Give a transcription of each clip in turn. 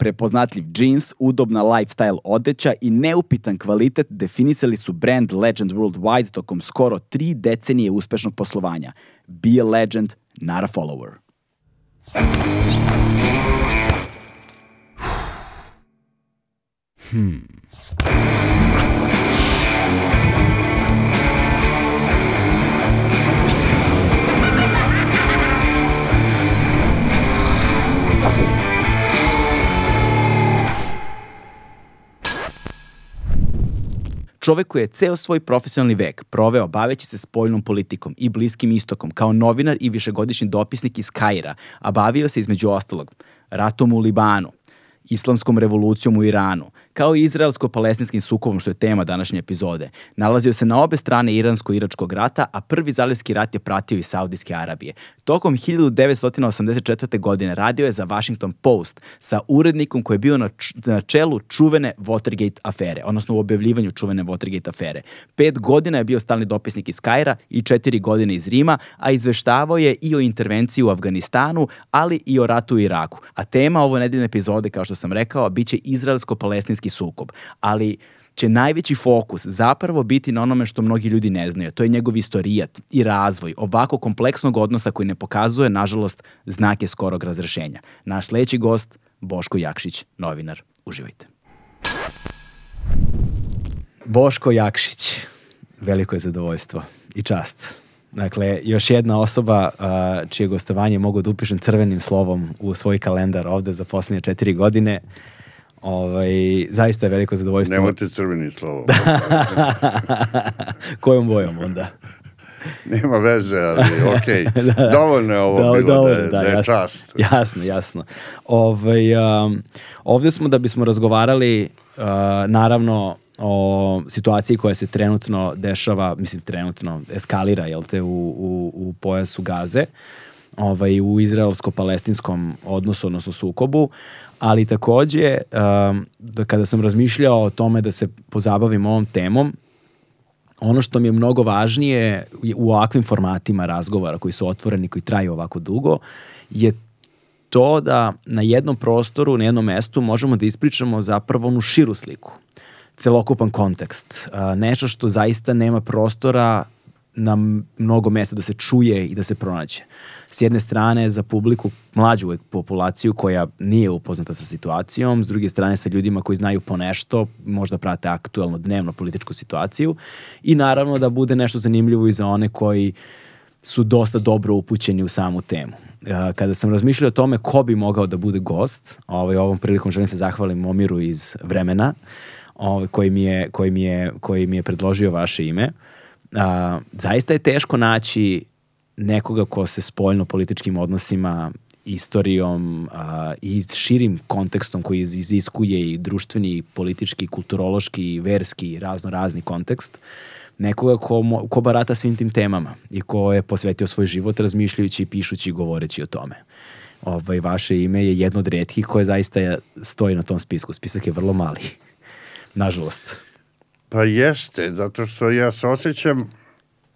Prepoznatljiv džins, udobna lifestyle odeća i neupitan kvalitet definisali su brand Legend Worldwide tokom skoro tri decenije uspešnog poslovanja. Be a legend, not a follower. Hmm. Čovek koji je ceo svoj profesionalni vek proveo baveći se spoljnom politikom i bliskim istokom kao novinar i višegodišnji dopisnik iz Kaira, a bavio se između ostalog ratom u Libanu, islamskom revolucijom u Iranu, kao i izraelsko-palestinskim sukobom, što je tema današnje epizode. Nalazio se na obe strane iransko-iračkog rata, a prvi zalivski rat je pratio i Saudijske Arabije. Tokom 1984. godine radio je za Washington Post sa urednikom koji je bio na, na čelu čuvene Watergate afere, odnosno u objavljivanju čuvene Watergate afere. Pet godina je bio stalni dopisnik iz Kajra i četiri godine iz Rima, a izveštavao je i o intervenciji u Afganistanu, ali i o ratu u Iraku. A tema ovo nedeljne epizode, kao što sam rekao, biće izraelsko-palestinski sukob. Ali će najveći fokus zapravo biti na onome što mnogi ljudi ne znaju. To je njegov istorijat i razvoj ovako kompleksnog odnosa koji ne pokazuje, nažalost, znake skorog razrešenja. Naš sledeći gost, Boško Jakšić, novinar. Uživajte. Boško Jakšić, veliko je zadovoljstvo i čast. Dakle, još jedna osoba uh, čije gostovanje mogu da upišem crvenim slovom u svoj kalendar ovde za poslednje četiri godine. Ovaj, zaista je veliko zadovoljstvo. Nemojte crveni slovo. Kojom bojom onda? Nema veze, ali okej. Okay. da, dovoljno je ovo da, bilo dovoljno, da, je, da, da je jasno, čast. Jasno, jasno. Ovaj, um, ovde smo da bismo razgovarali uh, naravno o situaciji koja se trenutno dešava, mislim trenutno eskalira, jel te, u, u, u pojasu Gaze, ovaj, u izraelsko-palestinskom odnosu, odnosno sukobu, ali takođe um, da kada sam razmišljao o tome da se pozabavim ovom temom, ono što mi je mnogo važnije u ovakvim formatima razgovora koji su otvoreni, koji traju ovako dugo, je to da na jednom prostoru, na jednom mestu možemo da ispričamo zapravo onu širu sliku, celokupan kontekst, nešto što zaista nema prostora na mnogo mesta da se čuje i da se pronađe. S jedne strane za publiku, mlađu populaciju koja nije upoznata sa situacijom, s druge strane sa ljudima koji znaju po nešto, možda prate aktualno dnevno političku situaciju i naravno da bude nešto zanimljivo i za one koji su dosta dobro upućeni u samu temu. Kada sam razmišljao o tome ko bi mogao da bude gost, ovaj, ovom prilikom želim se zahvalim Momiru iz Vremena, ovaj, koji, mi je, koji, mi je, koji mi je predložio vaše ime. A, zaista je teško naći nekoga ko se spoljno političkim odnosima istorijom a, i širim kontekstom koji iziskuje i društveni, politički, kulturološki, verski, razno razni kontekst, nekoga ko, ko barata svim tim temama i ko je posvetio svoj život razmišljajući, pišući i govoreći o tome. Ovaj, vaše ime je jedno od redkih koje zaista stoji na tom spisku. Spisak je vrlo mali. Nažalost. Pa jeste, zato što ja se osjećam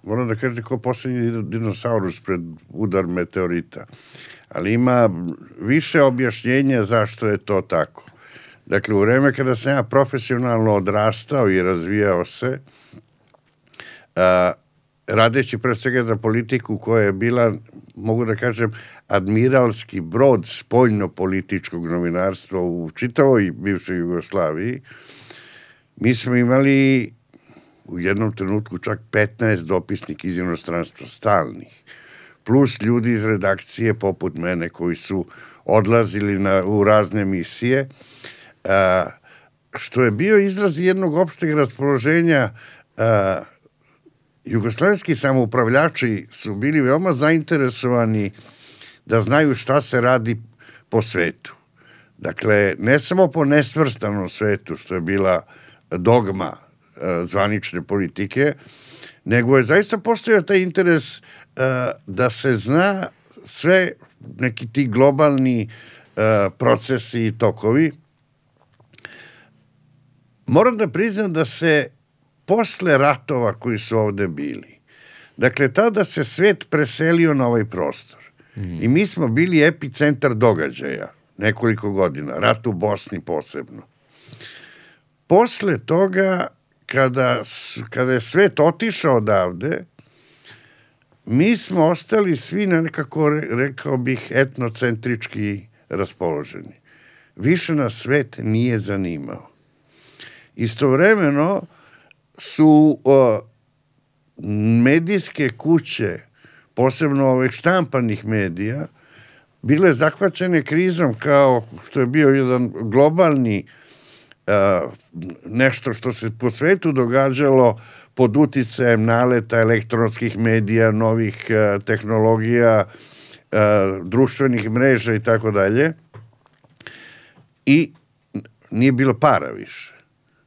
moram da kažem kao poslednji dinosaurus pred udar meteorita. Ali ima više objašnjenja zašto je to tako. Dakle, u vreme kada sam ja profesionalno odrastao i razvijao se, a, radeći pre svega za politiku koja je bila, mogu da kažem, admiralski brod spoljno-političkog novinarstva u čitavoj bivšoj Jugoslaviji, mi smo imali u jednom trenutku čak 15 dopisnik iz inostranstva stalnih, plus ljudi iz redakcije poput mene koji su odlazili na, u razne misije, a, što je bio izraz jednog opšteg raspoloženja a, jugoslovenski samoupravljači su bili veoma zainteresovani da znaju šta se radi po svetu. Dakle, ne samo po nesvrstanom svetu, što je bila dogma e, zvanične politike, nego je zaista postojao taj interes e, da se zna sve neki ti globalni e, procesi i tokovi. Moram da priznam da se posle ratova koji su ovde bili, dakle, tada se svet preselio na ovaj prostor. Mm. I mi smo bili epicentar događaja nekoliko godina, rat u Bosni posebno. Posle toga, kada, kada je svet otišao odavde, mi smo ostali svi nekako, rekao bih, etnocentrički raspoloženi. Više nas svet nije zanimao. Istovremeno su o, medijske kuće, posebno ovih štampanih medija, bile zahvaćene krizom kao što je bio jedan globalni uh, nešto što se po svetu događalo pod uticajem naleta elektronskih medija, novih uh, tehnologija, uh, društvenih mreža i tako dalje. I nije bilo para više.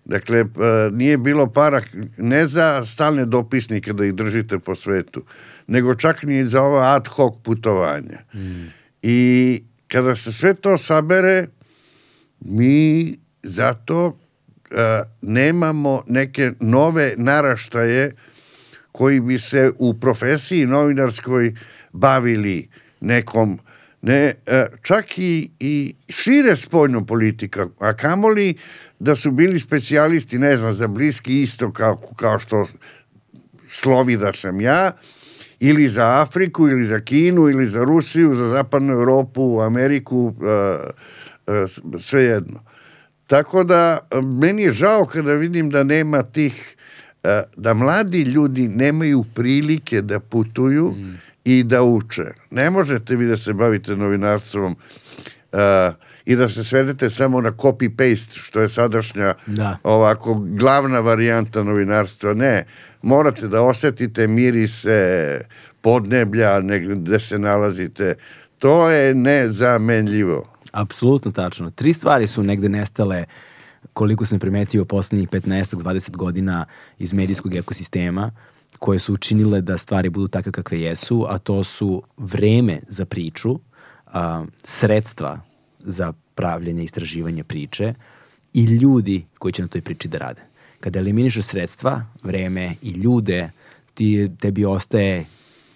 Dakle, nije bilo para ne za stalne dopisnike da ih držite po svetu, nego čak ni za ova ad hoc putovanja. Mm. I kada se sve to sabere, mi zato uh, nemamo neke nove naraštaje koji bi se u profesiji novinarskoj bavili nekom ne, uh, čak i, i šire spoljnom politika, a kamoli da su bili specijalisti, ne znam, za bliski istok kao, kao što slovi da sam ja, ili za Afriku, ili za Kinu, ili za Rusiju, za zapadnu Europu, Ameriku, sve jedno. Tako da, meni je žao kada vidim da nema tih, da mladi ljudi nemaju prilike da putuju mm. i da uče. Ne možete vi da se bavite novinarstvom uh, i da se svedete samo na copy-paste, što je sadašnja da. ovako glavna varijanta novinarstva. Ne, morate da osetite mirise podneblja gde se nalazite. To je nezamenljivo. Apsolutno tačno. Tri stvari su negde nestale koliko sam primetio poslednjih 15-20 godina iz medijskog ekosistema koje su učinile da stvari budu takve kakve jesu, a to su vreme za priču, a, sredstva za pravljenje, istraživanje priče i ljudi koji će na toj priči da rade. Kada eliminišeš sredstva, vreme i ljude, ti, tebi ostaje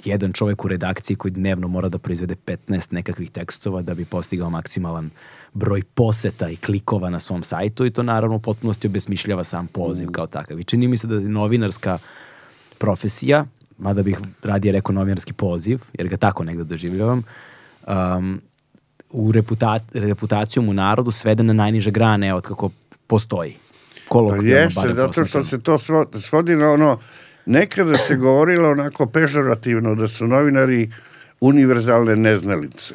jedan čovek u redakciji koji dnevno mora da proizvede 15 nekakvih tekstova da bi postigao maksimalan broj poseta i klikova na svom sajtu i to naravno u potpunosti obesmišljava sam poziv mm. kao takav. I čini mi se da je novinarska profesija, mada bih radije rekao novinarski poziv, jer ga tako negde doživljavam, um, u reputa, reputacijom u narodu svede na najniže grane od kako postoji. Pa jeste, zato što se to svodi na ono, nekada se govorilo onako pežorativno da su novinari univerzalne neznalice.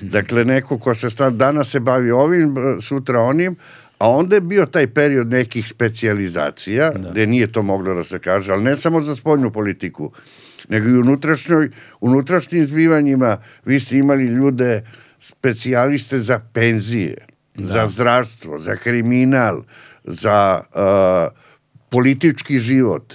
Dakle, neko ko se stav, danas se bavi ovim, sutra onim, a onda je bio taj period nekih specijalizacija, da. gde nije to moglo da se kaže, ali ne samo za spoljnu politiku, nego i unutrašnjoj, unutrašnjim zbivanjima vi ste imali ljude specijaliste za penzije, da. za zdravstvo, za kriminal, za uh, politički život.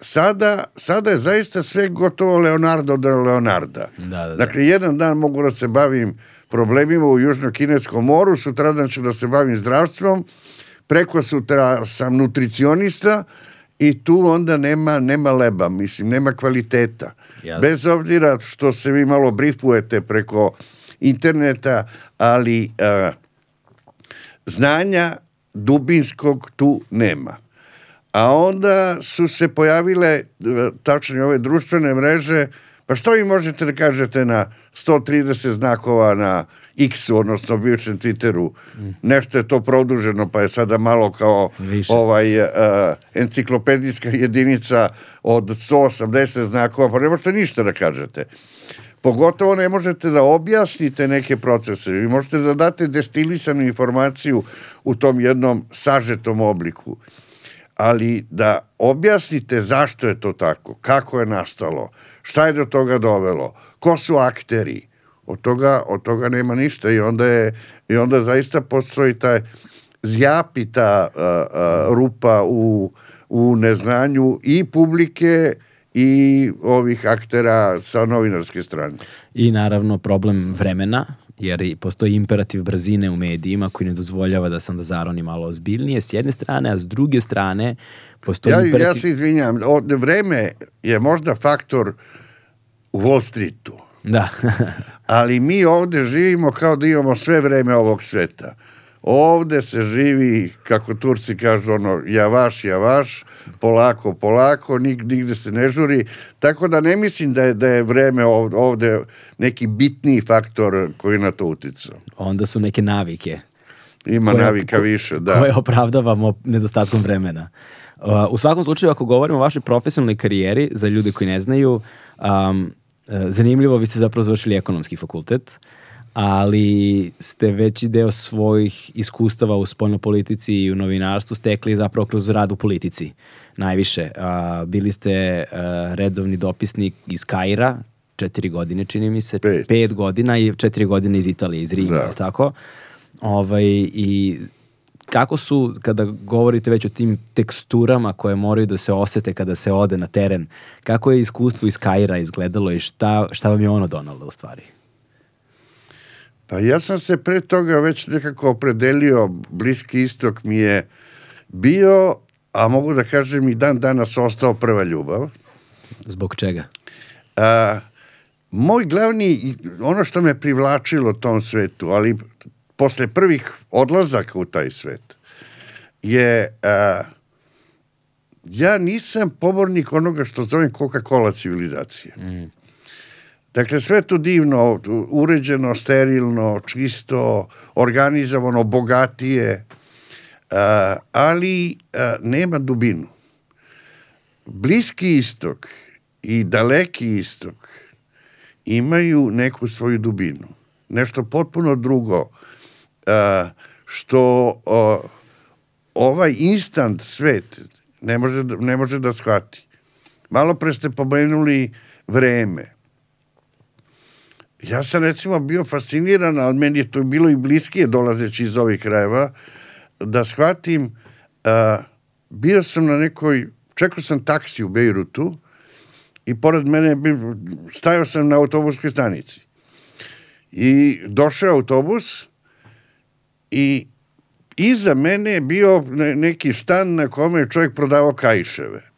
Sada, sada je zaista sve gotovo Leonardo da Leonarda. Da, da, da. Dakle, jedan dan mogu da se bavim problemima u Južno-Kineskom moru, sutradan ću da se bavim zdravstvom, preko sutra sam nutricionista i tu onda nema, nema leba, mislim, nema kvaliteta. Jasne. Bez obzira što se vi malo brifujete preko uh, interneta, ali a, znanja dubinskog tu nema. A onda su se pojavile tačno ove društvene mreže, pa što vi možete da kažete na 130 znakova na X, odnosno bivšem Twitteru, mm. nešto je to produženo, pa je sada malo kao Više. ovaj uh, enciklopedijska jedinica od 180 znakova, pa ne možete ništa da kažete. Pogotovo ne možete da objasnite neke procese. Vi možete da date destilisanu informaciju u tom jednom sažetom obliku. Ali da objasnite zašto je to tako, kako je nastalo, šta je do toga dovelo, ko su akteri, od toga, od toga nema ništa i onda, je, i onda zaista postoji taj zjapi ta a, rupa u, u neznanju i publike i ovih aktera sa novinarske strane. I naravno problem vremena, jer postoji imperativ brzine u medijima koji ne dozvoljava da se onda zaroni malo ozbiljnije s jedne strane, a s druge strane postoji Ja, imperativ... ja se izvinjam, od vreme je možda faktor u Wall Streetu, Da. ali mi ovde živimo kao da imamo sve vreme ovog sveta. Ovde se živi, kako Turci kažu, ono, ja vaš, ja vaš, polako, polako, nig, nigde se ne žuri, tako da ne mislim da je, da je vreme ovde, ovde neki bitniji faktor koji na to uticao. onda su neke navike. Ima Koje- navika više, da. koje opravdavamo nedostatkom vremena. Uh, u svakom slučaju, ako govorimo o vašoj profesionalnoj karijeri, za ljude koji ne znaju, um, uh, zanimljivo, vi ste zapravo završili ekonomski fakultet, ali ste veći deo svojih iskustava u spoljnoj politici i u novinarstvu stekli zapravo kroz rad u politici najviše. Uh, bili ste uh, redovni dopisnik iz Kaira, četiri godine čini mi se, Pet. pet godina i četiri godine iz Italije, iz Rima, Da. tako? Ovaj, I kako su, kada govorite već o tim teksturama koje moraju da se osete kada se ode na teren, kako je iskustvo iz Kaira izgledalo i šta, šta vam je ono donalo u stvari? Pa ja sam se pre toga već nekako opredelio, Bliski istok mi je bio, a mogu da kažem i dan danas ostao prva ljubav. Zbog čega? A, moj glavni, ono što me privlačilo tom svetu, ali posle prvih odlazaka u taj svet, je a, ja nisam pobornik onoga što zovem Coca-Cola civilizacije. Dakle, sve to divno, uređeno, sterilno, čisto, organizovano, bogatije, a, ali a, nema dubinu. Bliski istok i daleki istok imaju neku svoju dubinu. Nešto potpuno drugo a, što ovaj instant svet ne može, ne može da shvati. Malo pre ste pomenuli vreme. Ja sam recimo bio fasciniran, ali meni je to bilo i bliskije dolazeći iz ovih krajeva, da shvatim, a, bio sam na nekoj, čekao sam taksi u Bejrutu i pored mene stajao sam na autobuskoj stanici. I došao autobus i iza mene je bio ne- neki štan na kome je čovjek prodavao kajševe.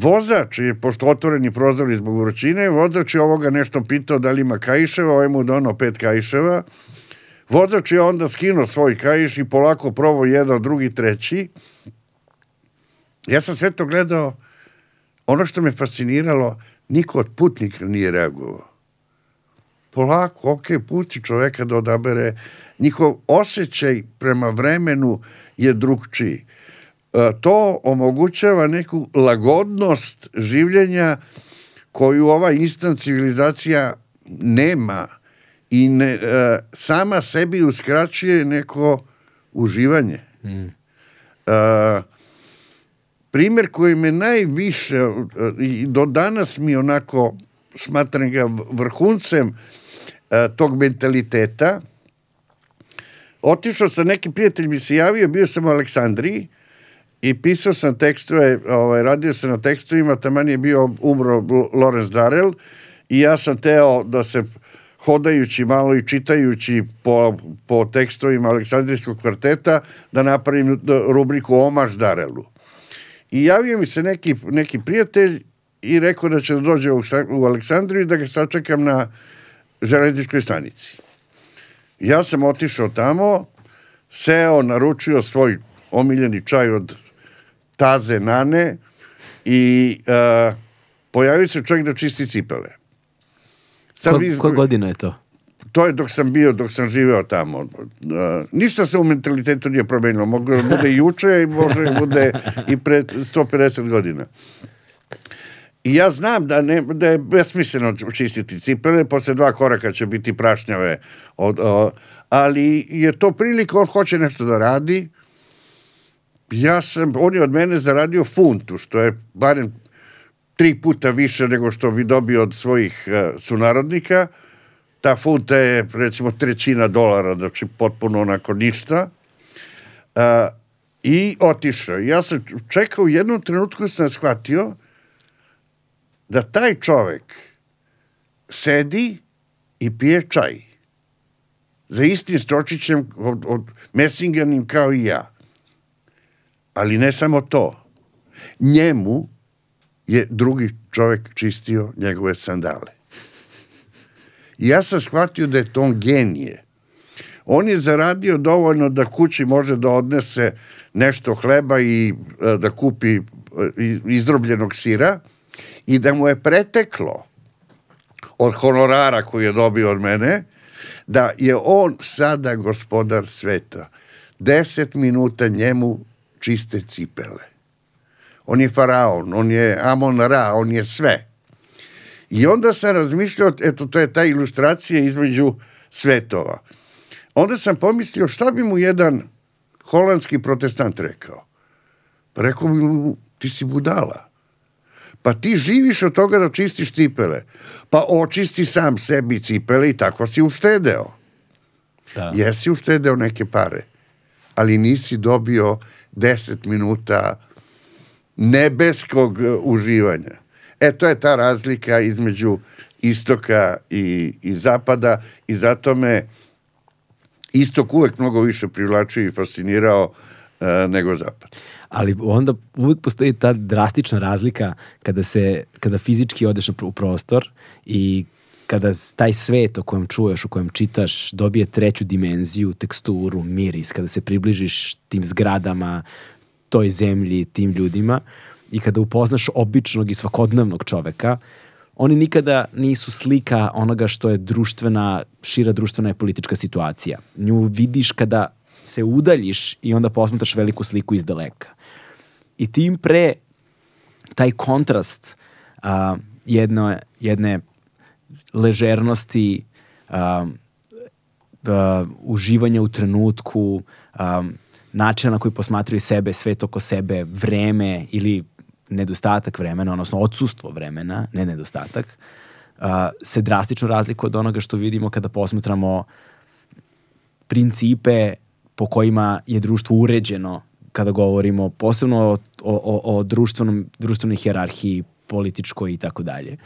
Vozač je, pošto otvoreni prozori zbog vrućine, vozač je ovoga nešto pitao da li ima kajševa, ovaj mu donao pet kajševa. Vozač je onda skinuo svoj kajš i polako probao jedan, drugi, treći. Ja sam sve to gledao, ono što me fasciniralo, niko od putnika nije reagovao. Polako, ok, pusti čoveka da odabere. Njihov osjećaj prema vremenu je drugčiji. E, to omogućava neku lagodnost življenja koju ova instant civilizacija nema i ne, e, sama sebi uskraćuje neko uživanje. E, primer koji me najviše i do danas mi onako smatram ga vrhuncem tog mentaliteta otišao sam, neki prijatelj mi se javio, bio sam u Aleksandriji i pisao sam tekstove, ovaj, radio sam na tekstovima, taman je bio umro Lorenz Darel i ja sam teo da se hodajući malo i čitajući po, po tekstovima Aleksandrijskog kvarteta da napravim rubriku Omaž Darelu. I javio mi se neki, neki prijatelj i rekao da će da dođe u, u Aleksandriju i da ga sačekam na železničkoj stanici. Ja sam otišao tamo, seo, naručio svoj omiljeni čaj od taze nane i uh, pojavio se čovjek da čisti cipele. Ko, vi- koje godine je to? to je dok sam bio, dok sam živeo tamo. Uh, ništa se u mentalitetu nije promenilo. Moglo da bude i juče i može da bude i pre 150 godina. I ja znam da, ne, da je besmisleno čistiti cipele, posle dva koraka će biti prašnjave, od, o, ali je to prilika, on hoće nešto da radi, ja sam, on je od mene zaradio funtu, što je barem tri puta više nego što bi dobio od svojih uh, sunarodnika, ta funta je recimo trećina dolara, znači potpuno onako ništa. A, I otišao. Ja sam čekao, u jednom trenutku sam shvatio da taj čovek sedi i pije čaj za istim stročićem od, od Messinganim kao i ja. Ali ne samo to. Njemu je drugi čovek čistio njegove sandale. I ja sam shvatio da je to on genije. On je zaradio dovoljno da kući može da odnese nešto hleba i e, da kupi e, izdrobljenog sira i da mu je preteklo od honorara koji je dobio od mene, da je on sada gospodar sveta. Deset minuta njemu čiste cipele. On je faraon, on je Amon Ra, on je sve. I onda sam razmišljao, eto, to je ta ilustracija između svetova. Onda sam pomislio šta bi mu jedan holandski protestant rekao. Pa rekao bi mu, ti si budala. Pa ti živiš od toga da čistiš cipele. Pa očisti sam sebi cipele i tako si uštedeo. Da. Jesi uštedeo neke pare, ali nisi dobio 10 minuta nebeskog uživanja. E, to je ta razlika između istoka i, i zapada i zato me istok uvek mnogo više privlačio i fascinirao uh, nego zapad. Ali onda uvek postoji ta drastična razlika kada se kada fizički odeš u prostor i kada taj svet o kojem čuješ, o kojem čitaš, dobije treću dimenziju, teksturu, miris, kada se približiš tim zgradama, toj zemlji, tim ljudima i kada upoznaš običnog i svakodnevnog čoveka, oni nikada nisu slika onoga što je društvena, šira društvena i politička situacija. Nju vidiš kada se udaljiš i onda posmetaš veliku sliku iz daleka. I tim pre taj kontrast a, jedno, jedne ležernosti, a, a, uživanja u trenutku, a, načina na koji posmatraju sebe, svet oko sebe, vreme ili nedostatak vremena, odnosno odsustvo vremena, ne nedostatak, uh, se drastično razlikuje od onoga što vidimo kada posmatramo principe po kojima je društvo uređeno kada govorimo posebno o, o, o društvenom, društvenoj hjerarhiji, političkoj i tako dalje.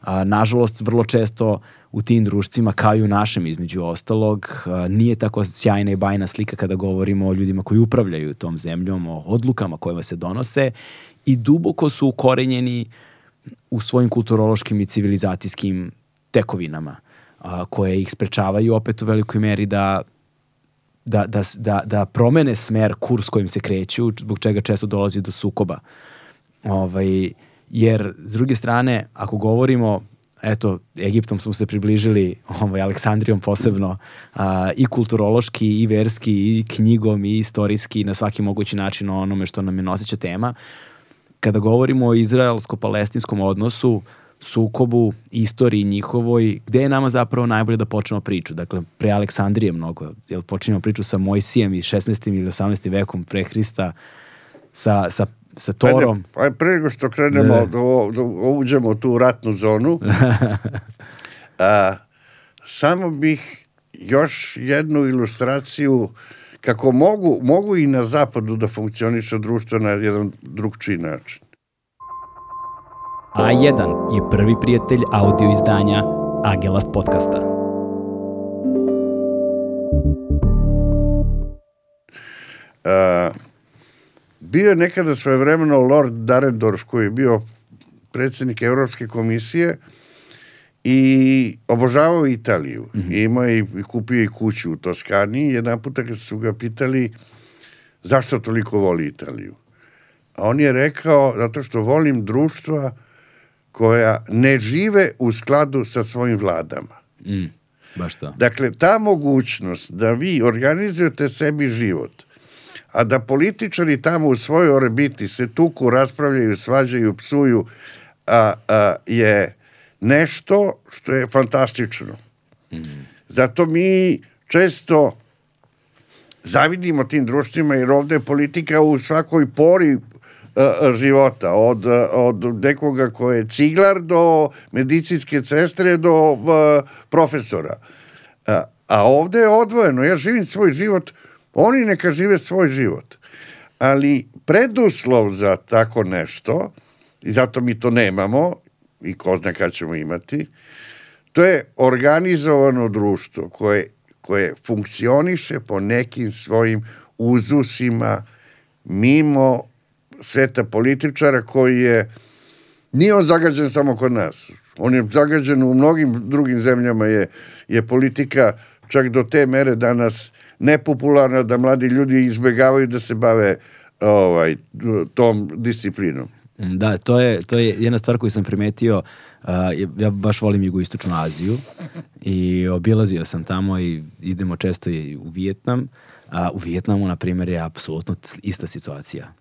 A, nažalost, vrlo često u tim društvima, kao i u našem između ostalog, a, nije tako sjajna i bajna slika kada govorimo o ljudima koji upravljaju tom zemljom, o odlukama koje se donose i duboko su ukorenjeni u svojim kulturološkim i civilizacijskim tekovinama a, koje ih sprečavaju opet u velikoj meri da da, da, da, da promene smer, kurs kojim se kreću, zbog čega često dolazi do sukoba. Ovaj, jer, s druge strane, ako govorimo, eto, Egiptom smo se približili, ovaj, Aleksandrijom posebno, a, i kulturološki, i verski, i knjigom, i istorijski, na svaki mogući način o onome što nam je noseća tema, kada govorimo o izraelsko-palestinskom odnosu, sukobu, istoriji njihovoj, gde je nama zapravo najbolje da počnemo priču? Dakle, pre Aleksandrije mnogo, jel počinjemo priču sa Mojsijem i 16. ili 18. vekom pre Hrista, sa, sa, sa Torom. Ajde, ajde pre nego što krenemo, da, da, da uđemo u tu ratnu zonu, a, samo bih još jednu ilustraciju kako mogu, mogu i na zapadu da funkcioniše društvo na jedan drugčiji način. A1 je prvi prijatelj audio izdanja Agelast podcasta. A, bio je nekada svojevremeno Lord Darendorf koji je bio predsednik Evropske komisije i obožavao Italiju. Mm -hmm. Imao je i kupio i kuću u Toskani. Jedan puta kad su ga pitali zašto toliko voli Italiju. A on je rekao, zato što volim društva koja ne žive u skladu sa svojim vladama. Mm, baš to. Dakle, ta mogućnost da vi organizujete sebi život, a da političari tamo u svojoj orbiti se tuku, raspravljaju, svađaju, psuju, a, a, je nešto što je fantastično. Mm. Zato mi često zavidimo tim društvima jer ovde je politika u svakoj pori uh, života, od, od nekoga ko je ciglar do medicinske sestre do uh, profesora. Uh, a ovde je odvojeno. Ja živim svoj život Oni neka žive svoj život. Ali preduslov za tako nešto, i zato mi to nemamo, i ko zna kad ćemo imati, to je organizovano društvo koje, koje funkcioniše po nekim svojim uzusima mimo sveta političara koji je nije on zagađen samo kod nas. On je zagađen u mnogim drugim zemljama je, je politika čak do te mere danas nepopularna da mladi ljudi izbegavaju da se bave ovaj tom disciplinom. Da, to je, to je jedna stvar koju sam primetio, uh, ja baš volim jugoistočnu Aziju i obilazio sam tamo i idemo često i u Vijetnam. A u Vijetnamu, na primjer, je apsolutno ista situacija.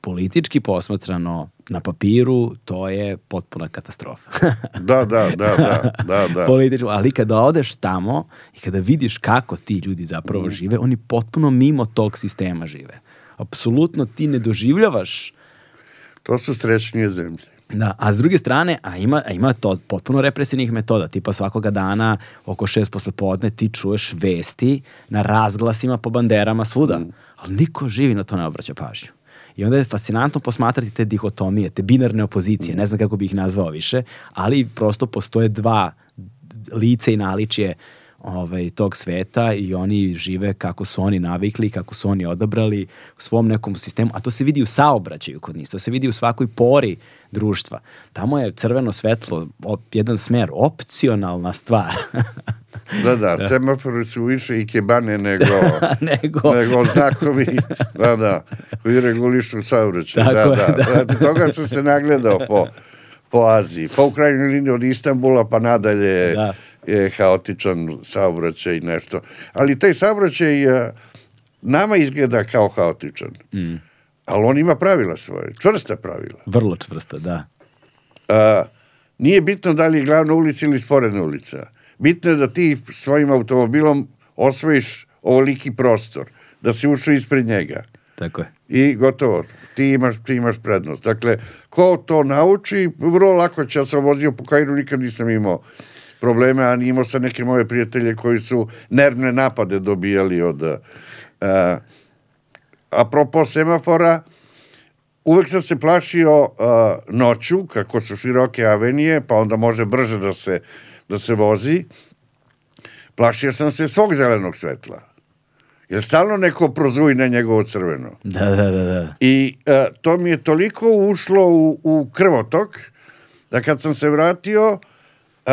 Politički posmatrano na papiru, to je potpuna katastrofa. da, da, da, da, da, da. Politički, ali kada odeš tamo i kada vidiš kako ti ljudi zapravo mm. žive, oni potpuno mimo tog sistema žive. Apsolutno ti ne doživljavaš To su srećnije zemlje. Da, a s druge strane, a ima, a ima to potpuno represivnih metoda, tipa svakoga dana oko šest posle podne ti čuješ vesti na razglasima po banderama svuda, mm. ali niko živi na to ne obraća pažnju. I onda je fascinantno posmatrati te dihotomije, te binarne opozicije, ne znam kako bih ih nazvao više, ali prosto postoje dva lice i naličje ovaj, tog sveta i oni žive kako su oni navikli, kako su oni odabrali u svom nekom sistemu, a to se vidi u saobraćaju kod njih, to se vidi u svakoj pori društva. Tamo je crveno svetlo, op, jedan smer, opcionalna stvar. da, da, da, semafori su više i kebane nego, nego... nego znakovi, da, da, koji regulišu saobraćaj. Da, da, da. da. Toga sam se nagledao po, po Aziji, po u krajnjoj liniji od Istanbula pa nadalje da je haotičan saobraćaj i nešto. Ali taj saobraćaj e, nama izgleda kao haotičan. Mm. Ali on ima pravila svoje, čvrsta pravila. Vrlo čvrsta, da. A, nije bitno da li je glavna ulica ili sporedna ulica. Bitno je da ti svojim automobilom osvojiš ovoliki prostor, da si ušao ispred njega. Tako je. I gotovo, ti imaš, ti imaš prednost. Dakle, ko to nauči, vrlo lako će, ja sam vozio po Kairu, nikad nisam imao probleme, a imao sam neke moje prijatelje koji su nervne napade dobijali od... Uh, apropo semafora, uvek sam se plašio uh, noću, kako su široke avenije, pa onda može brže da se, da se vozi. Plašio sam se svog zelenog svetla. Jer stalno neko prozuji na njegovo crveno. Da, da, da. da. I uh, to mi je toliko ušlo u, u krvotok, da kad sam se vratio, uh,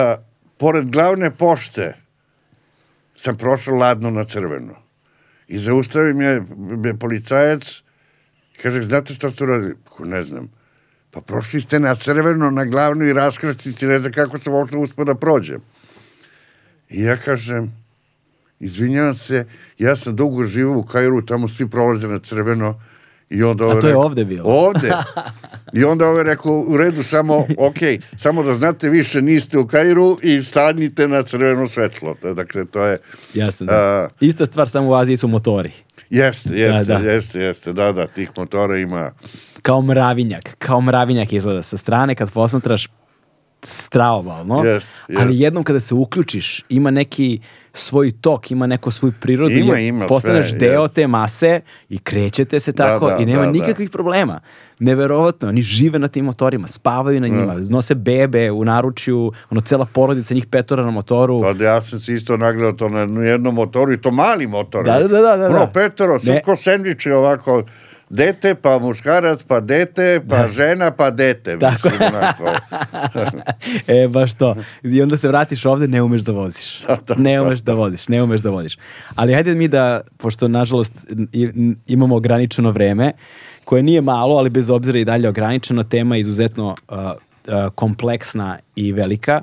pored glavne pošte sam prošao ladno na crveno. I zaustavi me, me policajac kaže, znate šta ste uradili? Ne znam. Pa prošli ste na crveno, na glavnoj raskrstici, ne znam kako sam uopšte uspio da prođem. I ja kažem, izvinjavam se, ja sam dugo živao u Kairu, tamo svi prolaze na crveno, I onda A to je ovde bilo? Ovde. I onda ove rekao, u redu, samo, ok, samo da znate, više niste u Kairu i stanite na crveno svetlo. Dakle, to je... Jasno, da. Uh, Ista stvar, samo u Aziji su motori. Jeste, jeste, da, da. jeste, jeste, da, da, tih motora ima... Kao mravinjak, kao mravinjak izgleda sa strane, kad posmatraš straobalno, yes, yes. ali jednom kada se uključiš, ima neki svoj tok, ima neko svoj prirodu, ima, ima postaneš sve, deo yes. te mase i krećete se da, tako da, da, i nema da, nikakvih problema. Neverovatno, oni žive na tim motorima, spavaju na njima, mm. nose bebe u naručju, ono cela porodica, njih petora na motoru. Pa ja sam se isto nagledao to na jednom motoru i to mali motor. Da, da, da. da, da. Ono, petoro, sve ko sendviči ovako, dete, pa muškarac, pa dete, pa da. žena, pa dete. Tako. Mislim, e, baš to. I onda se vratiš ovde, ne umeš da voziš. Da, da, ne umeš da, da voziš, ne umeš da voziš. Ali hajde mi da, pošto nažalost imamo ograničeno vreme, koje nije malo, ali bez obzira i dalje ograničeno, tema je izuzetno uh, uh, kompleksna i velika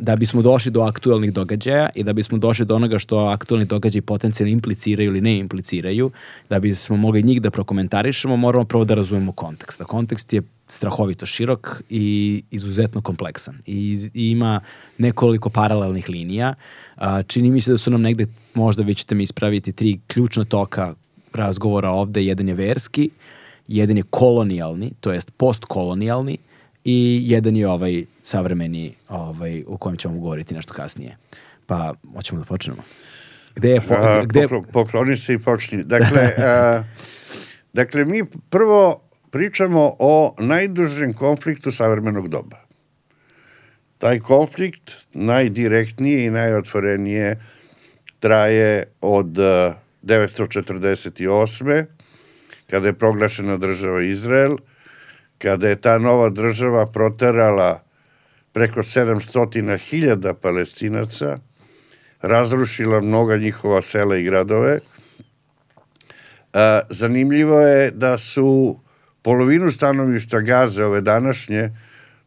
da bismo došli do aktuelnih događaja i da bismo došli do onoga što aktuelni događaji potencijalno impliciraju ili ne impliciraju, da bismo mogli njih da prokomentarišemo, moramo prvo da razumemo kontekst. A kontekst je strahovito širok i izuzetno kompleksan i, i ima nekoliko paralelnih linija. A, čini mi se da su nam negde, možda vi ćete mi ispraviti, tri ključna toka razgovora ovde. Jedan je verski, jedan je kolonijalni, to jest postkolonijalni, i jedan je ovaj savremeni ovaj, u kojem ćemo govoriti nešto kasnije. Pa, hoćemo da počnemo. Gde je... Po, gde, poklo- pokloni se i počni. Dakle, a, dakle, mi prvo pričamo o najdužem konfliktu savremenog doba. Taj konflikt najdirektnije i najotvorenije traje od a, 948. kada je proglašena država Izrael, kada je ta nova država proterala preko 700.000 palestinaca, razrušila mnoga njihova sela i gradove. A, zanimljivo je da su polovinu stanovišta Gaze ove današnje,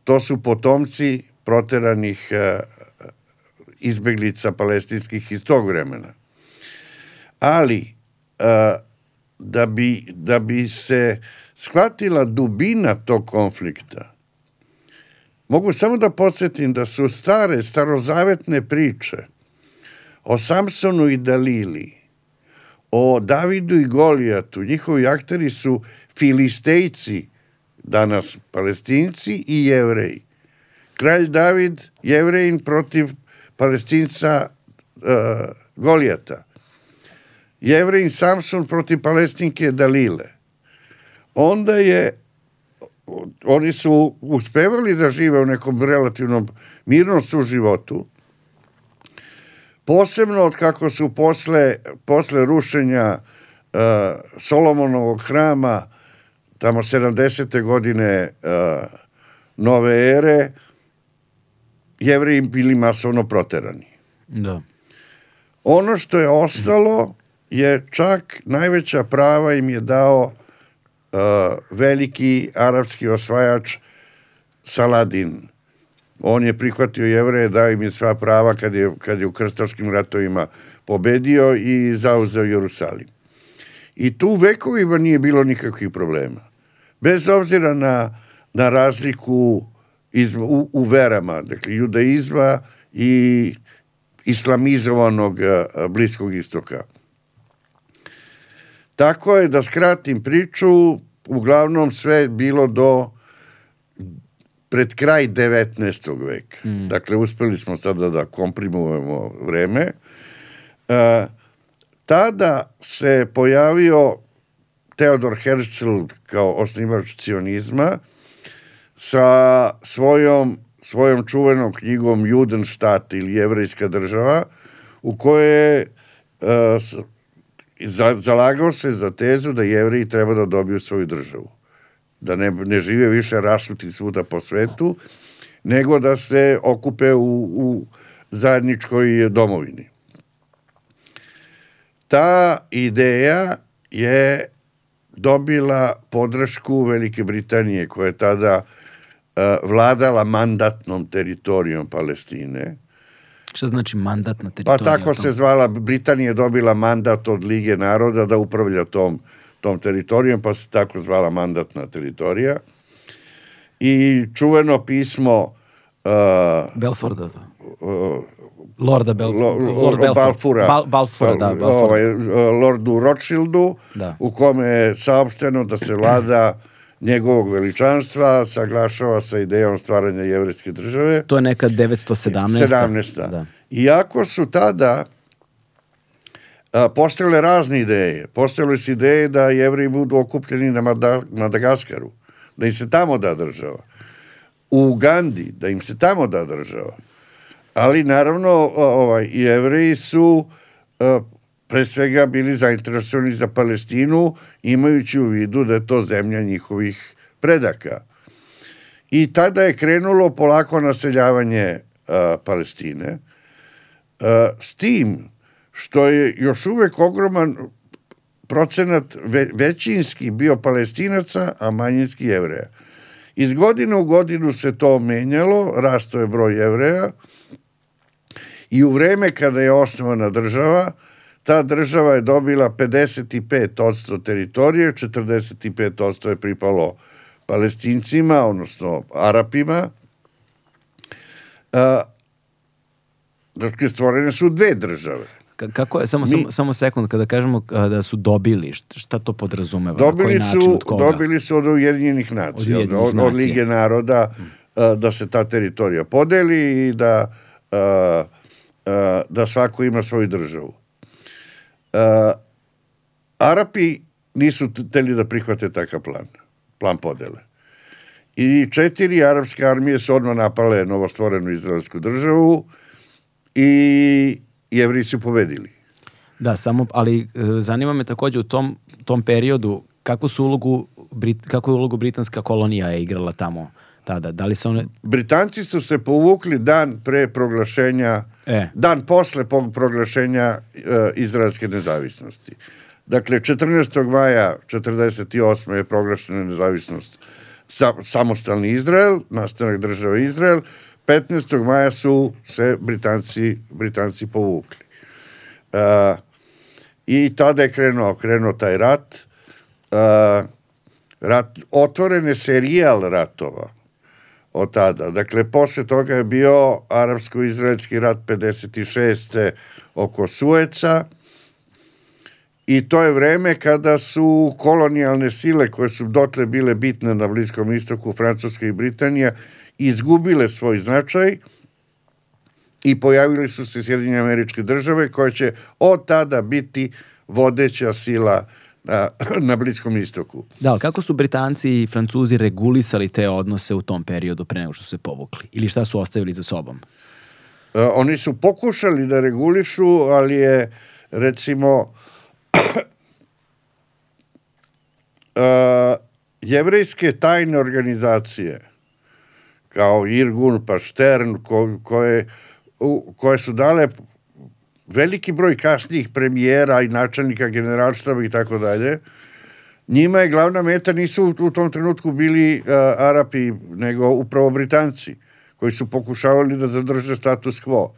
to su potomci proteranih a, izbeglica palestinskih iz tog vremena. Ali, a, da bi, da bi se shvatila dubina tog konflikta, mogu samo da podsjetim da su stare, starozavetne priče o Samsonu i Dalili, o Davidu i Golijatu, njihovi akteri su filistejci, danas palestinci i jevreji. Kralj David, jevrejin protiv palestinca uh, Golijata. Jevrejin Samson protiv palestinke Dalile. Onda je oni su uspevali da žive u nekom relativnom mirnom suživotu, posebno od kako su posle, posle rušenja uh, Solomonovog hrama tamo 70. godine uh, nove ere jevreji bili masovno proterani. da. Ono što je ostalo je čak najveća prava im je dao veliki arapski osvajač Saladin. On je prihvatio jevreje, dao im je sva prava kad je, kad je u krstaškim ratovima pobedio i zauzeo Jerusalim. I tu vekovima nije bilo nikakvih problema. Bez obzira na, na razliku iz, u, u verama, dakle judaizma i islamizovanog a, a, Bliskog istoka. Tako je, da skratim priču, uglavnom sve je bilo do pred kraj 19. veka. Mm. Dakle, uspeli smo sada da komprimujemo vreme. E, tada se pojavio Teodor Herzl kao osnivač cionizma sa svojom, svojom čuvenom knjigom Judenstadt ili Jevrejska država u kojoj je e, za- zalagao se za tezu da jevreji treba da dobiju svoju državu. Da ne, ne žive više rasuti svuda po svetu, nego da se okupe u, u zajedničkoj domovini. Ta ideja je dobila podršku Velike Britanije, koja je tada eh, vladala mandatnom teritorijom Palestine. Šta znači mandat na Pa teritoriji? tako se zvala, Britanija je dobila mandat od Lige naroda da upravlja tom, tom teritorijom, pa se tako zvala mandatna teritorija. I čuveno pismo uh, Belforda. uh, Lorda Belf Lo- Lord Lo- Belford. Balfura, Bal, Balfura, da, Balfura. Ovaj, uh, Lordu Rothschildu, Da. u kome je saopšteno da se vlada njegovog veličanstva saglašava sa idejom stvaranja jevrejske države. To je neka 917. 17. Da. Iako su tada a, postojale razne ideje. Postojale su ideje da jevreji budu okupljeni na Mada- Madagaskaru, da im se tamo da država. U Ugandi, da im se tamo da država. Ali naravno, ovaj, jevreji su a, pre svega bili zainteresovani za Palestinu, imajući u vidu da je to zemlja njihovih predaka. I tada je krenulo polako naseljavanje a, Palestine, a, s tim što je još uvek ogroman procenat ve, većinski bio palestinaca, a manjinski jevreja. Iz godine u godinu se to menjalo, rasto je broj jevreja i u vreme kada je osnovana država, ta država je dobila 55% teritorije, 45% je pripalo palestincima, odnosno Arapima. A, dakle, stvorene su dve države. Ka- Kako je, samo, Mi- samo, samo sekund, kada kažemo da su dobili, št- šta to podrazumeva? na koji Dobili način, su, od koga? dobili su od Ujedinjenih nacija, od, od, od. Lige naroda, a, da se ta teritorija podeli i da, a, a, da svako ima svoju državu. Arapi nisu teli da prihvate takav plan, plan podele. I četiri arapske armije su odmah napale novostvorenu izraelsku državu i jevri su pobedili. Da, samo, ali e, zanima me takođe u tom, tom periodu kako su ulogu, Brit, kako je ulogu britanska kolonija je igrala tamo tada? Da li se one... Britanci su se povukli dan pre proglašenja, E. dan posle proglašenja e, izraelske nezavisnosti. Dakle, 14. maja 48. je proglašena nezavisnost sa, samostalni Izrael, nastanak države Izrael, 15. maja su se Britanci, Britanci povukli. Uh, I tada je krenuo, krenuo taj rat. Uh, rat otvoren je serijal ratova od tada. Dakle, posle toga je bio arapsko-izraelski rat 56. oko Sueca, I to je vreme kada su kolonijalne sile koje su dotle bile bitne na Bliskom istoku, Francuska i Britanija, izgubile svoj značaj i pojavili su se Sjedinje američke države koje će od tada biti vodeća sila na, na Bliskom istoku. Da, ali kako su Britanci i Francuzi regulisali te odnose u tom periodu pre nego što su se povukli? Ili šta su ostavili za sobom? Uh, oni su pokušali da regulišu, ali je recimo uh, jevrejske tajne organizacije kao Irgun pa Štern ko, koje, u, koje su dale veliki broj kasnijih premijera i načelnika generalštava i tako dalje njima je glavna meta nisu u tom trenutku bili uh, Arapi nego upravo Britanci koji su pokušavali da zadrže status quo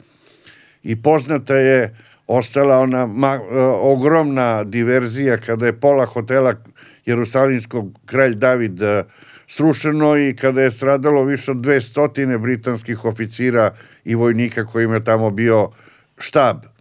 i poznata je ostala ona ma, uh, ogromna diverzija kada je pola hotela Jerusalimskog kralj David uh, srušeno i kada je stradalo više od 200 britanskih oficira i vojnika kojim je tamo bio štab.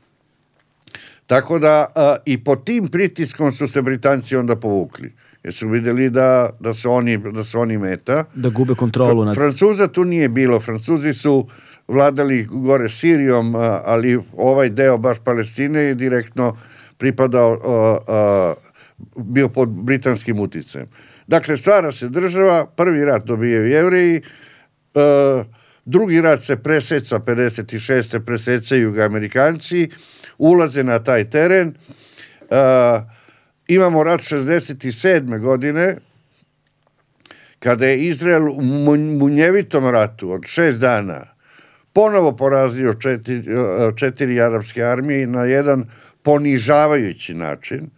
Tako da uh, i po tim pritiskom su se Britanci onda povukli. Jer su videli da, da, su oni, da su oni meta. Da gube kontrolu nad... Francuza tu nije bilo. Francuzi su vladali gore Sirijom, ali ovaj deo baš Palestine je direktno pripadao, bio pod britanskim uticajem. Dakle, stvara se država, prvi rat dobijaju jevreji, drugi rat se preseca, 56. presecaju ga Amerikanci, ulaze na taj teren, imamo rat 67. godine, kada je Izrael u munjevitom ratu od šest dana ponovo porazio četiri, četiri arapske armije na jedan ponižavajući način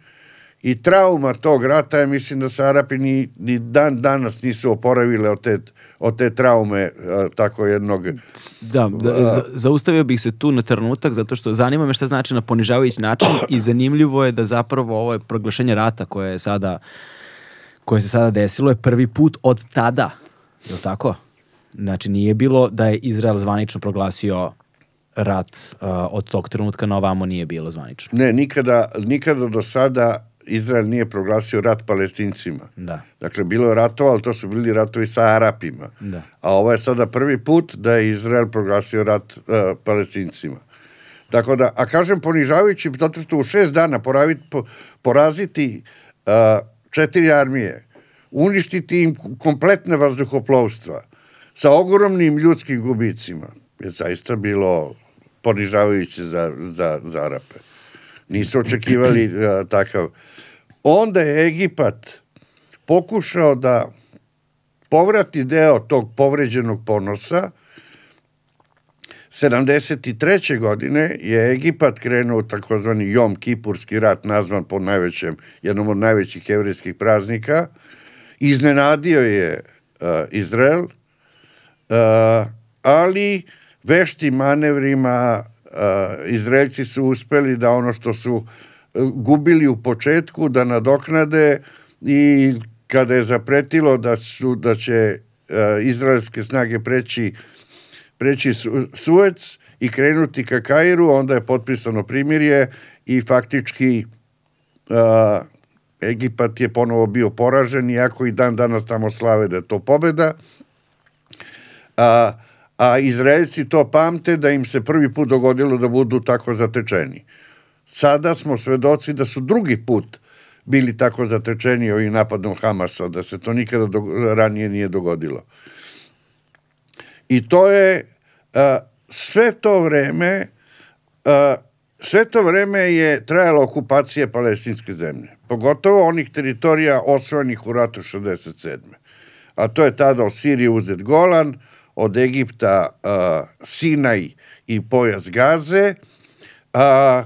i trauma tog rata je, mislim da se Arapi ni, ni dan danas nisu oporavile od te, od te traume tako jednog... Da, da, zaustavio bih se tu na trenutak zato što zanima me šta znači na ponižavajući način i zanimljivo je da zapravo ovo je proglašenje rata koje je sada koje se sada desilo je prvi put od tada, je li tako? Znači nije bilo da je Izrael zvanično proglasio rat uh, od tog trenutka na ovamo nije bilo zvanično. Ne, nikada, nikada do sada Izrael nije proglasio rat palestincima. Da. Dakle, bilo je ratova, ali to su bili ratovi sa Arapima. Da. A ovo je sada prvi put da je Izrael proglasio rat uh, palestincima. Tako da, a kažem ponižavajući, zato što u šest dana poraviti, po, poraziti uh, četiri armije, uništiti im kompletne vazduhoplovstva, sa ogromnim ljudskim gubicima je zaista bilo ponižavajuće za, za, za Arape. Nisu očekivali uh, takav. Onda je Egipat pokušao da povrati deo tog povređenog ponosa 73. godine je Egipat krenuo takozvani Jom Kipurski rat, nazvan po najvećem, jednom od najvećih jevrijskih praznika. Iznenadio je uh, Izrael, uh, ali veštim manevrima uh, Izraelci su uspeli da ono što su gubili u početku da nadoknade i kada je zapretilo da su da će uh, izraelske snage preći preći Suec i krenuti ka Kairu, onda je potpisano primirje i faktički uh, Egipat je ponovo bio poražen, iako i dan danas tamo slave da je to pobeda. A, a Izraelci to pamte da im se prvi put dogodilo da budu tako zatečeni. Sada smo svedoci da su drugi put bili tako zatečeni ovim napadom Hamasa, da se to nikada do, ranije nije dogodilo. I to je a, sve to vreme a, sve to vreme je trajala okupacija palestinske zemlje, pogotovo onih teritorija osvojenih u ratu 67. A to je tada od Sirije uzet Golan, od Egipta a, Sinaj i pojas Gaze, a,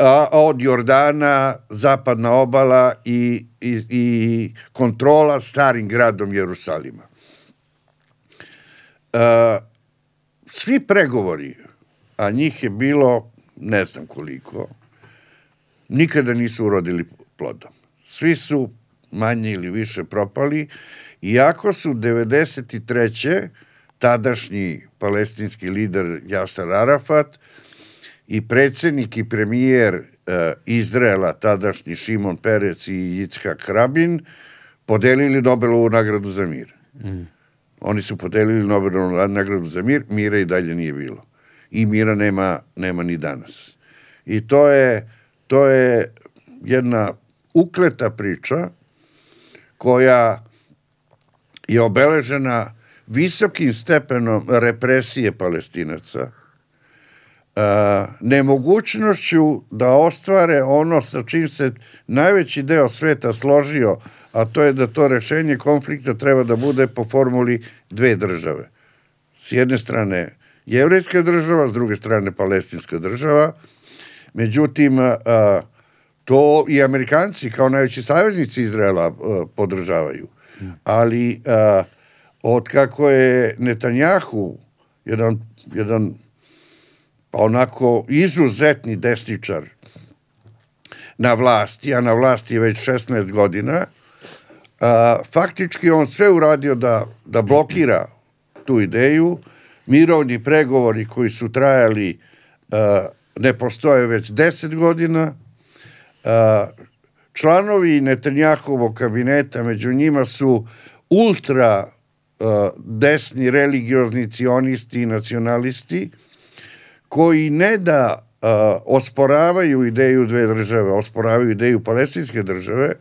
a od Jordana zapadna obala i, i, i kontrola starim gradom Jerusalima. A, svi pregovori, a njih je bilo ne znam koliko, nikada nisu urodili plodom. Svi su manje ili više propali, iako su 93. tadašnji palestinski lider Jasar Arafat i predsednik i premijer uh, Izraela, tadašnji Šimon Perec i Yitzhak Rabin, podelili Nobelovu nagradu za mir. Mm. Oni su podelili Nobelovu nagradu za mir, mira i dalje nije bilo. I mira nema, nema ni danas. I to je, to je jedna ukleta priča koja je obeležena visokim stepenom represije palestinaca, nemogućnošću da ostvare ono sa čim se najveći deo sveta složio, a to je da to rešenje konflikta treba da bude po formuli dve države. S jedne strane jevrejska država, s druge strane palestinska država. Međutim, to i Amerikanci kao najveći saveznici Izraela podržavaju. Ali od kako je Netanjahu jedan, jedan onako izuzetni desničar na vlasti, a na vlasti već 16 godina, a, faktički on sve uradio da, da blokira tu ideju, mirovni pregovori koji su trajali a, ne postoje već 10 godina, a, članovi Netanjahovog kabineta, među njima su ultra desni religiozni cionisti i nacionalisti, koji ne da a, osporavaju ideju dve države, osporavaju ideju palestinske države,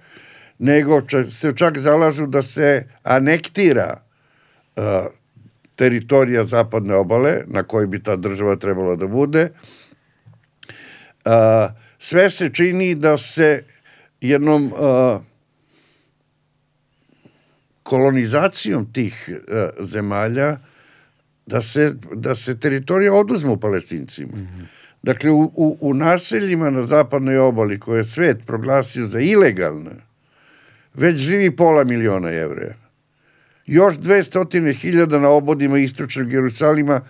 nego čak, se čak zalažu da se anektira a, teritorija zapadne obale na kojoj bi ta država trebala da bude. A, sve se čini da se jednom a, kolonizacijom tih a, zemalja da se, da se teritorija oduzmu palestincima. Mm -hmm. Dakle, u, u, u naseljima na zapadnoj obali koje je svet proglasio za ilegalne, već živi pola miliona jevreja. Još 200.000 na obodima istočnog Jerusalima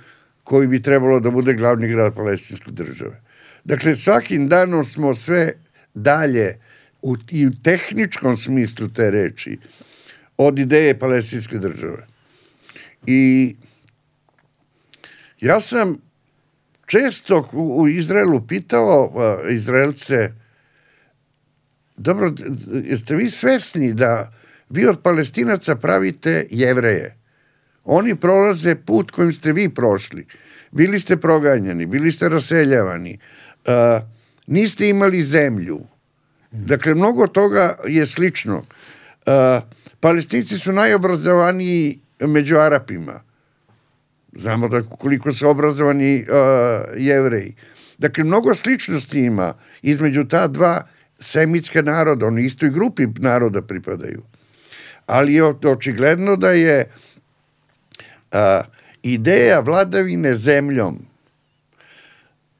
koji bi trebalo da bude glavni grad palestinske države. Dakle, svakim danom smo sve dalje u, i u tehničkom smislu te reči od ideje palestinske države. I Ja sam često u Izraelu pitao Izraelce, dobro, jeste vi svesni da vi od palestinaca pravite jevreje? Oni prolaze put kojim ste vi prošli. Bili ste proganjani, bili ste raseljavani, uh, niste imali zemlju. Dakle, mnogo toga je slično. Uh, palestinci su najobrazovaniji među Arapima. Znamo da koliko su obrazovani uh, jevreji. Dakle, mnogo sličnosti ima između ta dva semitska naroda, oni istoj grupi naroda pripadaju. Ali je očigledno da je uh, ideja vladavine zemljom,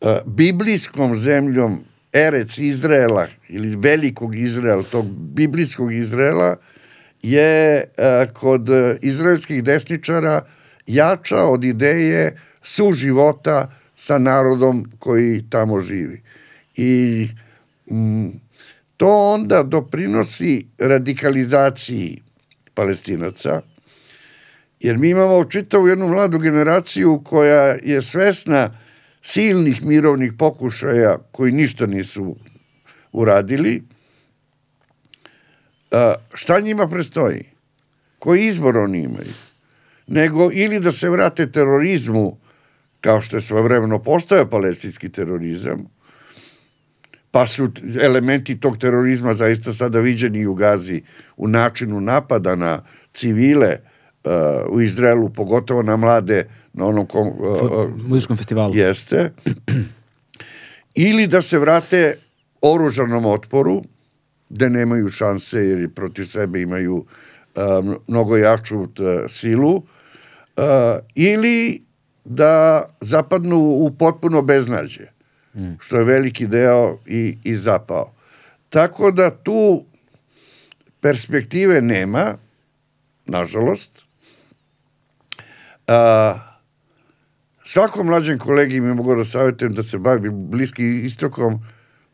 uh, biblijskom zemljom Erec Izraela ili velikog Izraela, tog biblijskog Izraela, je uh, kod izraelskih desničara jača od ideje suživota sa narodom koji tamo živi. I mm, to onda doprinosi radikalizaciji palestinaca, jer mi imamo čitavu jednu mladu generaciju koja je svesna silnih mirovnih pokušaja koji ništa nisu uradili. A, šta njima prestoji? Koji izbor oni imaju? Nego ili da se vrate terorizmu, kao što je svojevremeno postao palestinski terorizam, pa su elementi tog terorizma zaista sada viđeni u Gazi u načinu napada na civile uh, u Izraelu, pogotovo na mlade na onom kom, uh, muzičkom festivalu. Jeste. Ili da se vrate oružanom otporu, gde nemaju šanse jer protiv sebe imaju uh, mnogo jaču uh, silu, uh, ili da zapadnu u potpuno beznađe, mm. što je veliki deo i, i zapao. Tako da tu perspektive nema, nažalost. A, svakom mlađem kolegi mi mogu da savjetujem da se bavi bliski istokom,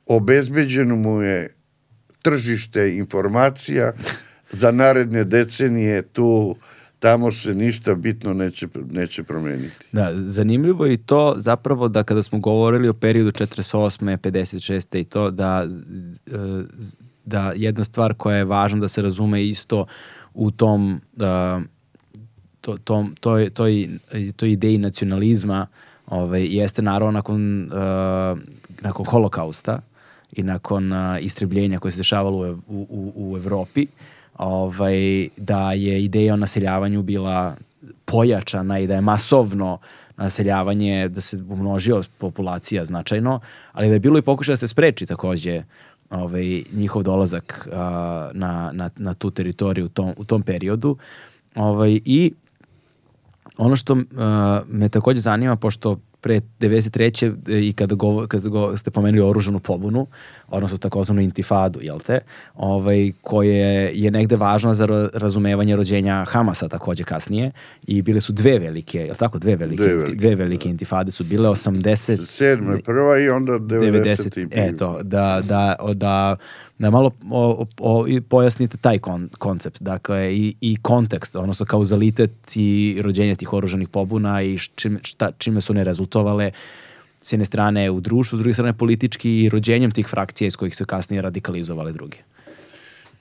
obezbeđeno mu je tržište informacija za naredne decenije tu tamo se ništa bitno neće, neće promeniti. Da, zanimljivo je i to zapravo da kada smo govorili o periodu 48. 56. i to da, da jedna stvar koja je važna da se razume isto u tom uh, to, tom, toj, toj, toj ideji nacionalizma ovaj, jeste naravno nakon, uh, nakon holokausta i nakon uh, istrebljenja koje se dešavalo u, u, u Evropi, ovaj, da je ideja o naseljavanju bila pojačana i da je masovno naseljavanje, da se umnožio populacija značajno, ali da je bilo i pokušaj da se spreči takođe ovaj, njihov dolazak uh, na, na, na tu teritoriju u tom, u tom periodu. Ovaj, I ono što uh, me takođe zanima, pošto pre 93. i kada, go, kada go, ste pomenuli oružanu pobunu, odnosno takozvanu intifadu, jel te, ovaj, koje je negde važno za razumevanje rođenja Hamasa takođe kasnije i bile su dve velike, jel tako, dve velike, dve velike, dve velike intifade su bile 80... Sedme prva i onda 90. 90 eto, da, da, da da malo o, o, pojasnite taj kon, koncept, dakle i, i kontekst, odnosno kauzalitet i rođenje tih oružanih pobuna i čim, šta, čime su one rezultovale s jedne strane u društvu, s druge strane politički i rođenjem tih frakcija iz kojih su kasnije radikalizovale druge.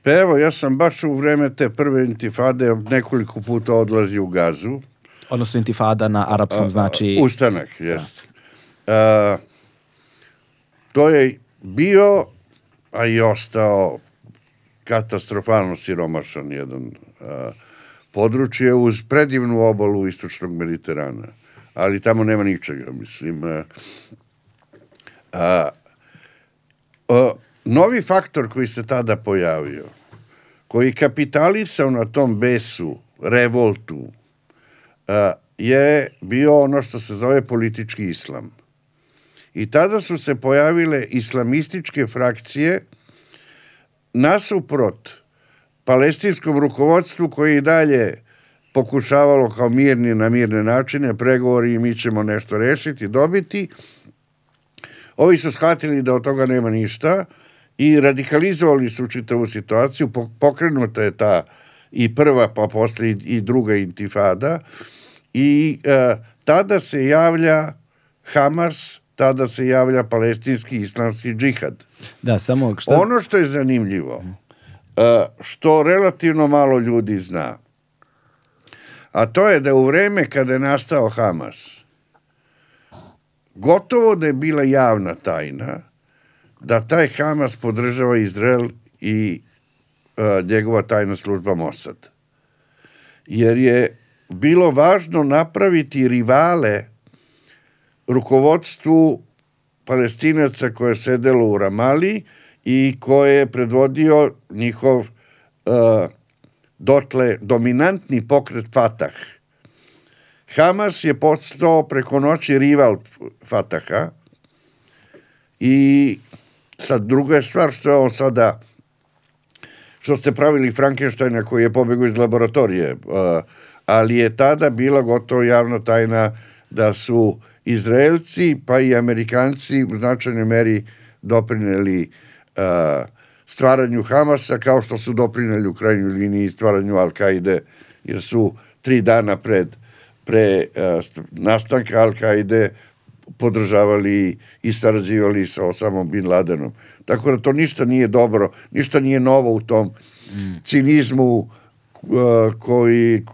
Pa evo, ja sam baš u vreme te prve intifade nekoliko puta odlazi u Gazu. Odnosno intifada na arapskom znači... Ustanak, jest. Da. to je bio a i ostao katastrofalno siromašan jedan a, područje uz predivnu obalu istočnog Mediterana. Ali tamo nema ničega, mislim. A, a, a, novi faktor koji se tada pojavio, koji kapitalisao na tom besu, revoltu, a, je bio ono što se zove politički islam. I tada su se pojavile islamističke frakcije nasuprot palestinskom rukovodstvu koji i dalje pokušavalo kao mirni na mirne načine, pregovori i mi ćemo nešto rešiti, dobiti. Ovi su shvatili da od toga nema ništa i radikalizovali su čitavu situaciju, pokrenuta je ta i prva pa posle i druga intifada i e, tada se javlja Hamas tada se javlja palestinski islamski džihad. Da, samo šta... Ono što je zanimljivo, e, što relativno malo ljudi zna, a to je da u vreme kada je nastao Hamas, gotovo da je bila javna tajna da taj Hamas podržava Izrael i uh, njegova tajna služba Mossad. Jer je bilo važno napraviti rivale rukovodstvu palestinaca koje je sedelo u Ramali i koje je predvodio njihov uh, dotle dominantni pokret Fatah. Hamas je postao preko noći rival Fataha i sad druga je stvar što je on sada što ste pravili Frankensteina koji je pobegao iz laboratorije, uh, ali je tada bila gotovo javna tajna da su uh, Izraelci pa i Amerikanci u značajnoj meri doprineli uh, stvaranju Hamasa kao što su doprineli u krajnjoj liniji stvaranju Al-Kaide jer su tri dana pred pre uh, nastanka Al-Kaide podržavali i sarađivali sa Osamom Bin Ladenom. Tako da to ništa nije dobro, ništa nije novo u tom mm. cinizmu uh, koji,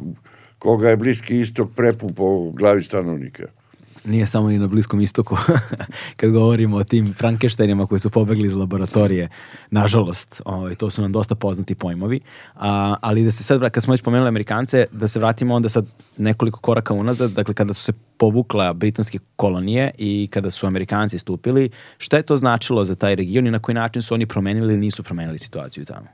koga je Bliski istok prepu po glavi stanovnika. Nije samo ni na Bliskom istoku. Kad govorimo o tim Frankensteinima koji su pobegli iz laboratorije, nažalost, ovaj, to su nam dosta poznati pojmovi. A, ali da se sad, kad smo već pomenuli Amerikance, da se vratimo onda sad nekoliko koraka unazad, dakle kada su se povukla britanske kolonije i kada su Amerikanci stupili, šta je to značilo za taj region i na koji način su oni promenili ili nisu promenili situaciju tamo?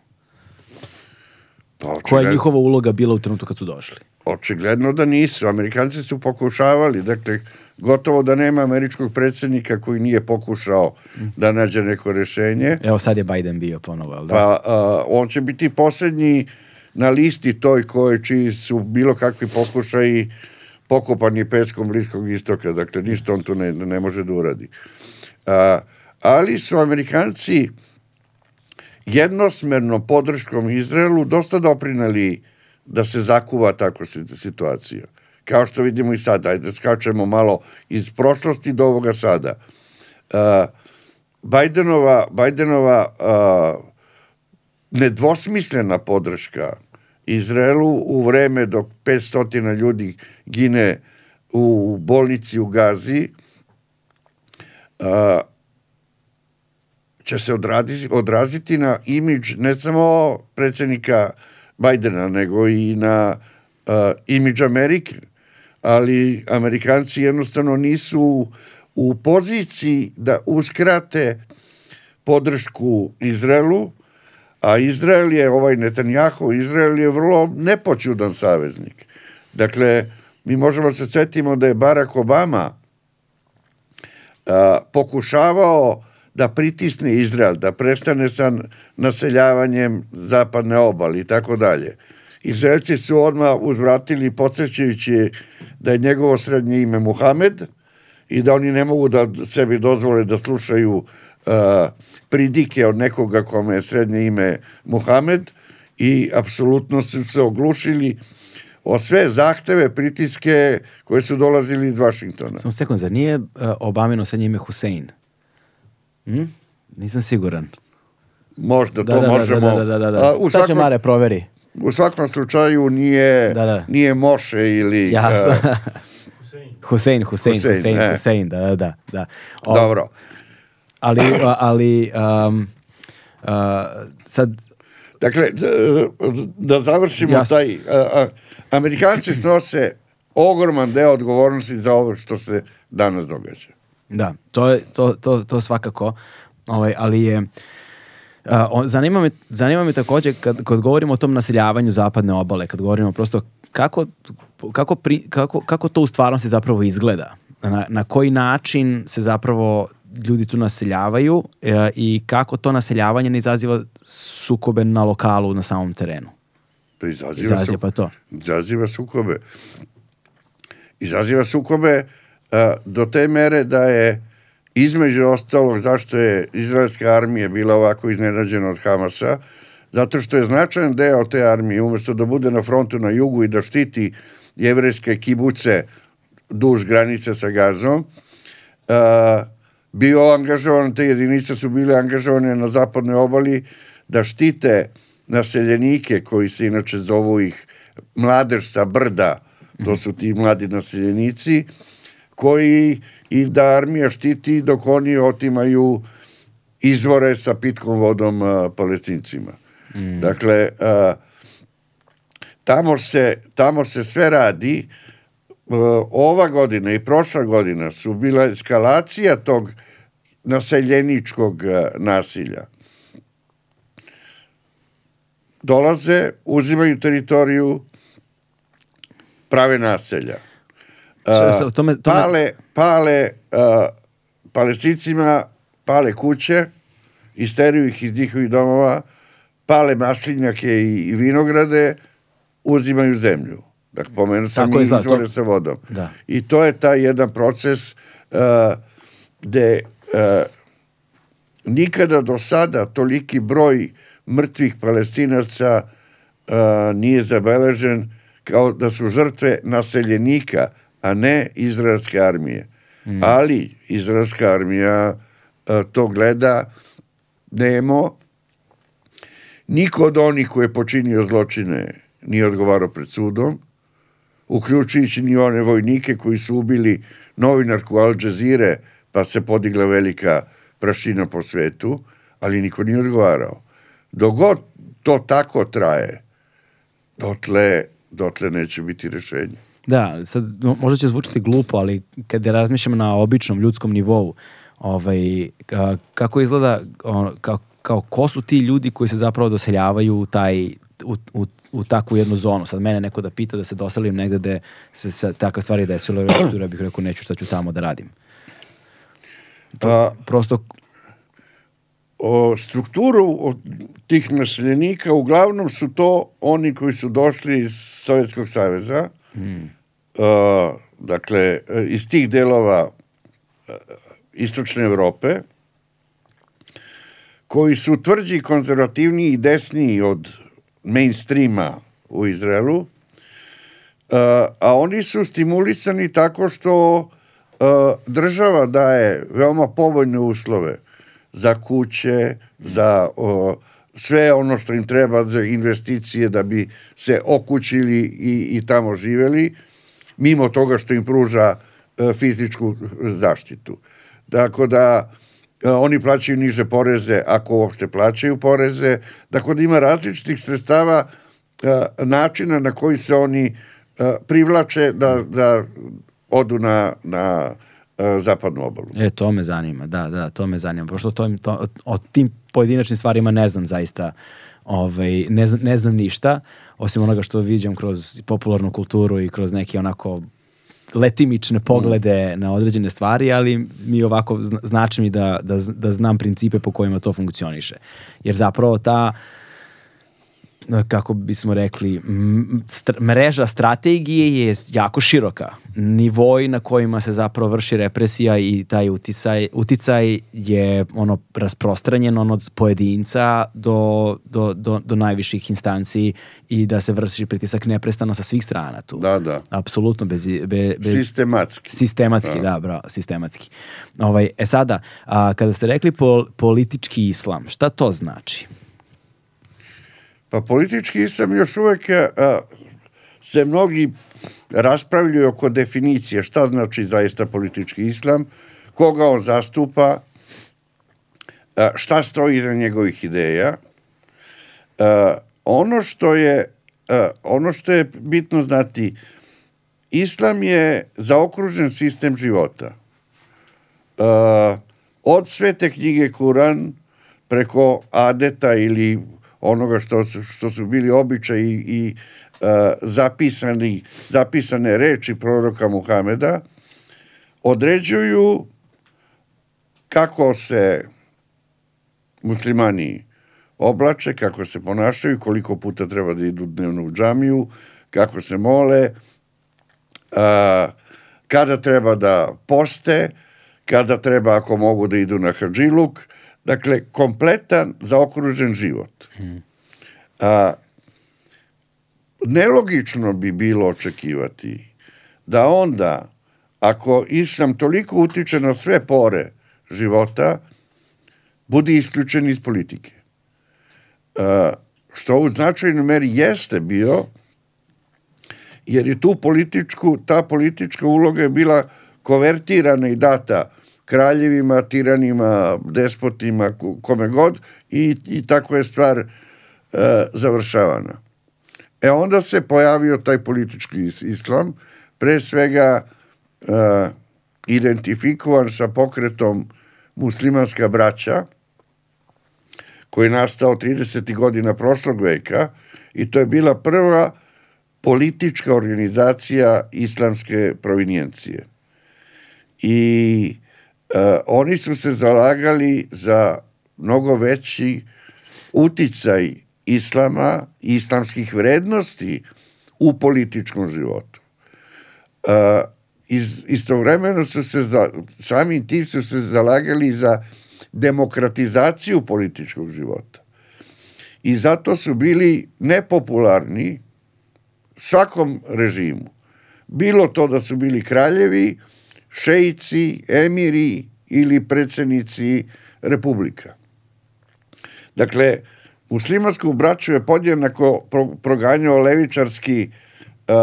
Pa, Koja je njihova uloga bila u trenutku kad su došli? Očigledno da nisu. Amerikanci su pokušavali, dakle, gotovo da nema američkog predsjednika koji nije pokušao da nađe neko rešenje. Evo sad je Biden bio ponovo, jel da? Pa a, on će biti posljednji na listi toj koje čiji su bilo kakvi pokušaji pokopani peskom Bliskog istoka. Dakle, ništa on tu ne, ne može da uradi. A, ali su Amerikanci jednosmerno podrškom Izraelu dosta doprinali da se zakuva tako si- situacija. Kao što vidimo i sada, ajde skačemo malo iz prošlosti do ovoga sada. A, Bajdenova, Bajdenova a, nedvosmislena podrška Izraelu u vreme dok 500 ljudi gine u bolnici u Gazi a, će se odraziti, odraziti na imidž ne samo predsjednika Bajdena, nego i na uh, imidž Amerike. Ali Amerikanci jednostavno nisu u poziciji da uskrate podršku Izraelu, a Izrael je, ovaj Netanjahu, Izrael je vrlo nepoćudan saveznik. Dakle, mi možemo se setimo da je Barack Obama a, pokušavao da pritisne Izrael, da prestane sa naseljavanjem zapadne obali i tako dalje. Izraelci su odmah uzvratili podsjećajući da je njegovo srednje ime Muhamed i da oni ne mogu da sebi dozvole da slušaju uh, pridike od nekoga kome je srednje ime Muhamed i apsolutno su se oglušili o sve zahteve, pritiske koje su dolazili iz Vašingtona. Samo sekund, zar nije uh, Obamino sa njime Husein? Hm? Nisam siguran. Možda Da, to da, da, možemo. da, da, da, da. A, u, Sad će svakom, Mare proveri. U svakom slučaju nije, Da, da. nije Moše ili... Jasno. a, Husein, Husein, Husein, Husein, e. Husein, da, da, da. da. O, dobro. Ali, ali um, uh, sad, Dakle, da završimo Jasno. taj... a, Amerikanci snose ogroman deo odgovornosti za ovo što se danas događa. Da, to, je, to, to, to svakako, ovaj, ali je, on- zanima, me, zanima me također kad, kad govorimo o tom naseljavanju zapadne obale, kad govorimo prosto kako, kako, pri, kako, kako to u stvarnosti zapravo izgleda, na, na koji način se zapravo ljudi tu naseljavaju e, i kako to naseljavanje ne izaziva sukobe na lokalu, na samom terenu. To izaziva, Izaziva su- pa to. izaziva sukobe. Izaziva sukobe a, do te mere da je između ostalog zašto je izraelska armija bila ovako iznenađena od Hamasa, zato što je značajan deo te armije, umjesto da bude na frontu na jugu i da štiti jevrejske kibuce duž granice sa Gazom, a, bio angažovan, te jedinice su bile angažovane na zapadnoj obali da štite naseljenike koji se inače zovu ih mladež sa brda, to su ti mladi naseljenici, koji i da armija štiti dok oni otimaju izvore sa pitkom vodom a, palestincima. Dakle, a, tamo se, tamo se sve radi, e, ova godina i prošla godina su bila eskalacija tog naseljeničkog nasilja. Dolaze, uzimaju teritoriju, prave naselja. Sa- sa- to me- to me- pale, pale e, palestincima, pale kuće, isteruju ih iz njihovih domova, pale maslinjake i, i vinograde, uzimaju zemlju. Dakle, pomenuo sam Tako i da, to- izvore sa vodom. Da. I to je taj jedan proces uh, gde uh, nikada do sada toliki broj mrtvih palestinaca uh, nije zabeležen kao da su žrtve naseljenika, a ne izraelske armije. Ali izraelska armija uh, to gleda nemo. Niko od onih koji je počinio zločine nije odgovarao pred sudom. uključujući ni one vojnike koji su ubili novinarku Al Jazeera, pa se podigla velika prašina po svetu, ali niko nije odgovarao. Dogod to tako traje, dotle, dotle neće biti rešenje. Da, sad mo- možda će zvučati glupo, ali kada razmišljamo na običnom ljudskom nivou, ovaj, ka- kako izgleda, kao, kao ko su ti ljudi koji se zapravo doseljavaju u taj u, u, u takvu jednu zonu. Sad mene neko da pita da se doselim negde gde se, se takve stvari desilo, ja bih rekao neću šta ću tamo da radim. Pa, Prosto, o strukturu od tih naseljenika uglavnom su to oni koji su došli iz Sovjetskog saveza, Uh, dakle, iz tih delova uh, istočne Evrope, koji su tvrđi, konzervativniji i desniji od mainstreama u Izraelu, uh, a oni su stimulisani tako što uh, država daje veoma povoljne uslove za kuće, za uh, sve ono što im treba za investicije da bi se okućili i, i tamo živeli, mimo toga što im pruža uh, fizičku zaštitu. Tako da uh, oni plaćaju niže poreze ako uopšte plaćaju poreze, tako da ima različitih sredstava uh, načina na koji se oni uh, privlače da, da odu na, na zapadnu obalu. e, to me zanima, da, da, to me zanima. Pošto to, to, o tim pojedinačnim stvarima ne znam zaista, ovaj, ne, znam, ne znam ništa, osim onoga što viđam kroz popularnu kulturu i kroz neke onako letimične poglede na određene stvari, ali mi ovako zna- znači mi da, da, da znam principe po kojima to funkcioniše. Jer zapravo ta kako bismo rekli, str- mreža strategije je jako široka. Nivoi na kojima se zapravo vrši represija i taj uticaj, uticaj je ono rasprostranjen on od pojedinca do, do, do, do najviših instanci i da se vrši pritisak neprestano sa svih strana tu. Da, da. Apsolutno bez, be, bez, Sistematski. Sistematski, da, bravo, sistematski. Ovaj, e sada, a, kada ste rekli pol, politički islam, šta to znači? Pa politički islam još uvek a, se mnogi raspravljaju oko definicije šta znači zaista politički islam, koga on zastupa, a, šta stoji iza njegovih ideja. A, ono što je a, ono što je bitno znati, islam je zaokružen sistem života. A, od svete knjige Kuran preko adeta ili onoga što, što su bili običaji i, i a, zapisani, zapisane reči proroka Muhameda, određuju kako se muslimani oblače, kako se ponašaju, koliko puta treba da idu dnevno u džamiju, kako se mole, a, kada treba da poste, kada treba ako mogu da idu na hadžiluk, dakle kompletan zaokružen život. A, nelogično bi bilo očekivati da onda, ako islam toliko utiče na sve pore života, budi isključen iz politike. A, što u značajnoj meri jeste bio, jer je tu političku, ta politička uloga je bila kovertirana i data kraljevima, tiranima, despotima, ko- kome god i, i tako je stvar e, završavana. E onda se pojavio taj politički is- islam, pre svega e, identifikovan sa pokretom muslimanska braća, koji je nastao 30. godina prošlog veka i to je bila prva politička organizacija islamske provinijencije. I oni su se zalagali za mnogo veći uticaj islama i islamskih vrednosti u političkom životu. E, iz, istovremeno su se za, samim tim su se zalagali za demokratizaciju političkog života. I zato su bili nepopularni svakom režimu. Bilo to da su bili kraljevi, šejci, emiri ili predsednici republika. Dakle, muslimansku braću je podjednako pro, proganjao levičarski uh,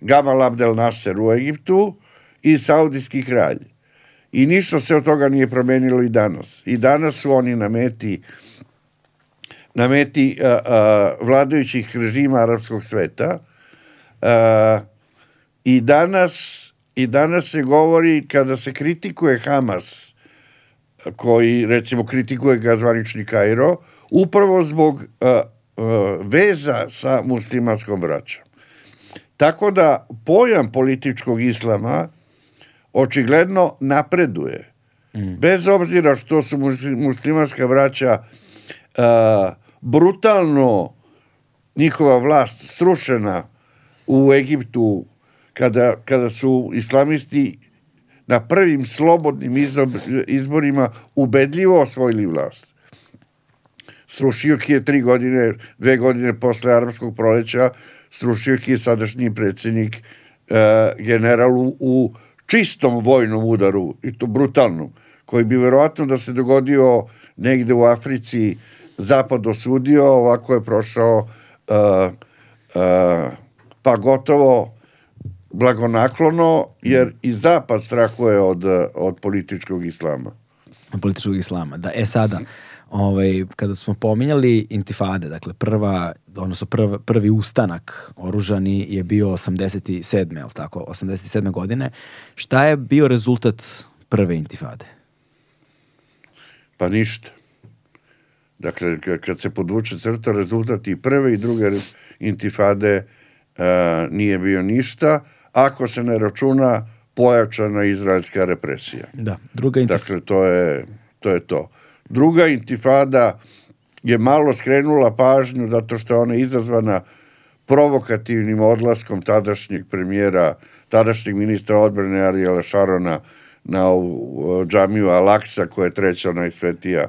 Gamal Abdel Nasser u Egiptu i saudijski kralj. I ništa se od toga nije promenilo i danas. I danas su oni na meti na meti uh, uh, vladajućih režima arapskog sveta. Uh, I danas i danas se govori kada se kritikuje Hamas koji recimo kritikuje ga zvanični Kairo upravo zbog uh, uh, veza sa muslimanskom braćom. Tako da pojam političkog islama očigledno napreduje. Mm. Bez obzira što su muslimanska braća uh, brutalno njihova vlast srušena u Egiptu kada, kada su islamisti na prvim slobodnim izborima ubedljivo osvojili vlast. Srušio ki je tri godine, dve godine posle arapskog proleća, srušio ki je sadašnji predsjednik uh, general u, čistom vojnom udaru, i to brutalnom, koji bi verovatno da se dogodio negde u Africi zapad osudio, ovako je prošao uh, uh, pa gotovo blagonaklono, jer i zapad strahuje od, od političkog islama. Od političkog islama, da. E sada, ovaj, kada smo pominjali intifade, dakle prva, odnosno prv, prvi ustanak oružani je bio 87. je tako? 87. godine. Šta je bio rezultat prve intifade? Pa ništa. Dakle, kad se podvuče crta, rezultat i prve i druge intifade uh, nije bio ništa, ako se ne računa pojačana izraelska represija. Da, druga intifada. Dakle, to je, to je to. Druga intifada je malo skrenula pažnju zato što je ona izazvana provokativnim odlaskom tadašnjeg premijera, tadašnjeg ministra odbrane Ariela Šarona na džamiju Alaksa koja je treća najsvetija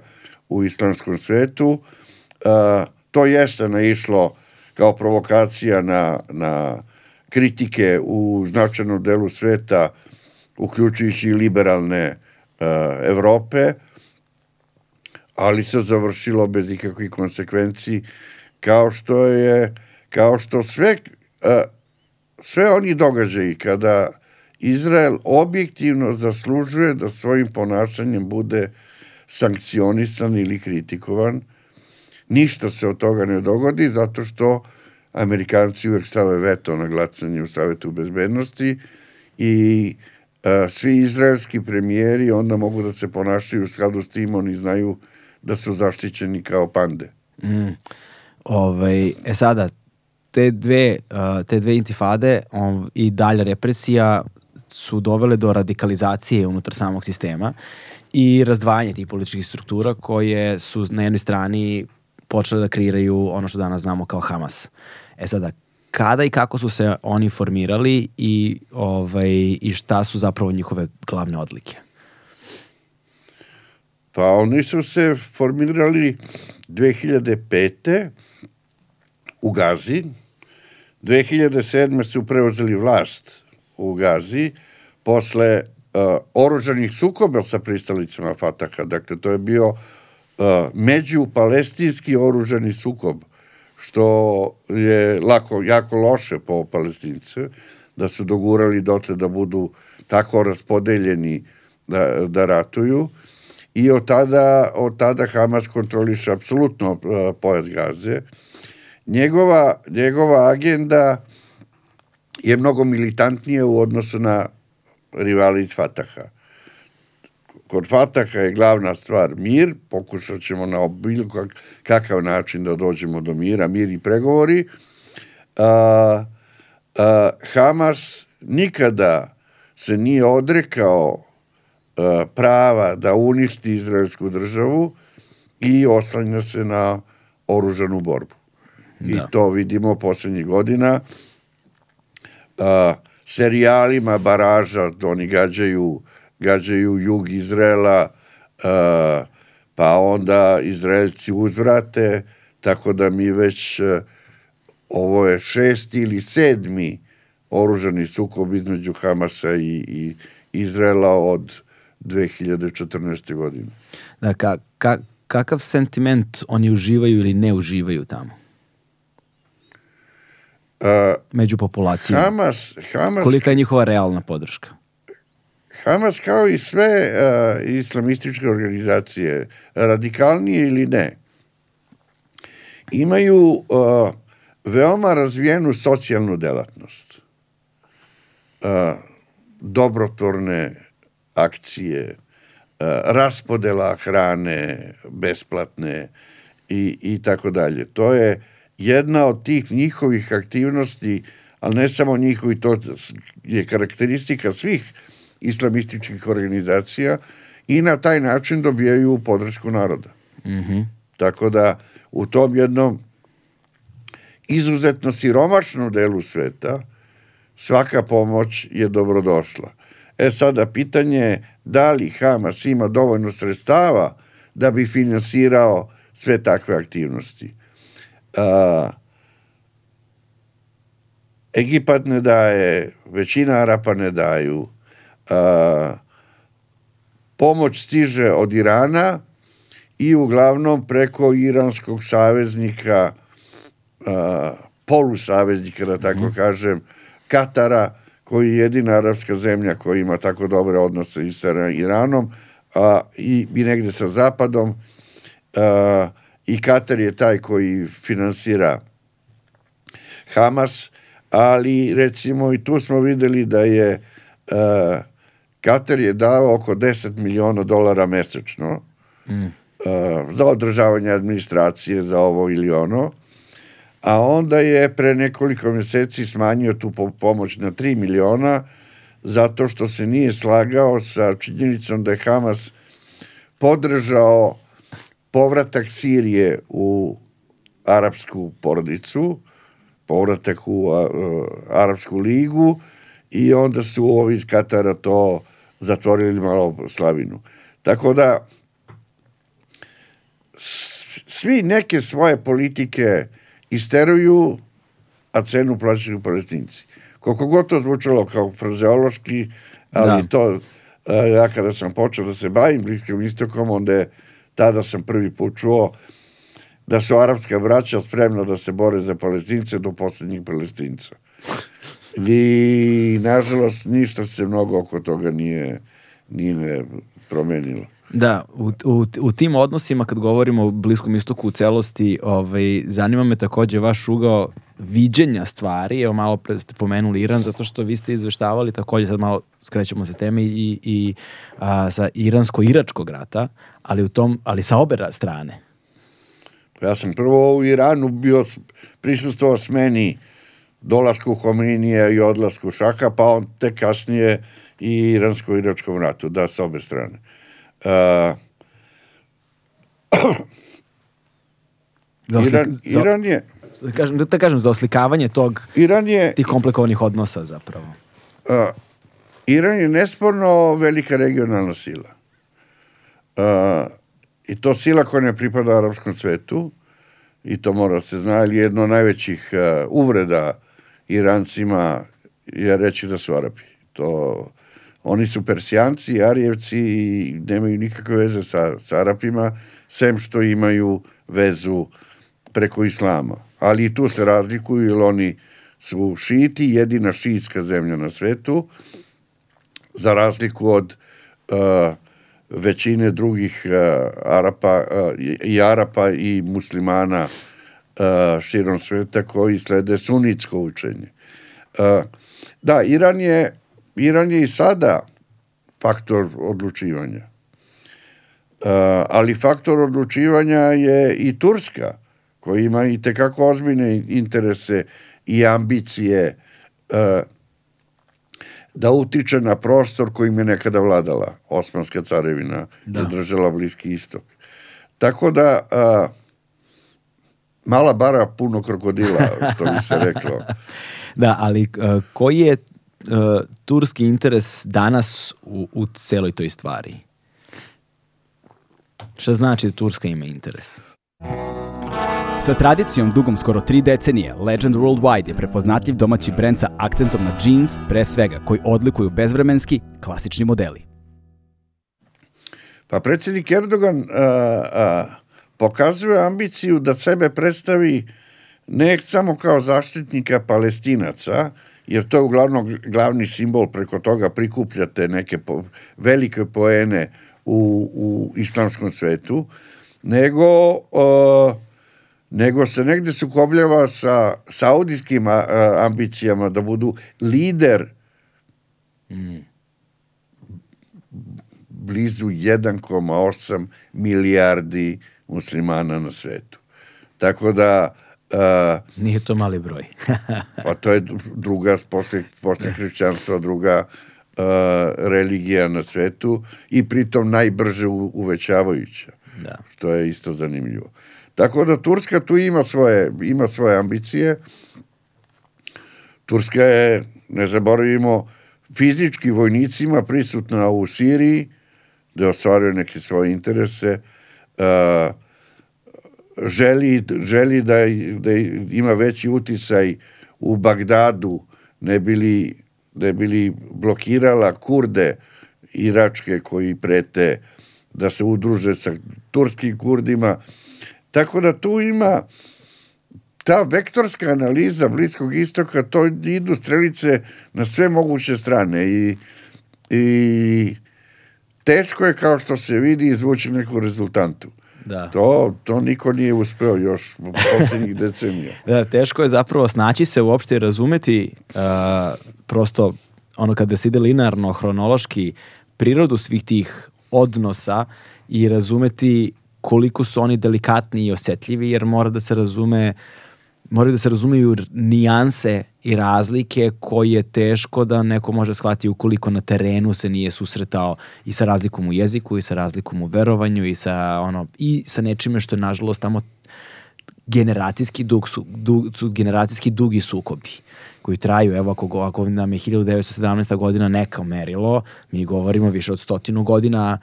u islamskom svetu. Uh, to jeste naišlo kao provokacija na, na kritike u značajnom delu sveta, uključujući i liberalne uh, Evrope, ali se završilo bez ikakvih konsekvenci, kao što je, kao što sve, uh, sve oni događaji kada Izrael objektivno zaslužuje da svojim ponašanjem bude sankcionisan ili kritikovan, ništa se od toga ne dogodi zato što uh, Amerikanci uvek stave veto na glasanje u Savetu bezbednosti i a, svi izraelski premijeri onda mogu da se ponašaju u skladu s tim, oni znaju da su zaštićeni kao pande. Mm. Ovaj, e sada, te dve, uh, te dve intifade um, i dalja represija su dovele do radikalizacije unutar samog sistema i razdvajanje tih političkih struktura koje su na jednoj strani počele da kreiraju ono što danas znamo kao Hamas. E sada, kada i kako su se oni formirali i, ovaj, i šta su zapravo njihove glavne odlike? Pa oni su se formirali 2005. u Gazi. 2007. su preuzeli vlast u Gazi posle uh, oružanih sukoba sa pristalicama Fataha. Dakle, to je bio uh, međupalestinski oružani sukob što je lako, jako loše po palestince, da su dogurali dotle da budu tako raspodeljeni da, da ratuju i od tada, od tada Hamas kontroliše apsolutno pojas Gaze. Njegova, njegova agenda je mnogo militantnije u odnosu na rivali iz Fataha Kod Fataha je glavna stvar mir, pokušat ćemo na bilo kak, kakav način da dođemo do mira, mir i pregovori. A, a, Hamas nikada se nije odrekao a, prava da uništi izraelsku državu i oslanja se na oružanu borbu. Da. I to vidimo poslednjih godina. A, serijalima baraža, oni gađaju gađaju jug Izrela, uh, pa onda Izraelci uzvrate, tako da mi već uh, ovo je šesti ili sedmi oružani sukob između Hamasa i, i Izraela od 2014. godine. Da, ka, ka, kakav sentiment oni uživaju ili ne uživaju tamo? A, među populacijom? Hamas, Hamas, Kolika je njihova realna podrška? Hamas kao i sve a, islamističke organizacije, radikalnije ili ne, imaju a, veoma razvijenu socijalnu delatnost. A, dobrotvorne akcije, a, raspodela hrane besplatne i, i tako dalje. To je jedna od tih njihovih aktivnosti, ali ne samo njihovi, to je karakteristika svih islamističkih organizacija i na taj način dobijaju podršku naroda. Mhm. Tako da u tom jednom izuzetno siromašnom delu sveta svaka pomoć je dobrodošla. E sada pitanje je da li Hamas ima dovoljno sredstava da bi finansirao sve takve aktivnosti. A, Egipat ne daje, većina Arapa ne daju, pomoć stiže od Irana i uglavnom preko iranskog saveznika, a, polusaveznika, da tako kažem, Katara, koji je jedina arapska zemlja koja ima tako dobre odnose i sa Iranom a, i, i negde sa Zapadom. A, I Katar je taj koji finansira Hamas, ali recimo i tu smo videli da je a, Katar je dao oko 10 miliona dolara mesečno Mm. a, za održavanje administracije, za ovo ili ono, a onda je pre nekoliko meseci smanjio tu po- pomoć na 3 miliona zato što se nije slagao sa činjenicom da je Hamas podržao povratak Sirije u arapsku porodicu, povratak u a, a, Arapsku ligu i onda su ovi iz Katara to zatvorili malo slavinu. Tako da svi neke svoje politike isteruju, a cenu plaćaju palestinci. Koliko god to zvučalo kao frazeološki, ali Da. to, a, ja kada sam počeo da se bavim Bliskim istokom, onda je, tada sam prvi put čuo da su arapska braća spremna da se bore za palestince do poslednjih palestinca. I, nažalost, ništa se mnogo oko toga nije, nije promenilo. Da, u, u, u tim odnosima kad govorimo o Bliskom istoku u celosti, ovaj, zanima me takođe vaš ugao viđenja stvari, evo malo pre ste pomenuli Iran, zato što vi ste izveštavali takođe, sad malo skrećemo se teme i, i a, sa iransko-iračkog rata, ali, u tom, ali sa obe ra- strane. Ja sam prvo u Iranu bio prisustvovao smeni dolasku Hominija i odlasku Šaka, pa on tek kasnije i iransko-iračkom ratu, da, s obe strane. Uh, Iran, za- Iran je da kažem, da kažem, za oslikavanje tog, Iran je tih komplikovanih odnosa zapravo. uh, Iran je nesporno velika regionalna sila. Uh, I to sila koja ne pripada arapskom svetu, i to mora da se zna, ali jedno od najvećih uh, uvreda Irancima je reći da su Arapi. To, oni su Persijanci, Arijevci i nemaju nikakve veze sa, sa Arapima, sem što imaju vezu preko Islama. Ali i tu se razlikuju, jer oni su šiti, jedina šiitska zemlja na svetu, za razliku od uh, većine drugih uh, Arapa uh, i- Arapa i muslimana uh, širom sveta koji slede sunitsko učenje. Da, Iran je, Iran je i sada faktor odlučivanja. Ali faktor odlučivanja je i Turska, koja ima i tekako ozbiljne interese i ambicije da utiče na prostor kojim je nekada vladala Osmanska carevina Da. da. držala Bliski istok. Tako da mala bara puno krokodila, što bi se reklo. Da, ali uh, koji je uh, turski interes danas u, u celoj toj stvari? Šta znači da Turska ima interes? Sa tradicijom dugom skoro tri decenije, Legend Worldwide je prepoznatljiv domaći brend sa akcentom na jeans, pre svega, koji odlikuju bezvremenski, klasični modeli. Pa predsjednik Erdogan a, a, pokazuje ambiciju da sebe predstavi ne samo kao zaštitnika palestinaca, jer to je uglavnom glavni simbol, preko toga prikupljate neke po, velike poene u, u islamskom svetu, nego, uh, nego se negde sukobljava sa saudijskim uh, ambicijama da budu lider mm. blizu 1,8 milijardi muslimana na svetu. Tako da Uh, Nije to mali broj. pa to je druga, posle, posle hrišćanstva, druga uh, religija na svetu i pritom najbrže u, uvećavajuća. Da. Što je isto zanimljivo. Tako da Turska tu ima svoje, ima svoje ambicije. Turska je, ne zaboravimo, fizički vojnicima prisutna u Siriji, da ostvaruje neke svoje interese. Uh, želi, želi da, da ima veći utisaj u Bagdadu, ne bili, ne bili blokirala kurde iračke koji prete da se udruže sa turskim kurdima. Tako da tu ima ta vektorska analiza Bliskog istoka, to idu strelice na sve moguće strane i, i teško je kao što se vidi izvući neku rezultantu. Da. To, to niko nije uspeo još u poslednjih decenija. Da, teško je zapravo snaći se uopšte i razumeti uh, prosto ono kada se ide linearno, hronološki, prirodu svih tih odnosa i razumeti koliko su oni delikatni i osetljivi, jer mora da se razume moraju da se razumeju nijanse i razlike koje je teško da neko može shvatiti ukoliko na terenu se nije susretao i sa razlikom u jeziku i sa razlikom u verovanju i sa ono i sa nečime što je nažalost tamo generacijski dug su, dug, su generacijski dugi sukobi koji traju, evo ako, ako nam je 1917. godina neka merilo, mi govorimo više od stotinu godina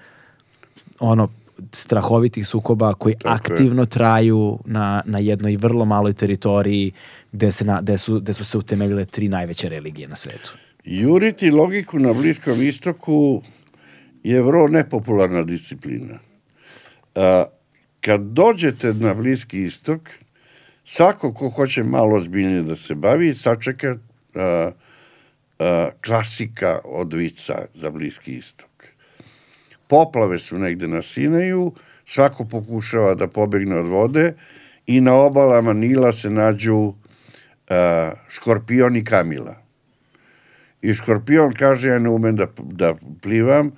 ono strahovitih sukoba koji Tako aktivno je. traju na, na jednoj vrlo maloj teritoriji gde, se na, gde, su, gde su se utemeljile tri najveće religije na svetu. Juriti logiku na Bliskom istoku je vrlo nepopularna disciplina. A, kad dođete na Bliski istok, svako ko hoće malo ozbiljnije da se bavi, sačeka a, a, klasika od vica za Bliski istok poplave su negde na Sinaju, svako pokušava da pobegne od vode i na obalama Nila se nađu uh, škorpion i kamila. I škorpion kaže, ja ne umem da, da plivam,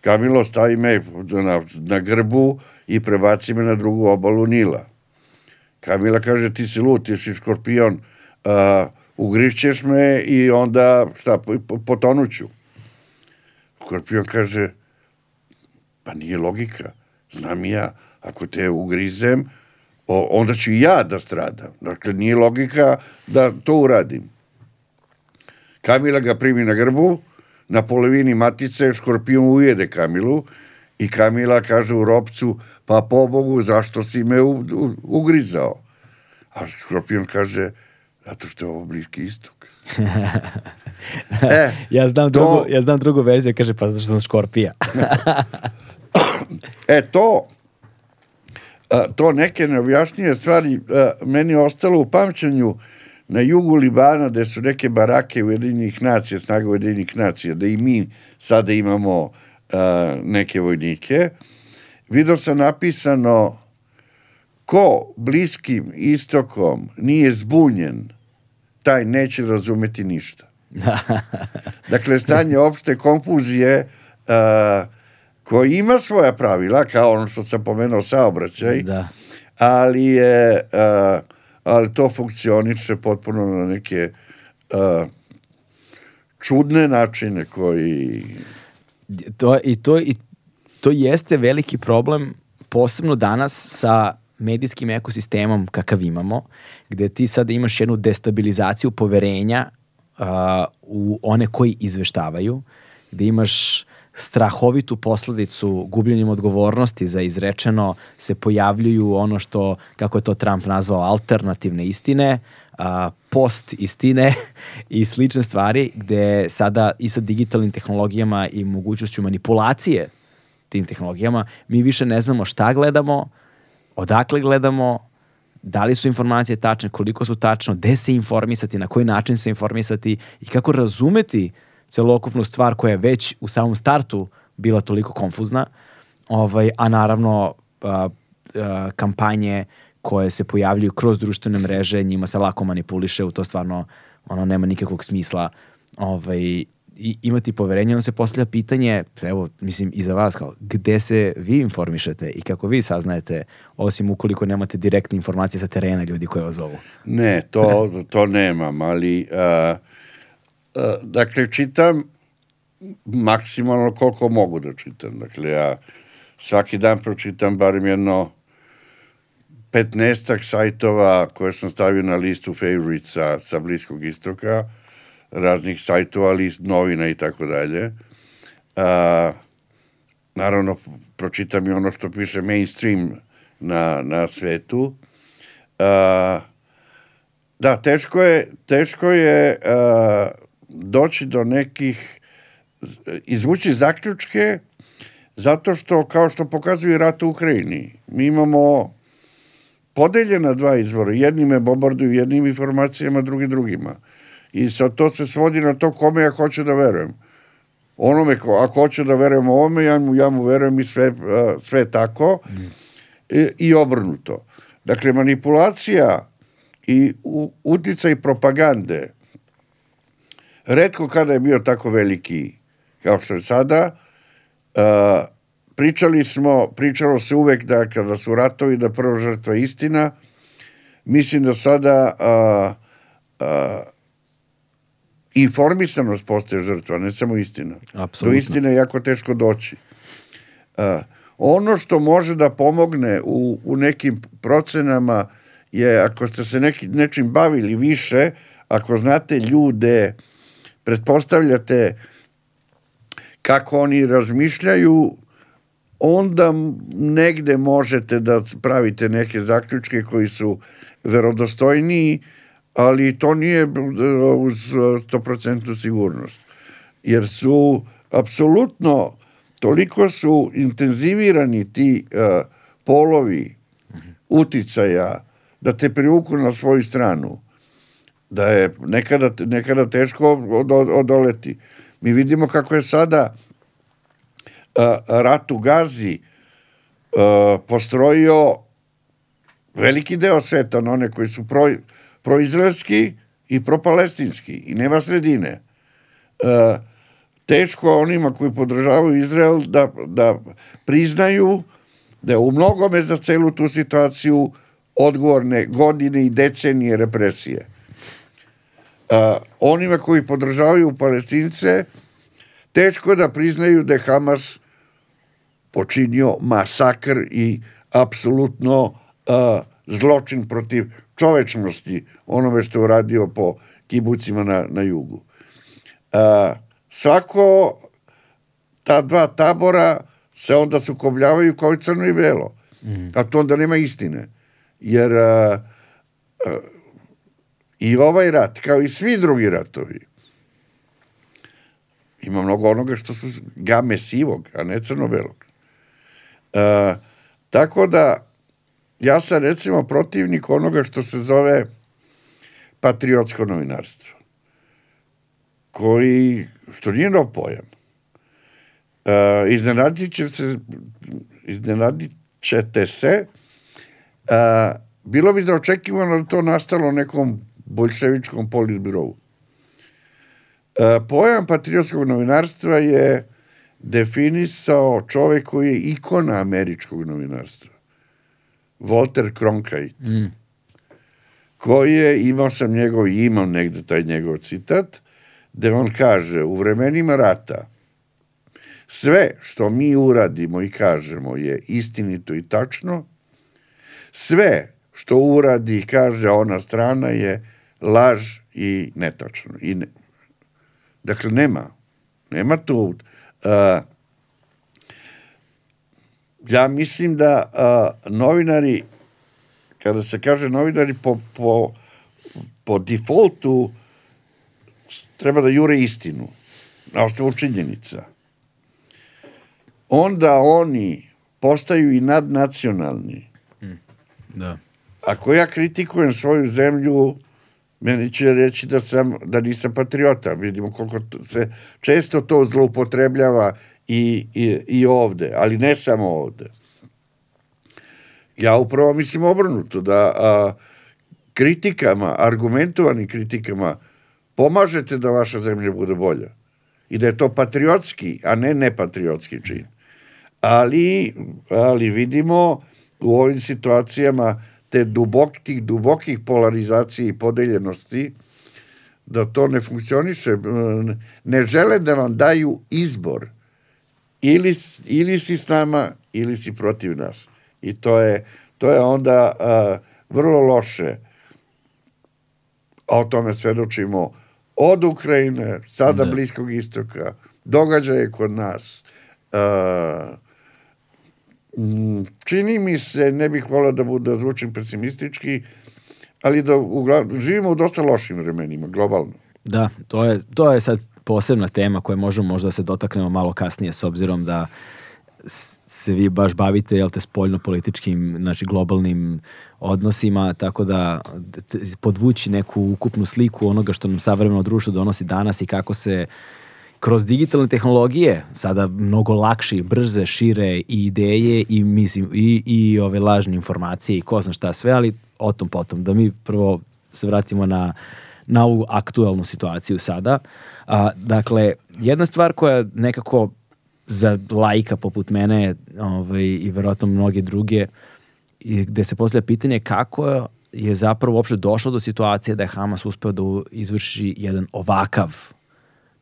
Kamilo stavi me na, na grbu i prebaci me na drugu obalu Nila. Kamila kaže, ti si lut, ti si škorpion, uh, ugrišćeš me i onda, šta, potonuću. Škorpion kaže, Pa nije logika. Znam ja, ako te ugrizem, o, onda ću i ja da stradam. Dakle, nije logika da to uradim. Kamila ga primi na grbu, na polovini matice škorpion ujede Kamilu i Kamila kaže u ropcu, pa po Bogu, zašto si me u, u, ugrizao? A škorpion kaže, zato što je ovo bliski istok. e, ja, znam drugu, to... ja znam drugu verziju, kaže, pa zašto sam škorpija. E to, to neke neobjašnjive stvari meni ostalo u pamćenju na jugu Libana gde su neke barake Ujedinjenih nacija, snaga Ujedinjenih nacija, da i mi sada imamo neke vojnike. Video sam napisano ko bliskim istokom nije zbunjen, taj neće razumeti ništa. dakle, stanje opšte konfuzije uh, koji ima svoja pravila, kao ono što sam pomenuo saobraćaj, da. ali je uh, ali to funkcioniše potpuno na neke uh, čudne načine koji to i to i to jeste veliki problem posebno danas sa medijskim ekosistemom kakav imamo, gde ti sada imaš jednu destabilizaciju poverenja uh, u one koji izveštavaju, gde imaš strahovitu posledicu gubljenjem odgovornosti za izrečeno se pojavljuju ono što, kako je to Trump nazvao, alternativne istine, post istine i slične stvari gde sada i sa digitalnim tehnologijama i mogućnošću manipulacije tim tehnologijama mi više ne znamo šta gledamo, odakle gledamo, da li su informacije tačne, koliko su tačno, gde se informisati, na koji način se informisati i kako razumeti celokupnu stvar koja je već u samom startu bila toliko konfuzna, ovaj, a naravno a, a, kampanje koje se pojavljuju kroz društvene mreže, njima se lako manipuliše, u to stvarno ono nema nikakvog smisla ovaj, i imati poverenje, onda se postavlja pitanje, evo, mislim, i za vas, kao, gde se vi informišete i kako vi saznajete, osim ukoliko nemate direktne informacije sa terena ljudi koje vas zovu? Ne, to, to nemam, ali uh, dakle, čitam maksimalno koliko mogu da čitam. Dakle, ja svaki dan pročitam barem jedno 15 sajtova koje sam stavio na listu favorites sa, Bliskog istoka, raznih sajtova, list novina i tako dalje. Naravno, pročitam i ono što piše mainstream na, na svetu. A, da, teško je, teško je a, doći do nekih, izvući zaključke, zato što, kao što pokazuje rat u Ukrajini, mi imamo podeljena dva izvora. Jedni me bombarduju jednim informacijama, drugi drugima. I sad to se svodi na to kome ja hoću da verujem. Onome, ko, ako hoću da verujem ovome, ja mu, ja mu verujem i sve, sve tako. Mm. I, I obrnuto. Dakle, manipulacija i uticaj propagande redko kada je bio tako veliki kao što je sada, uh, pričali smo, pričalo se uvek da kada su ratovi da prva žrtva istina, mislim da sada a, a, informisanost postaje žrtva, ne samo istina. Absolutno. Do istine je jako teško doći. A, ono što može da pomogne u, u nekim procenama je ako ste se neki, nečim bavili više, ako znate ljude, pretpostavljate kako oni razmišljaju, onda negde možete da pravite neke zaključke koji su verodostojniji, ali to nije uz 100% sigurnost. Jer su apsolutno toliko su intenzivirani ti uh, polovi uticaja da te privuku na svoju stranu da je nekada, nekada teško odoleti. Mi vidimo kako je sada rat u Gazi postrojio veliki deo sveta na one koji su pro, proizraelski i propalestinski i nema sredine. Teško onima koji podržavaju Izrael da, da priznaju da je u mnogome za celu tu situaciju odgovorne godine i decenije represije. Onima koji podržavaju palestince teško da priznaju da je Hamas počinio masakr i apsolutno uh, zločin protiv čovečnosti onome što je uradio po kibucima na, na jugu. Uh, svako ta dva tabora se onda sukobljavaju kao i crno i belo. Mm. A to onda nema istine. Jer uh, uh, i ovaj rat, kao i svi drugi ratovi, ima mnogo onoga što su game sivog, a ne crno-belog. E, tako da, ja sam recimo protivnik onoga što se zove patriotsko novinarstvo, koji, što nije nov pojam, e, iznenadit će se, iznenadit ćete se, e, bilo bi da očekivano da to nastalo nekom boljševičkom politbirovu. E, pojam patriotskog novinarstva je definisao čovek koji je ikona američkog novinarstva. Walter Cronkite. Mm. Koji je, imao sam njegov, imam negde taj njegov citat, gde on kaže, u vremenima rata, sve što mi uradimo i kažemo je istinito i tačno, sve što uradi i kaže ona strana je laž i netačno. I ne, dakle, nema. Nema tu Uh, ja mislim da uh, novinari, kada se kaže novinari po, po, po defaultu treba da jure istinu na osnovu činjenica. Onda oni postaju i nadnacionalni. Mm, da. ako ja kritikujem svoju zemlju, meni će reći da sam da nisam patriota. Vidimo koliko se često to zloupotrebljava i, i, i ovde, ali ne samo ovde. Ja upravo mislim obrnuto, da a, kritikama, argumentovanim kritikama, pomažete da vaša zemlja bude bolja. I da je to patriotski, a ne nepatriotski čin. Ali, ali vidimo u ovim situacijama te dubok, tih dubokih polarizacija i podeljenosti, da to ne funkcioniše. Ne žele da vam daju izbor. Ili, ili si s nama, ili si protiv nas. I to je, to je onda a, vrlo loše. A o tome svedočimo od Ukrajine, sada da. Bliskog istoka, događaje kod nas. A, čini mi se, ne bih volao da, da zvučim pesimistički, ali da ugla, živimo u dosta lošim vremenima, globalno. Da, to je, to je sad posebna tema koja možemo možda da se dotaknemo malo kasnije s obzirom da se vi baš bavite jel te spoljno političkim znači globalnim odnosima tako da podvući neku ukupnu sliku onoga što nam savremeno društvo donosi danas i kako se kroz digitalne tehnologije sada mnogo lakše, brže, šire i ideje i mislim i, i ove lažne informacije i ko zna šta sve, ali o tom potom. Da mi prvo se vratimo na, na ovu aktuelnu situaciju sada. A, dakle, jedna stvar koja nekako za lajka poput mene ovaj, i verovatno mnoge druge i gde se postavlja pitanje kako je zapravo uopšte došlo do situacije da je Hamas uspeo da izvrši jedan ovakav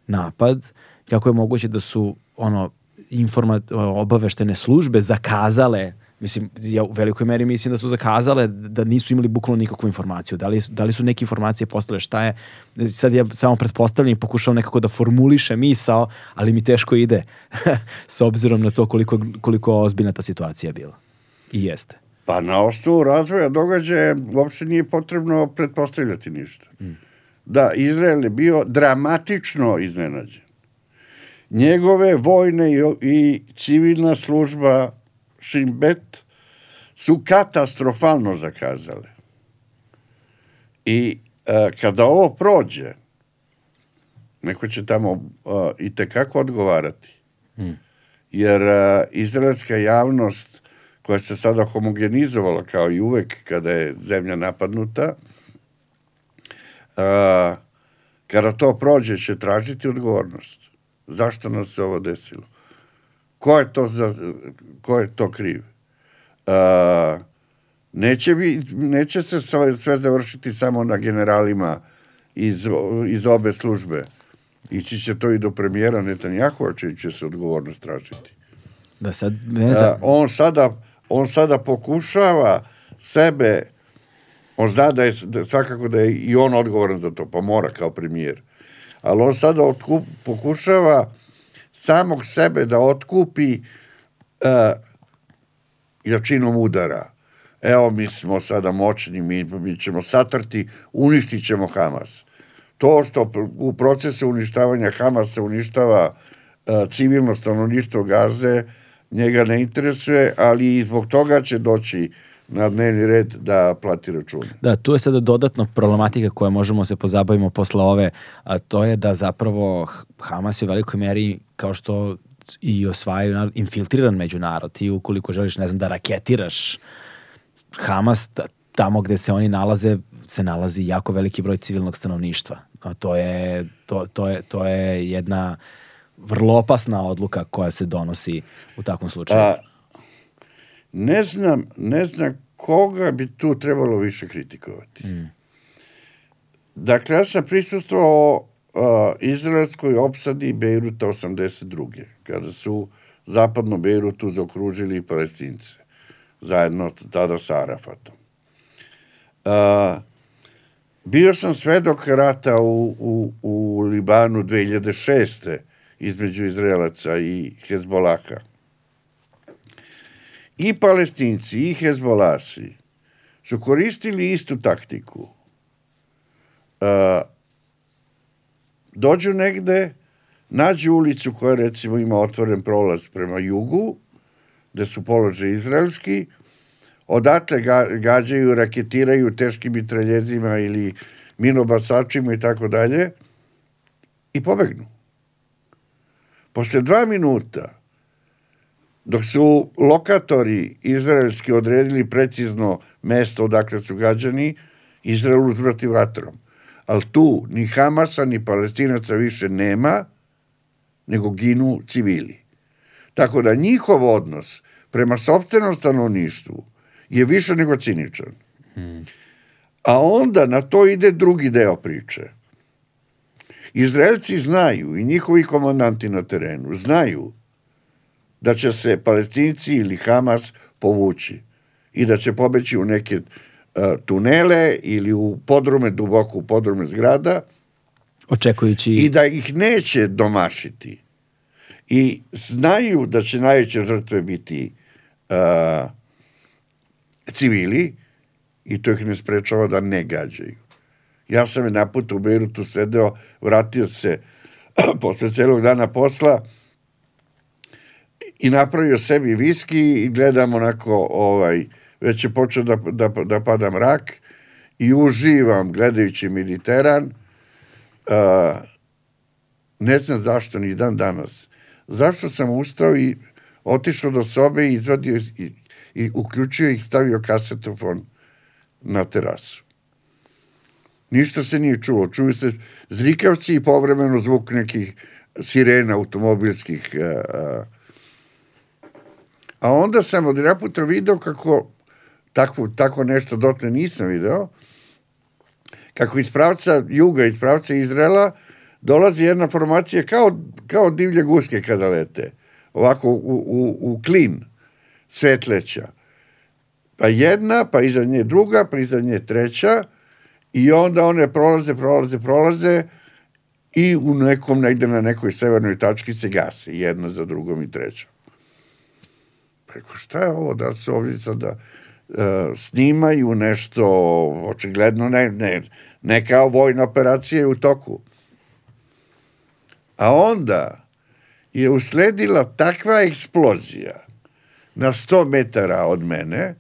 napad, kako je moguće da su ono informa, obaveštene službe zakazale mislim, ja u velikoj meri mislim da su zakazale da nisu imali bukvalno nikakvu informaciju. Da li, da li su neke informacije postale šta je? Sad ja samo pretpostavljam i pokušavam nekako da formuliše misao, ali mi teško ide s obzirom na to koliko, koliko ozbiljna ta situacija bila. I jeste. Pa na osnovu razvoja događaja uopšte nije potrebno pretpostavljati ništa. Mm da Izrael je bio dramatično iznenađen. Njegove vojne i civilna služba Šimbet su katastrofalno zakazale. I e, kada ovo prođe, neko će tamo e, i tekako odgovarati. Hmm. Jer e, izraelska javnost koja se sada homogenizovala kao i uvek kada je zemlja napadnuta, kada to prođe će tražiti odgovornost. Zašto nas se ovo desilo? Ko je to, za, ko je to kriv? A, neće, bi, neće se sve, sve završiti samo na generalima iz, iz obe službe. Ići će to i do premijera Netanjahova, će, će se odgovornost tražiti. Da sad, ne znam. A, on, sada, on sada pokušava sebe On zna da je da, svakako da je i on odgovoran za to, pa mora kao premijer. Ali on sada otkup, pokušava samog sebe da otkupi uh, jačinom udara. Evo, mi smo sada moćni, mi, mi ćemo satrti, uništit ćemo Hamas. To što u procesu uništavanja Hamasa uništava uh, civilno stanovništvo Gaze, njega ne interesuje, ali i zbog toga će doći uh, na dnevni red da plati račune. Da, tu je sada dodatno problematika koja možemo se pozabavimo posle ove, a to je da zapravo Hamas je u velikoj meri kao što i osvajaju infiltriran međunarod. Ti ukoliko želiš, ne znam, da raketiraš Hamas, tamo gde se oni nalaze, se nalazi jako veliki broj civilnog stanovništva. A to je, to, to je, to je jedna vrlo opasna odluka koja se donosi u takvom slučaju. A, ne znam, ne znam koga bi tu trebalo više kritikovati. Mm. Dakle, ja sam prisustvovao uh, izraelskoj opsadi Bejruta 82. kada su zapadno Bejrutu zaokružili palestince zajedno tada sa Arafatom. Uh, bio sam svedok rata u, u, u Libanu 2006. između Izraelaca i Hezbolaha i palestinci i hezbolasi su koristili istu taktiku. Uh, dođu negde, nađu ulicu koja recimo ima otvoren prolaz prema jugu, gde su položaj izraelski, odatle ga, gađaju, raketiraju teškim mitraljezima ili minobasačima i tako dalje i pobegnu. Posle dva minuta, dok su lokatori izraelski odredili precizno mesto odakle su gađani, Izrael uzvrati vatrom. Ali tu ni Hamasa, ni palestinaca više nema, nego ginu civili. Tako da njihov odnos prema sobstvenom stanovništvu je više nego ciničan. Hmm. A onda na to ide drugi deo priče. Izraelci znaju i njihovi komandanti na terenu znaju da će se palestinci ili Hamas povući i da će pobeći u neke uh, tunele ili u podrume, duboko u podrume zgrada očekujući i da ih neće domašiti i znaju da će najveće žrtve biti uh, civili i to ih ne sprečava da ne gađaju. Ja sam je naput u Beirutu sedeo, vratio se posle celog dana posla i napravio sebi viski i gledam onako, ovaj, već je počeo da, da, da pada mrak i uživam gledajući Mediteran. Uh, ne znam zašto ni dan danas. Zašto sam ustao i otišao do sobe i izvadio i, i uključio i stavio kasetofon na terasu. Ništa se nije čulo. Čuju se zrikavci i povremeno zvuk nekih sirena automobilskih. A, a, a onda sam od puta video kako takvo, tako nešto dotle nisam video, kako iz pravca juga, iz pravca Izrela, dolazi jedna formacija kao, kao divlje guske kada lete. Ovako u, u, u klin svetleća. Pa jedna, pa iza nje druga, pa iza nje treća i onda one prolaze, prolaze, prolaze i u nekom, negde na nekoj severnoj tački se gase, jedna za drugom i trećom. Preko šta je ovo, da su ovdje sada uh, snimaju nešto, očigledno ne, ne, ne kao vojna operacija je u toku. A onda je usledila takva eksplozija na 100 metara od mene,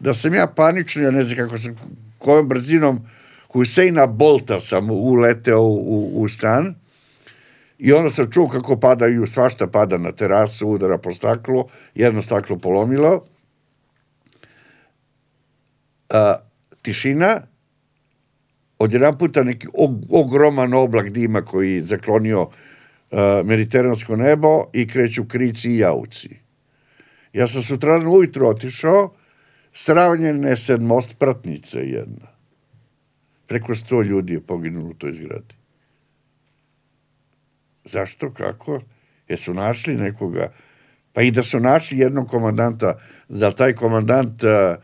da sam ja panično, ja ne znam kako sam, kojom brzinom Huseina Bolta sam uleteo u, u stan i onda sam čuo kako padaju, svašta pada na terasu, udara po staklu, jedno staklo polomilo. A, tišina, odjedan puta neki ogroman oblak dima koji zaklonio uh, mediteransko nebo i kreću krici i jauci. Ja sam sutradan ujutro otišao, sravnjene most pratnice jedna. Preko sto ljudi je poginulo u toj zgradi. Zašto? Kako? Jesu našli nekoga? Pa i da su našli jednog komandanta, da taj komandant a,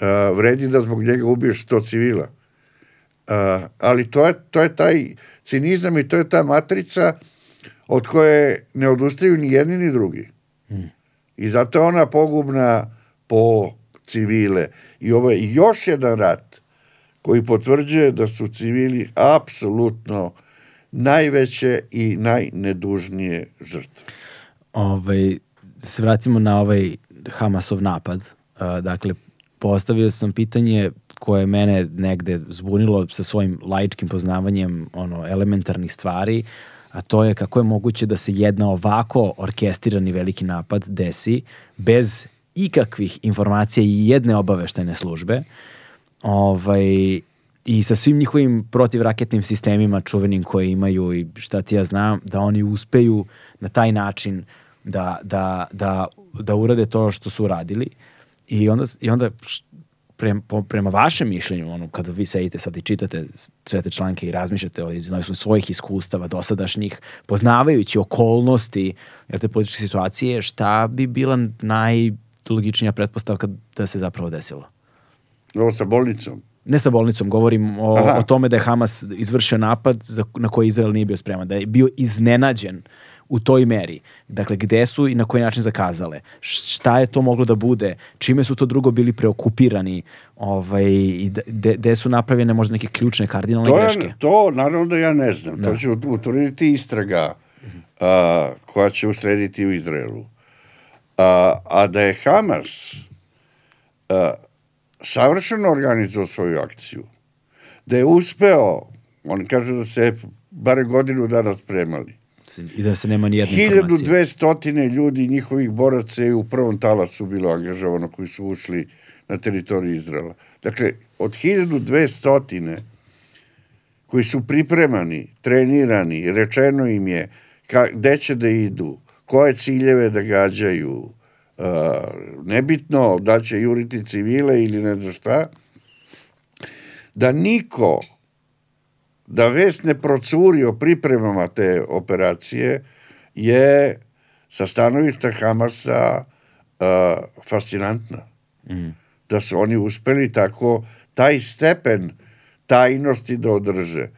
a, vredi da zbog njega ubiješ sto civila. A, ali to je, to je taj cinizam i to je ta matrica od koje ne odustaju ni jedni ni drugi. Hmm. I zato je ona pogubna po civile. I ovo je još jedan rat koji potvrđuje da su civili apsolutno najveće i najnedužnije žrtve. Ovaj, da se vratimo na ovaj Hamasov napad. Uh, dakle, postavio sam pitanje koje mene negde zbunilo sa svojim laičkim poznavanjem ono elementarnih stvari, a to je kako je moguće da se jedna ovako orkestirani veliki napad desi bez ikakvih informacija i jedne obaveštajne službe ovaj, i sa svim njihovim protivraketnim sistemima čuvenim koje imaju i šta ti ja znam, da oni uspeju na taj način da, da, da, da urade to što su uradili i onda, i onda prema, prema vašem mišljenju, ono, kada vi sedite sad i čitate sve te članke i razmišljate o iznosu svojih iskustava dosadašnjih, poznavajući okolnosti jel, te političke situacije, šta bi bila najlogičnija pretpostavka da se zapravo desilo? Ovo sa bolnicom? Ne sa bolnicom, govorim o, o tome da je Hamas izvršio napad za, na koji Izrael nije bio spreman, da je bio iznenađen u toj meri. Dakle, gde su i na koji način zakazale? Šta je to moglo da bude? Čime su to drugo bili preokupirani? Ovaj, i gde su napravljene možda neke ključne kardinalne to je, greške? To naravno da ja ne znam. Da. To će utvrditi istraga a, koja će uslediti u Izraelu. A, a da je Hamas savršeno organizovao svoju akciju, da je uspeo, on kaže da se bare godinu dana spremali, I da se nema ni jedna informacija. 1200 ljudi njihovih boraca je u prvom talasu bilo angažovano koji su ušli na teritoriju Izraela. Dakle, od 1200 koji su pripremani, trenirani, rečeno im je ka, gde će da idu, koje ciljeve da gađaju, nebitno da će juriti civile ili ne znam šta, da niko da vest ne procuri o pripremama te operacije je sa stanovišta Hamasa uh, fascinantna. Mm. Da su oni uspeli tako taj stepen tajnosti da održe.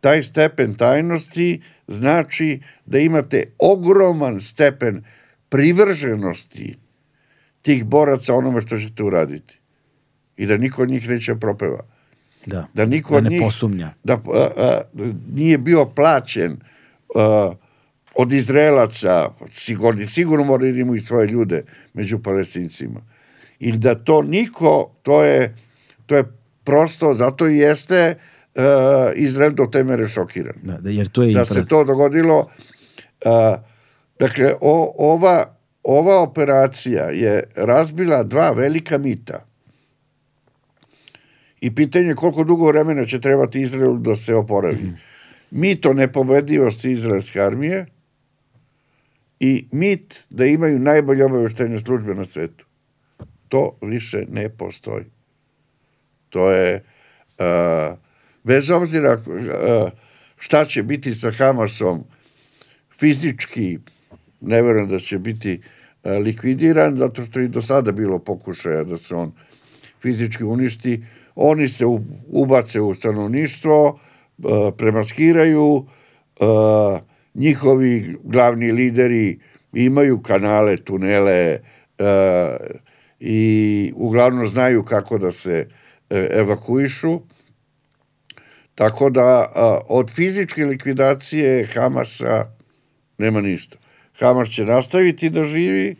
Taj stepen tajnosti znači da imate ogroman stepen privrženosti tih boraca onome što ćete uraditi. I da niko od njih neće propeva. Da, da niko da od ne njih posumnja. da a, a, nije bio plaćen a, od Izraelaca, sigurno, sigurno moraju da imaju i svoje ljude među palestincima. I da to niko, to je, to je prosto, zato i jeste uh, Izrael do te mere šokiran. Da, da, jer to je Da infra... se to dogodilo, uh, dakle, o, ova, ova operacija je razbila dva velika mita. I pitanje je koliko dugo vremena će trebati Izraelu da se oporavi. Mm -hmm. Mit o nepobedivosti izraelske armije i mit da imaju najbolje obaveštajne službe na svetu. To više ne postoji. To je, uh, bez obzira uh, šta će biti sa Hamasom, fizički ne verujem da će biti uh, likvidiran, zato što i do sada bilo pokušaja da se on fizički uništi, oni se ubace u stanovništvo, premaskiraju, njihovi glavni lideri imaju kanale, tunele i uglavnom znaju kako da se e, evakuišu. Tako da od fizičke likvidacije Hamasa nema ništa. Hamas će nastaviti da živi,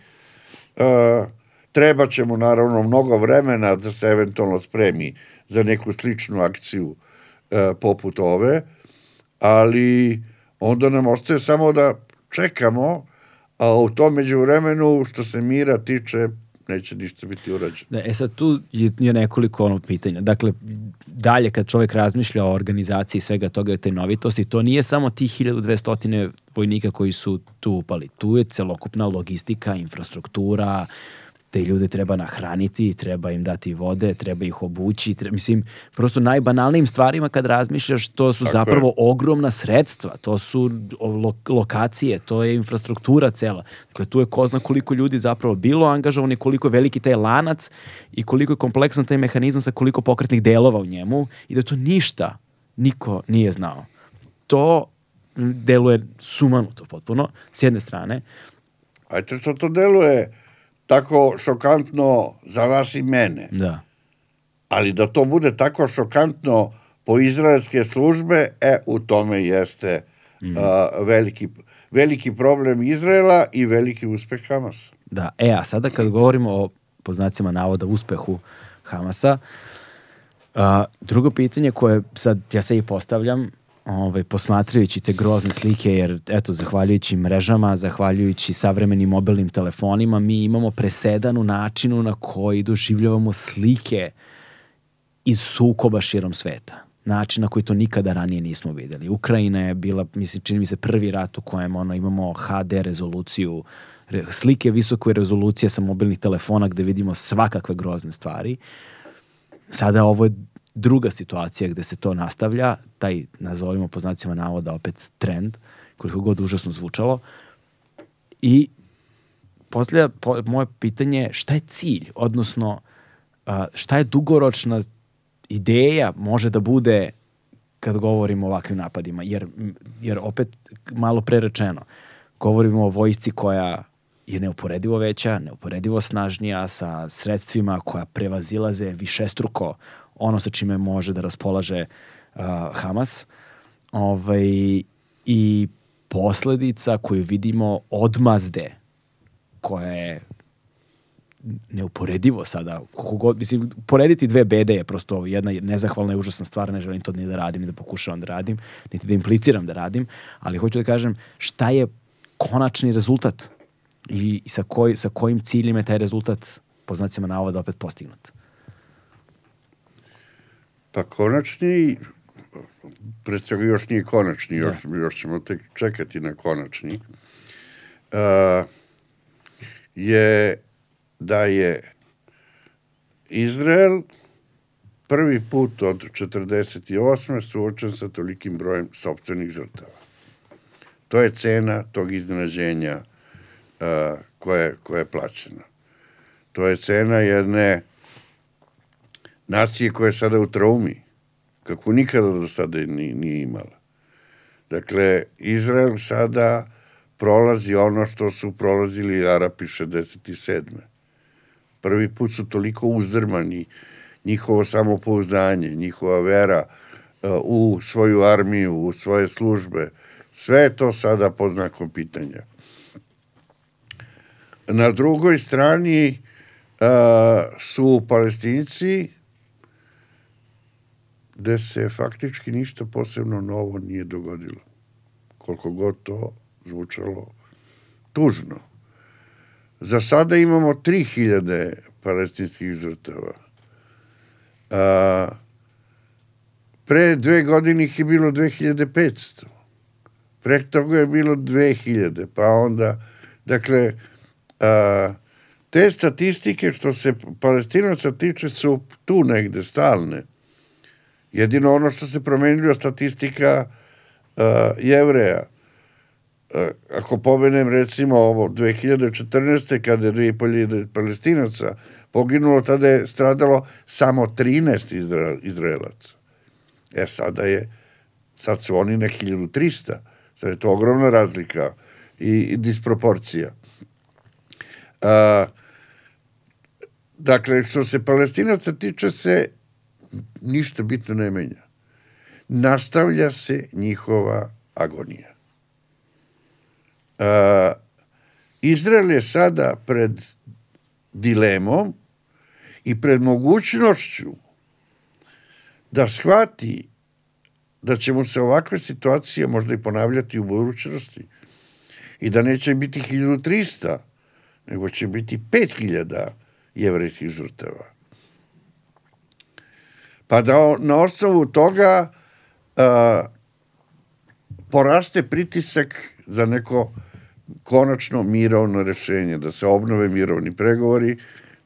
treba će mu naravno mnogo vremena da se eventualno spremi za neku sličnu akciju e, poput ove, ali onda nam ostaje samo da čekamo, a u tom međuvremenu što se mira tiče neće ništa biti urađeno. Da, e sad tu je, nekoliko ono pitanja. Dakle, dalje kad čovjek razmišlja o organizaciji svega toga i te novitosti, to nije samo tih 1200 vojnika koji su tu upali. Tu je celokupna logistika, infrastruktura, te ljude treba nahraniti, treba im dati vode, treba ih obući, treba, mislim, prosto najbanalnijim stvarima kad razmišljaš, to su Tako zapravo je. ogromna sredstva, to su lo, lokacije, to je infrastruktura cela. Dakle, tu je ko zna koliko ljudi zapravo bilo angažovani, koliko je veliki taj lanac i koliko je kompleksan taj mehanizam sa koliko pokretnih delova u njemu i da to ništa niko nije znao. To deluje sumanuto potpuno, s jedne strane. Ajde što to deluje tako šokantno za vas i mene. Da. Ali da to bude tako šokantno po izraelske službe, e, u tome jeste mm. a, veliki, veliki problem Izraela i veliki uspeh Hamasa. Da, e, a sada kad govorimo o poznacima navoda uspehu Hamasa, a, drugo pitanje koje sad ja se i postavljam, ovaj, posmatrajući te grozne slike, jer eto, zahvaljujući mrežama, zahvaljujući savremenim mobilnim telefonima, mi imamo presedan u načinu na koji doživljavamo slike iz sukoba širom sveta. Način na koji to nikada ranije nismo videli. Ukrajina je bila, mislim, čini mi se prvi rat u kojem ono, imamo HD rezoluciju, slike visoke rezolucije sa mobilnih telefona gde vidimo svakakve grozne stvari. Sada ovo je druga situacija gde se to nastavlja, taj, nazovimo po znacima navoda, opet trend, koliko god užasno zvučalo, i poslije po, moje pitanje je šta je cilj, odnosno šta je dugoročna ideja može da bude kad govorimo o ovakvim napadima, jer, jer opet malo prerečeno, govorimo o vojsci koja je neuporedivo veća, neuporedivo snažnija, sa sredstvima koja prevazilaze višestruko ono sa čime može da raspolaže uh, Hamas. Ovaj, I posledica koju vidimo odmazde koja je neuporedivo sada. God, mislim, porediti dve bede je prosto. Jedna je nezahvalna i užasna stvar, ne želim to ni da radim, ni da pokušavam da radim, niti da impliciram da radim, ali hoću da kažem šta je konačni rezultat i, sa, koj, sa kojim ciljem je taj rezultat po znacima navoda opet postignut. Pa konačni, pred svega još nije konačni, još, još ćemo tek čekati na konačni, uh, je da je Izrael prvi put od 48. suočen sa tolikim brojem sopstvenih žrtava. To je cena tog iznenađenja uh, koja, koja je plaćena. To je cena jedne nacije koja je sada u traumi, kako nikada do sada nije, nije imala. Dakle, Izrael sada prolazi ono što su prolazili Arapi 67. Prvi put su toliko uzdrmani, njihovo samopouzdanje, njihova vera uh, u svoju armiju, u svoje službe, sve je to sada pod znakom pitanja. Na drugoj strani uh, su palestinci gde se faktički ništa posebno novo nije dogodilo. Koliko god to zvučalo tužno. Za sada imamo 3000 palestinskih žrtava. A, pre dve godine ih je bilo 2500. Pre toga je bilo 2000, pa onda, dakle, a, te statistike što se palestinaca tiče su tu negde stalne. Jedino ono što se promenilo statistika uh, jevreja. Uh, ako pomenem recimo ovo 2014. kada je 2500 palestinaca poginulo, tada je stradalo samo 13 Izra Izraelaca. E sada je, sad su oni na 1300. Sad je to ogromna razlika i, i disproporcija. Uh, dakle, što se palestinaca tiče se ništa bitno ne menja. Nastavlja se njihova agonija. A, Izrael je sada pred dilemom i pred mogućnošću da shvati da će mu se ovakve situacije možda i ponavljati u budućnosti i da neće biti 1300, nego će biti 5000 jevrejskih žrtava pa da na osnovu toga uh, poraste pritisak za neko konačno mirovno rešenje, da se obnove mirovni pregovori,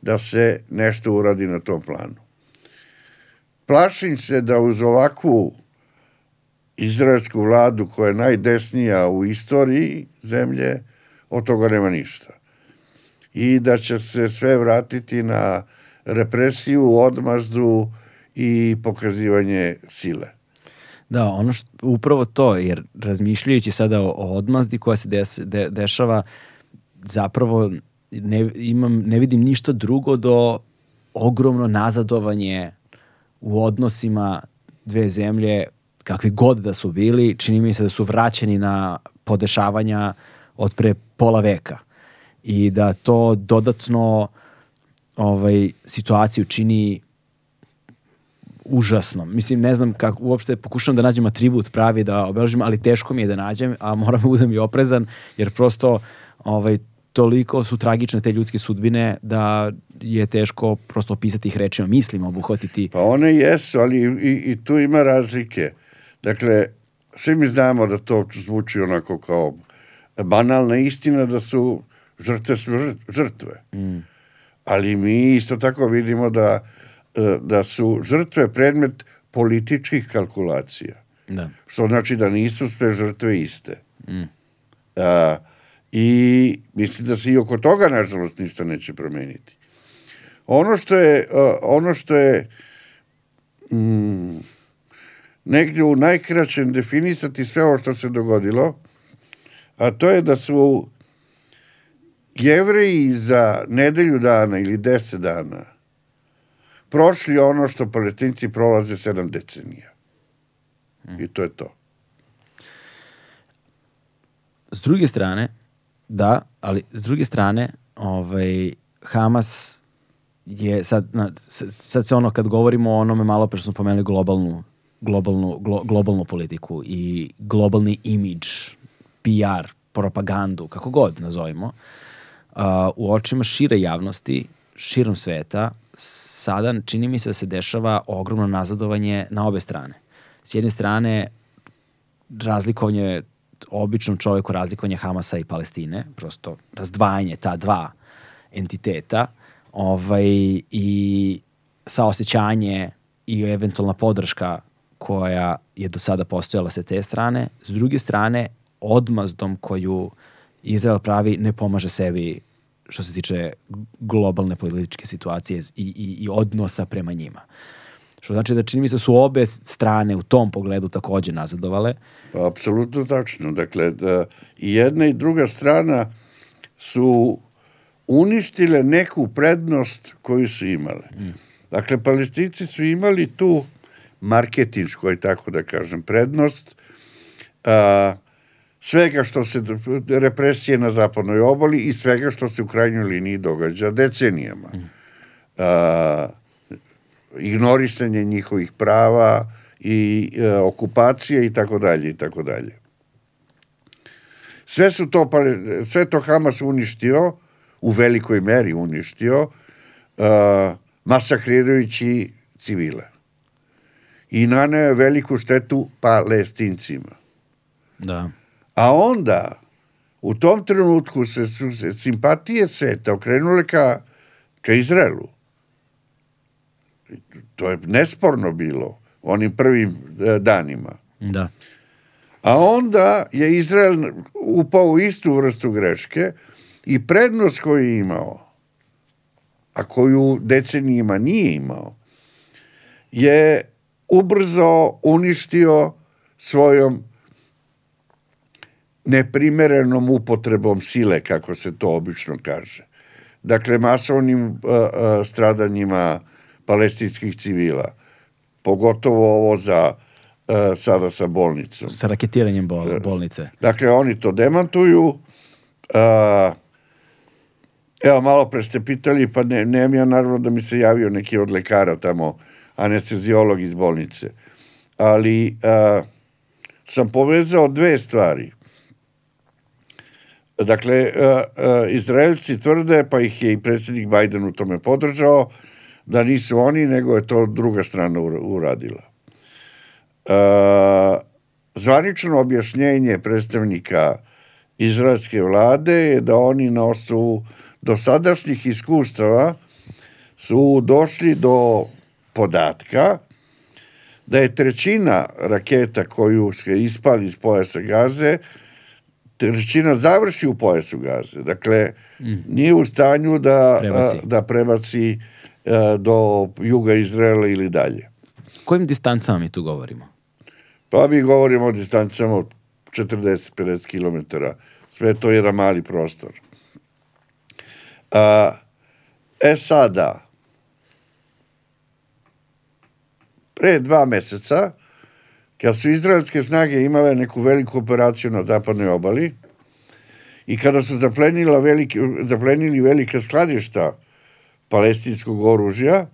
da se nešto uradi na tom planu. Plašim se da uz ovakvu izraelsku vladu koja je najdesnija u istoriji zemlje, od toga nema ništa. I da će se sve vratiti na represiju, odmazdu, i pokazivanje sile. Da, ono što, upravo to, jer razmišljajući sada o, o odmazdi koja se des, de, dešava, zapravo ne, imam, ne vidim ništa drugo do ogromno nazadovanje u odnosima dve zemlje, kakvi god da su bili, čini mi se da su vraćeni na podešavanja od pre pola veka i da to dodatno ovaj, situaciju čini užasno. Mislim, ne znam kako, uopšte pokušavam da nađem atribut pravi da obeležim, ali teško mi je da nađem, a moram da budem i oprezan, jer prosto ovaj, toliko su tragične te ljudske sudbine da je teško prosto opisati ih rečima, mislima obuhvatiti. Pa one jesu, ali i, i tu ima razlike. Dakle, svi mi znamo da to zvuči onako kao banalna istina da su žrtve su žrtve. Mm. Ali mi isto tako vidimo da da su žrtve predmet političkih kalkulacija. Da. Što znači da nisu sve žrtve iste. Mm. A, I mislim da se i oko toga, nažalost, ništa neće promeniti. Ono što je, ono što je mm, negdje u najkraćem definisati sve ovo što se dogodilo, a to je da su jevreji za nedelju dana ili deset dana prošli ono što palestinci prolaze sedam decenija. I to je to. S druge strane, da, ali s druge strane, ovaj, Hamas je sad, na, sad se ono kad govorimo o onome malo pre smo pomenuli globalnu globalnu, glo, globalnu politiku i globalni imidž, PR, propagandu, kako god nazovimo, uh, u očima šire javnosti, širom sveta, sada čini mi se da se dešava ogromno nazadovanje na obe strane. S jedne strane, razlikovanje običnom čoveku razlikovanje Hamasa i Palestine, prosto razdvajanje ta dva entiteta ovaj, i saosećanje i eventualna podrška koja je do sada postojala sa te strane. S druge strane, odmazdom koju Izrael pravi ne pomaže sebi što se tiče globalne političke situacije i, i, i odnosa prema njima. Što znači da čini mi se da su obe strane u tom pogledu takođe nazadovale. Pa, apsolutno tačno. Dakle, da i jedna i druga strana su uništile neku prednost koju su imale. Mm. Dakle, palestinci su imali tu marketinšku, aj tako da kažem, prednost a, svega što se represije na zapadnoj obali i svega što se u krajnjoj liniji događa decenijama. A, ignorisanje njihovih prava i a, okupacije i tako dalje i tako dalje. Sve su to sve to Hamas uništio u velikoj meri uništio uh, masakrirajući civile i naneo je veliku štetu palestincima. Da. A onda, u tom trenutku se su se simpatije sveta okrenule ka, ka Izraelu. To je nesporno bilo onim prvim e, danima. Da. A onda je Izrael upao u istu vrstu greške i prednost koju je imao, a koju decenijima nije imao, je ubrzo uništio svojom neprimerenom upotrebom sile, kako se to obično kaže. Dakle, masovnim uh, uh, stradanjima palestinskih civila, pogotovo ovo za uh, sada sa bolnicom. Sa raketiranjem bol, bolnice. Dakle, oni to demantuju. Uh, evo, malo pre ste pitali, pa ne, nemam ja naravno da mi se javio neki od lekara tamo anestezijolog iz bolnice. Ali a, sam povezao dve stvari. Dakle, a, a, Izraelci tvrde, pa ih je i predsjednik Biden u tome podržao, da nisu oni, nego je to druga strana uradila. A, zvanično objašnjenje predstavnika izraelske vlade je da oni na osnovu dosadašnjih iskustava su došli do podatka da je trećina raketa koju se ispali iz pojasa gaze, trećina završi u pojasu gaze. Dakle, mm. nije u stanju da prebaci, da prebaci do juga Izraela ili dalje. Kojim distancama mi tu govorimo? Pa mi govorimo o distancama od 40-50 km. Sve to je jedan mali prostor. A, e sada, pre dva meseca, kad su izraelske snage imale neku veliku operaciju na zapadnoj obali i kada su zaplenila veliki, zaplenili velike skladišta palestinskog oružja,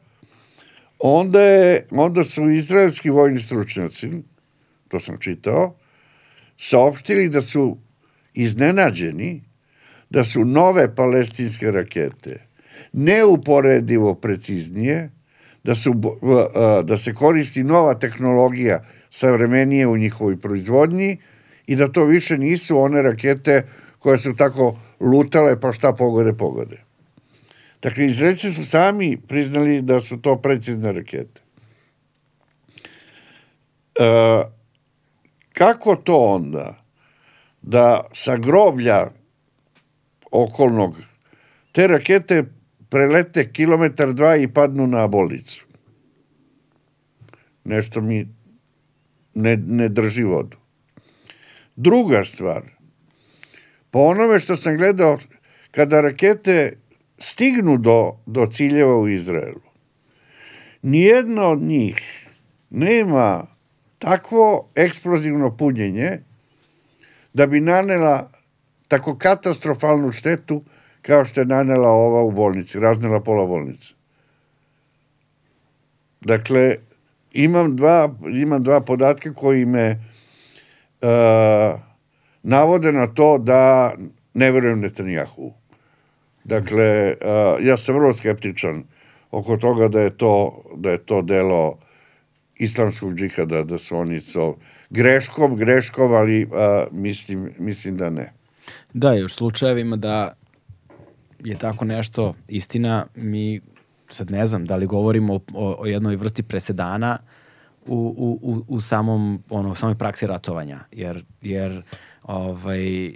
onda, je, onda su izraelski vojni stručnjaci, to sam čitao, saopštili da su iznenađeni da su nove palestinske rakete neuporedivo preciznije da, su, da se koristi nova tehnologija savremenije u njihovoj proizvodnji i da to više nisu one rakete koje su tako lutale pa šta pogode, pogode. Dakle, Izraelci su sami priznali da su to precizne rakete. E, kako to onda da sa groblja okolnog te rakete prelete kilometar dva i padnu na bolnicu. Nešto mi ne, ne drži vodu. Druga stvar, po onome što sam gledao, kada rakete stignu do, do ciljeva u Izraelu, nijedna od njih nema takvo eksplozivno punjenje da bi nanela tako katastrofalnu štetu kao što je nanela ova u bolnici, raznela pola bolnice. Dakle, imam dva, imam dva podatka koji me uh, navode na to da ne verujem Netanjahu. Dakle, uh, ja sam vrlo skeptičan oko toga da je to, da je to delo islamskog džihada, da su oni so greškom, greškom, ali uh, mislim, mislim da ne. Da, još slučajevima da je tako nešto istina, mi sad ne znam da li govorimo o, o, jednoj vrsti presedana u, u, u, u samom ono samoj praksi ratovanja jer jer ovaj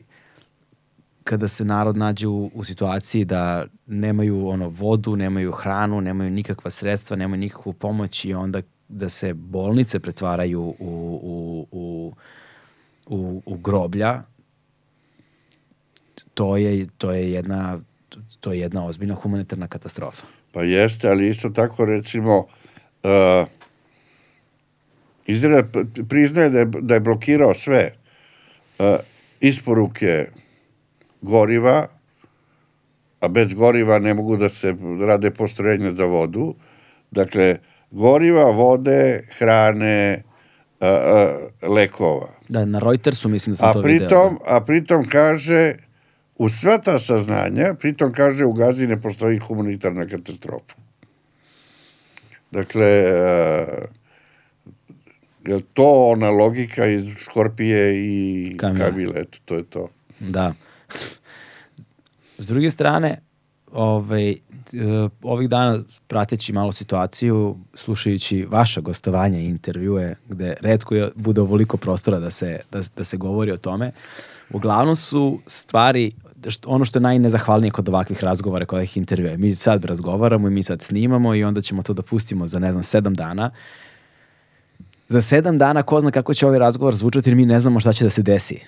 kada se narod nađe u, u situaciji da nemaju ono vodu, nemaju hranu, nemaju nikakva sredstva, nemaju nikakvu pomoć i onda da se bolnice pretvaraju u, u, u, u, u groblja, to je, to je jedna to je jedna ozbiljna humanitarna katastrofa. Pa jeste, ali isto tako recimo uh, Izrael priznaje da je, da je blokirao sve uh, isporuke goriva, a bez goriva ne mogu da se rade postrojenja za vodu. Dakle, goriva, vode, hrane, uh, uh, lekova. Da, na Reutersu mislim da sam A to pritom, video. da. a pritom kaže, u sva ta saznanja, pritom kaže u Gazi ne postoji humanitarna katastrofa. Dakle, uh, je to ona logika iz Škorpije i Kamile. Kamile, eto, to je to. Da. S druge strane, ovaj, e, ovih dana prateći malo situaciju, slušajući vaša gostovanja i intervjue, gde redko je, bude ovoliko prostora da se, da, da se govori o tome, uglavnom su stvari, što, ono što je najnezahvalnije kod ovakvih razgovora, kod ovih intervjua. Mi sad razgovaramo i mi sad snimamo i onda ćemo to da pustimo za, ne znam, sedam dana. Za sedam dana ko zna kako će ovaj razgovor zvučati jer mi ne znamo šta će da se desi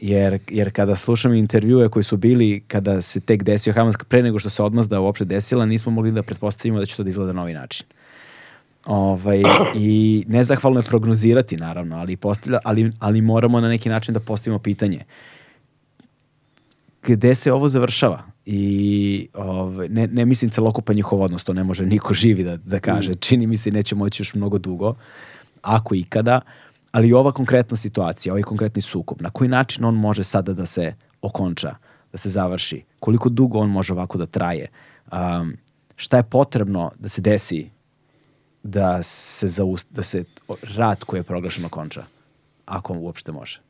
jer, jer kada slušam intervjue koji su bili kada se tek desio Hamas pre nego što se odmazda uopšte desila, nismo mogli da pretpostavimo da će to da izgleda na ovaj način. Ovaj, I nezahvalno je prognozirati, naravno, ali, postavlja, ali, ali moramo na neki način da postavimo pitanje. Gde se ovo završava? I ovaj, ne, ne mislim celokupan njihov odnos, to ne može niko živi da, da kaže. Čini mi se neće moći još mnogo dugo, ako ikada ali ova konkretna situacija, ovaj konkretni sukob, na koji način on može sada da se okonča, da se završi, koliko dugo on može ovako da traje, um, šta je potrebno da se desi da se, zaust, da se rat koji je proglašen okonča, ako uopšte može.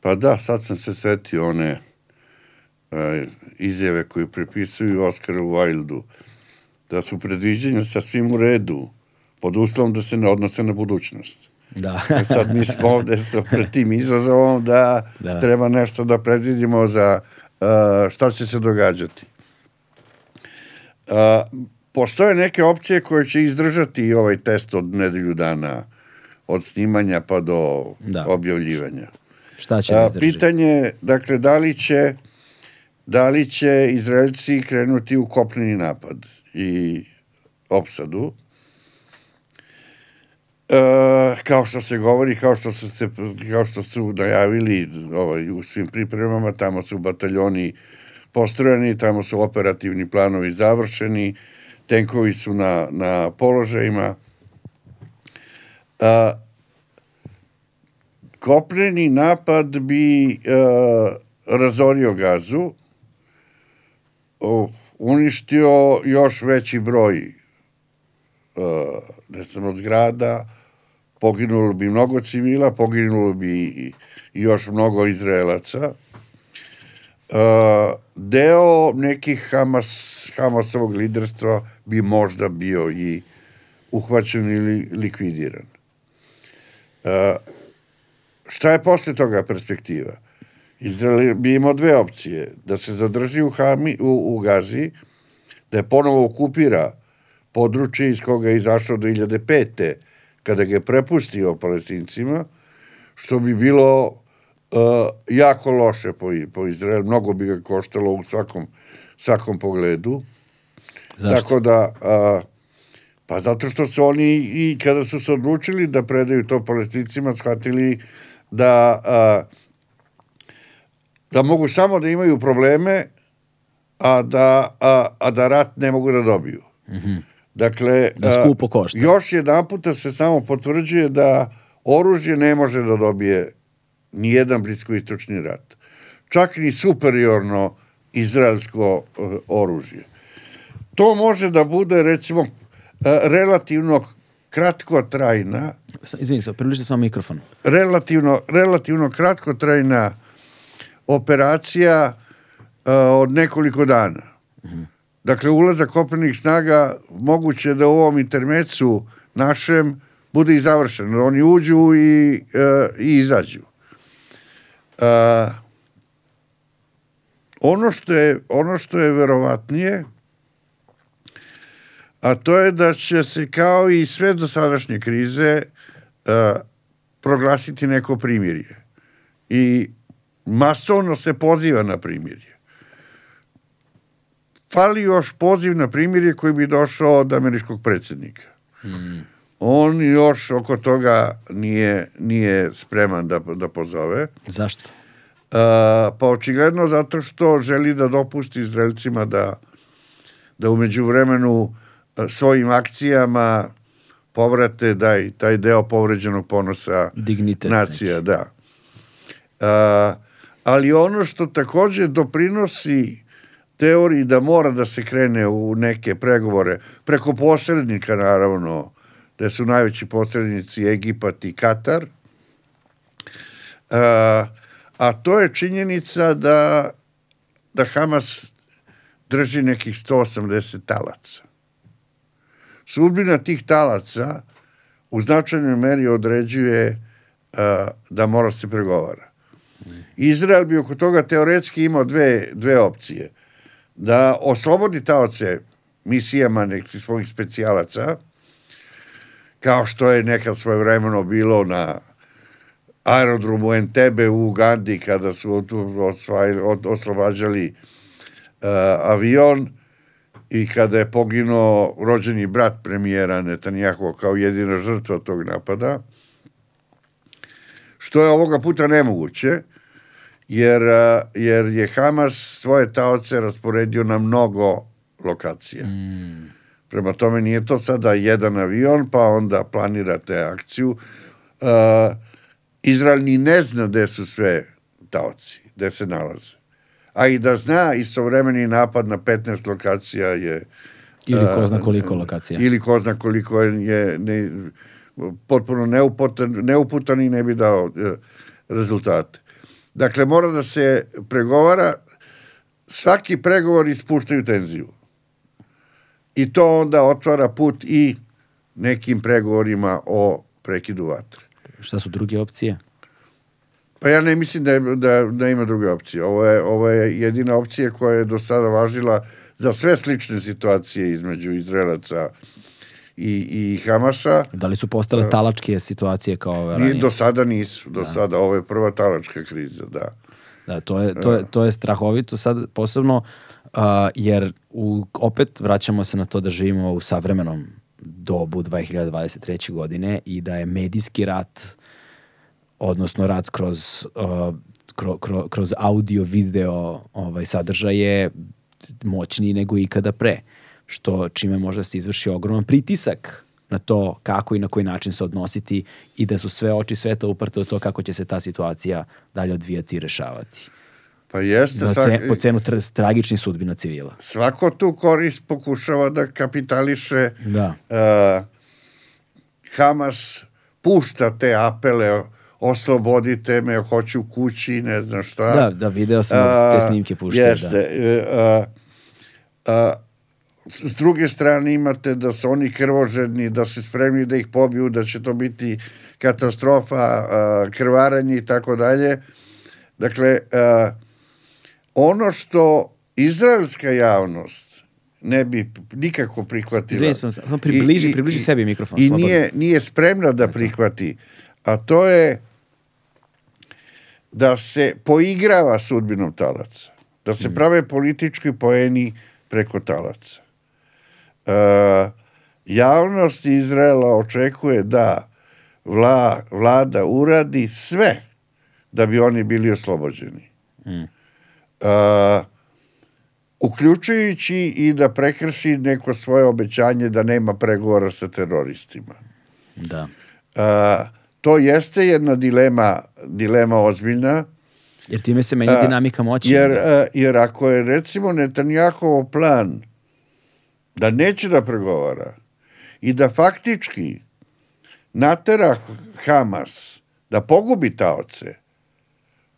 Pa da, sad sam se setio one uh, izjave koje pripisuju Oskaru Wildu, da su predviđenja sa svim u redu, pod uslovom da se ne odnose na budućnost. Da. E sad mi smo ovde sa pred tim izazovom da, Da. treba nešto da predvidimo za uh, šta će se događati. Uh, postoje neke opcije koje će izdržati ovaj test od nedelju dana od snimanja pa do Da. objavljivanja. Šta će da A, izdrži? pitanje, dakle, da li će da li će Izraelci krenuti u kopneni napad i opsadu, E, kao što se govori, kao što su, se, kao što su najavili ovaj, u svim pripremama, tamo su bataljoni postrojeni, tamo su operativni planovi završeni, tenkovi su na, na položajima. A, kopneni napad bi e, razorio gazu, uništio još veći broj e, ne znam, od zgrada, poginulo bi mnogo civila, poginulo bi još mnogo Izraelaca. E, deo nekih Hamas, Hamasovog liderstva bi možda bio i uhvaćen ili likvidiran. Šta je posle toga perspektiva? Izrael bi imao dve opcije. Da se zadrži u, Hami, u, u Gazi, da je ponovo okupira područje iz koga je izašao 2005. kada ga je prepustio palestincima, što bi bilo uh, jako loše po, po Izrael, mnogo bi ga koštalo u svakom, svakom pogledu. Zašto? Tako da, a, pa zato što su oni i kada su se odlučili da predaju to palestincima, shvatili da a, da mogu samo da imaju probleme, a da, a, a da rat ne mogu da dobiju. Dakle, Da a, skupo košta. još jedan puta se samo potvrđuje da oružje ne može da dobije ni jedan bliskoistočni rat. Čak ni superiorno izraelsko e, oružje. To može da bude, recimo, e, relativno kratkotrajna Izvini se, približi samo mikrofon. relativno, relativno kratkotrajna operacija uh, od nekoliko dana. Dakle, ulazak kopnenih snaga moguće da u ovom intermecu našem bude i završen. Oni uđu i, uh, i izađu. Uh, ono što je ono što je verovatnije a to je da će se kao i sve dosadašnje krize uh, proglasiti neko primirje. I masovno se poziva na primirje. Fali još poziv na primirje koji bi došao od američkog predsjednika. On još oko toga nije, nije spreman da, da pozove. Zašto? Uh, pa očigledno zato što želi da dopusti Izraelcima da, da umeđu vremenu svojim akcijama povrate daj, taj deo povređenog ponosa Dignitet nacija, da. Uh, ali ono što takođe doprinosi teoriji da mora da se krene u neke pregovore, preko posrednika naravno, da su najveći posrednici Egipat i Katar, uh, a to je činjenica da, da Hamas drži nekih 180 talaca. Sudbina tih talaca u značajnoj meri određuje uh, da mora se pregovara. Izrael bi oko toga teoretski imao dve, dve opcije. Da oslobodi taoce misijama nekih svojih specijalaca, kao što je nekad svoje vremeno bilo na aerodromu Entebbe u Ugandi kada su oslobađali uh, avion i kada je poginuo rođeni brat premijera Netanjahu kao jedina žrtva tog napada, što je ovoga puta nemoguće, jer, jer je Hamas svoje taoce rasporedio na mnogo lokacija. Mm. Prema tome nije to sada jedan avion, pa onda planirate akciju. Uh, Izrael ni ne zna gde su sve taoci, gde se nalaze. A i da zna, istovremeni napad na 15 lokacija je... Ili ko zna koliko lokacija. Ili ko zna koliko je, ne, potpuno neuputan, neuputan i ne bi dao uh, rezultate. Dakle, mora da se pregovara, svaki pregovor ispuštaju tenziju. I to onda otvara put i nekim pregovorima o prekidu vatre. Šta su druge opcije? Pa ja ne mislim da, je, da, da ima druge opcije. Ovo je, ovo je jedina opcija koja je do sada važila za sve slične situacije između Izraelaca i, i Hamasa. Da li su postale talačke situacije kao ove Ni, ranije? do sada nisu. Do sada. Ovo je prva talačka kriza, da. Da, to je, to je, to je strahovito sad posebno uh, jer u, opet vraćamo se na to da živimo u savremenom dobu 2023. godine i da je medijski rat odnosno rat kroz, uh, kro, kro, kroz audio, video ovaj, sadržaje moćniji nego ikada pre. Što čime može da se izvrši ogroman pritisak na to kako i na koji način se odnositi i da su sve oči sveta uprte u to kako će se ta situacija dalje odvijati i rešavati. Pa jeste. Za svak- ce, po cenu tr, tragičnih sudbina civila. svako tu korist pokušava da kapitališe Da. uh, Hamas pušta te apele oslobodite me, hoću kući, ne znam šta. Da, da, video sam da te snimke puštaju. Jeste. Da. a, a, s druge strane imate da su oni krvožedni, da se spremni da ih pobiju, da će to biti katastrofa, a, krvaranje i tako dalje. Dakle, a, ono što izraelska javnost ne bi nikako prihvatila. Izvini, sam, približi, I- i- približi i- sebi mikrofon. I slobodno. nije, nije spremna da prihvati. A to je da se poigrava sudbinom talaca. Da se prave politički poeni preko talaca. E, javnost Izraela očekuje da vla, vlada uradi sve da bi oni bili oslobođeni. a, uključujući i da prekrši neko svoje obećanje da nema pregovora sa teroristima. Da. A, to jeste jedna dilema, dilema ozbiljna, Jer time se menja dinamika moći. jer, jer ako je recimo Netanjahov plan da neće da pregovara i da faktički natera Hamas da pogubi taoce,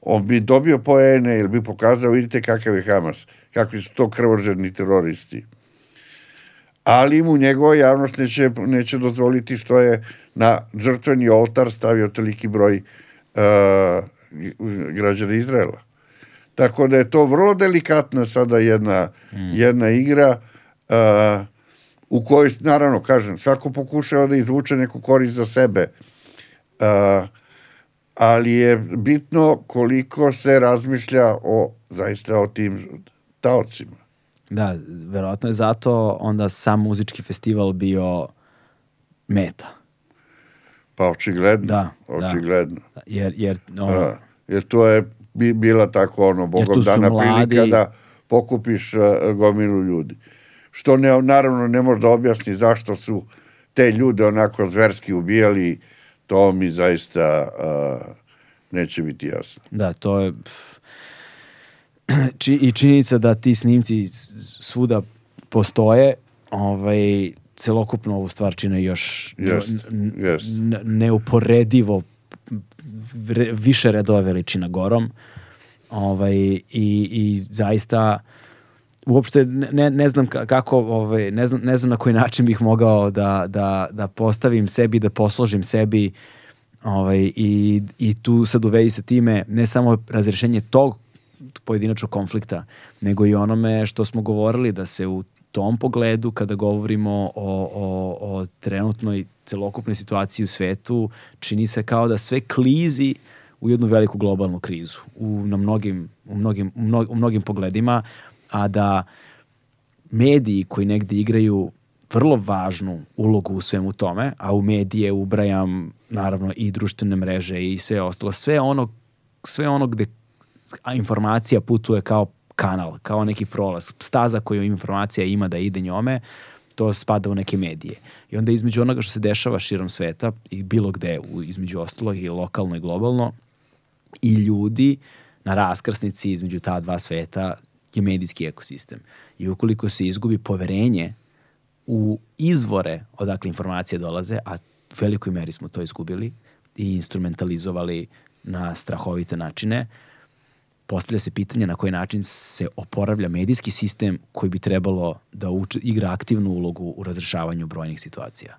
on bi dobio poene ili bi pokazao, vidite kakav je Hamas, kakvi su to krvožedni teroristi. Ali mu njegova javnost neće, neće dozvoliti što je na žrtveni oltar stavio toliki broj uh, građana Izraela. Tako da je to vrlo delikatna sada jedna, jedna igra uh, u kojoj, naravno, kažem, svako pokušava da izvuče neku korist za sebe. Uh, ali je bitno koliko se razmišlja o zaista o tim taocima. Da, verovatno je zato onda sam muzički festival bio meta. Pa očigledno. Da, da. očigledno. Jer, jer ono, A, jer to je bi, bila tako ono bogom dana mladi- prilika da pokupiš uh, gomilu ljudi. Što ne, naravno ne može da objasni zašto su te ljude onako zverski ubijali, to mi zaista uh, neće biti jasno. Da, to je pff, či, i činjenica da ti snimci svuda postoje, ovaj celokupno ovu stvar čine još jest. n- neuporedivo vre- više redova veličina gorom. Ovaj, i, i zaista uopšte ne, ne znam ka- kako, ovaj, ne, znam, ne znam na koji način bih mogao da, da, da postavim sebi, da posložim sebi ovaj, i, i tu sad u vezi sa time ne samo razrešenje tog pojedinačnog konflikta, nego i onome što smo govorili da se u tom pogledu kada govorimo o, o, o trenutnoj celokupnoj situaciji u svetu čini se kao da sve klizi u jednu veliku globalnu krizu u, na mnogim, u, mnogim, u, mno- u mnogim pogledima, a da mediji koji negde igraju vrlo važnu ulogu u svemu tome, a u medije ubrajam naravno i društvene mreže i sve ostalo, sve ono, sve ono gde a informacija putuje kao kanal, kao neki prolaz, staza koju informacija ima da ide njome, to spada u neke medije. I onda između onoga što se dešava širom sveta i bilo gde, između ostalog i lokalno i globalno, i ljudi na raskrsnici između ta dva sveta je medijski ekosistem. I ukoliko se izgubi poverenje u izvore odakle informacije dolaze, a u velikoj meri smo to izgubili i instrumentalizovali na strahovite načine, postavlja se pitanje na koji način se oporavlja medijski sistem koji bi trebalo da uč, igra aktivnu ulogu u razrešavanju brojnih situacija.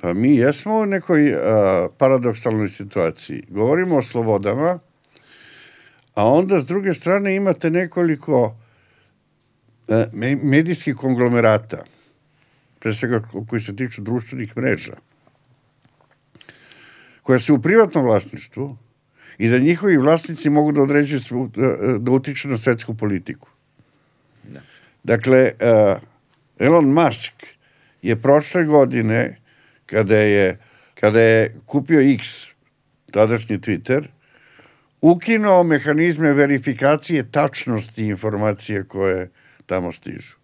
Pa mi jesmo u nekoj a, paradoksalnoj situaciji. Govorimo o slobodama, a onda s druge strane imate nekoliko e, me- medijskih konglomerata, pre svega ko- koji se tiču društvenih mreža, koja su u privatnom vlasništvu i da njihovi vlasnici mogu da određuju, da, da utiču na svetsku politiku. Dakle, uh, Elon Musk je prošle godine, kada je, kada je kupio X, tadašnji Twitter, ukinuo mehanizme verifikacije tačnosti informacije koje tamo stižu.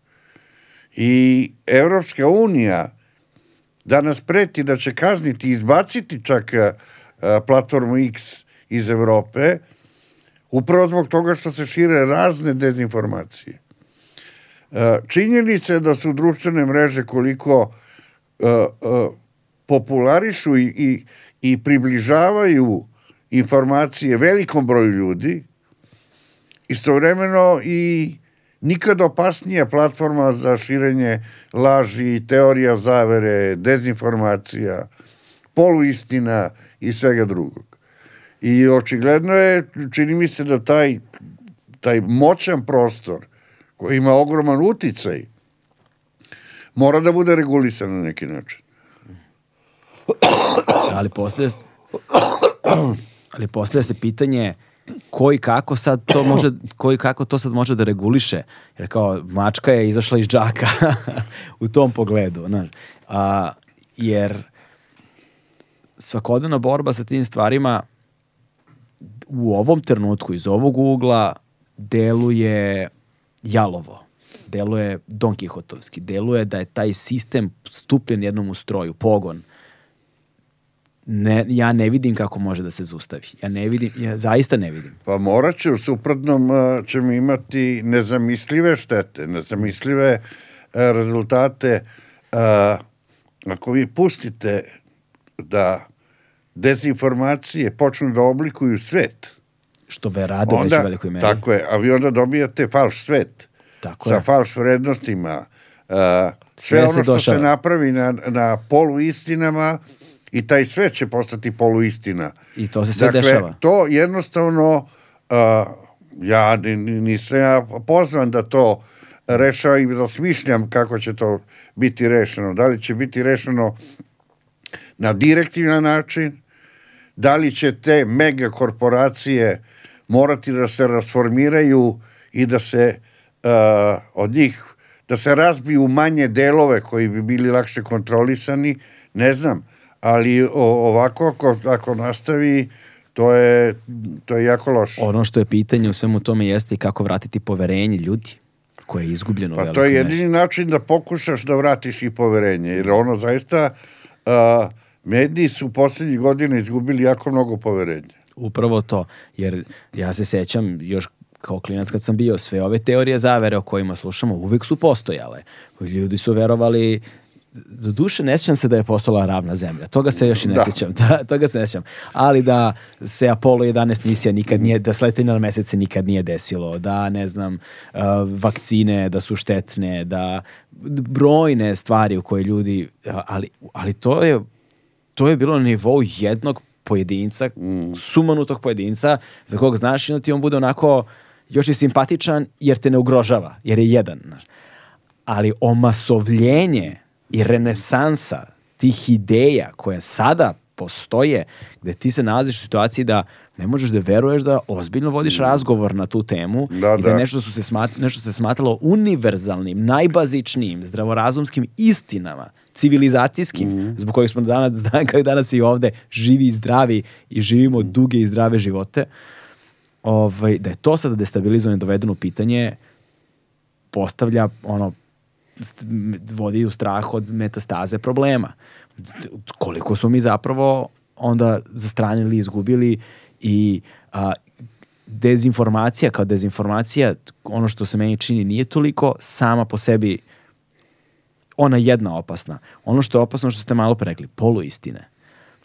I Evropska unija danas preti da će kazniti, izbaciti čak a, platformu X iz Evrope, upravo zbog toga što se šire razne dezinformacije. E, Činjenica je da su društvene mreže koliko e, e, popularišu i, i, i približavaju informacije velikom broju ljudi, istovremeno i nikad opasnija platforma za širenje laži, teorija zavere, dezinformacija, poluistina i svega drugog. I očigledno je, čini mi se da taj, taj moćan prostor koji ima ogroman uticaj mora da bude regulisan na neki način. Ali se, ali postavlja se pitanje ko i kako sad to može, ko i kako to sad može da reguliše. Jer kao mačka je izašla iz džaka u tom pogledu. Znaš. A, jer svakodnevna borba sa tim stvarima u ovom trenutku iz ovog ugla deluje jalovo, deluje Don Kihotovski, deluje da je taj sistem stupljen jednom u stroju, pogon. Ne, ja ne vidim kako može da se zaustavi. Ja ne vidim, ja zaista ne vidim. Pa morat će, u suprotnom a, ćemo imati nezamislive štete, nezamislive a, rezultate. A, ako vi pustite da dezinformacije počnu da oblikuju svet, Što ve rade već u velikoj meri. Tako je, a vi onda dobijate falš svet Tako sa je. falš vrednostima. Uh, Sve sve se ono što dešava. se napravi na, na poluistinama i taj svet će postati poluistina. I to se sve dakle, dešava. to jednostavno uh, ja ni- ni- nisam ja pozvan da to rešava i da smišljam kako će to biti rešeno. Da li će biti rešeno na direktivan način, da li će te mega korporacije morati da se rasformiraju i da se uh, od njih da se razbiju u manje delove koji bi bili lakše kontrolisani, ne znam, ali o, ovako ako, ako nastavi to je, to je jako loše. Ono što je pitanje u svemu tome jeste i kako vratiti poverenje ljudi koje je izgubljeno Pa to je jedini način da pokušaš da vratiš i poverenje, jer ono zaista uh, mediji su poslednjih godina izgubili jako mnogo poverenja. Upravo to, jer ja se sećam još kao klinac kad sam bio, sve ove teorije zavere o kojima slušamo uvek su postojale. Ljudi su verovali do duše ne sjećam se da je postala ravna zemlja. Toga se još i ne Da. sjećam. Da, toga se ne sjećam. Ali da se Apollo 11 misija nikad nije, da sletanje na mesec se nikad nije desilo, da ne znam, uh, vakcine da su štetne, da brojne stvari u koje ljudi, ali, ali to je to je bilo na nivou jednog pojedinca, sumanutog pojedinca, za kog znaš i onda ti on bude onako još i simpatičan jer te ne ugrožava, jer je jedan. Ali omasovljenje i renesansa tih ideja koje sada postoje, gde ti se nalaziš u situaciji da ne možeš da veruješ da ozbiljno vodiš razgovor na tu temu Da, i da da. nešto su se smat, nešto se smatralo univerzalnim, najbazičnijim, zdravorazumskim istinama, civilizacijskim, Mhm. zbog kojih smo danas, dan kao i danas i ovde, živi i zdravi i živimo duge i zdrave živote, ovaj, da je to sada destabilizovano i dovedeno u pitanje, postavlja ono vodi u strah od metastaze problema. Koliko smo mi zapravo onda zastranili, izgubili i a, dezinformacija kao dezinformacija, ono što se meni čini nije toliko sama po sebi ona jedna opasna. Ono što je opasno što ste malo pre rekli, poluistine.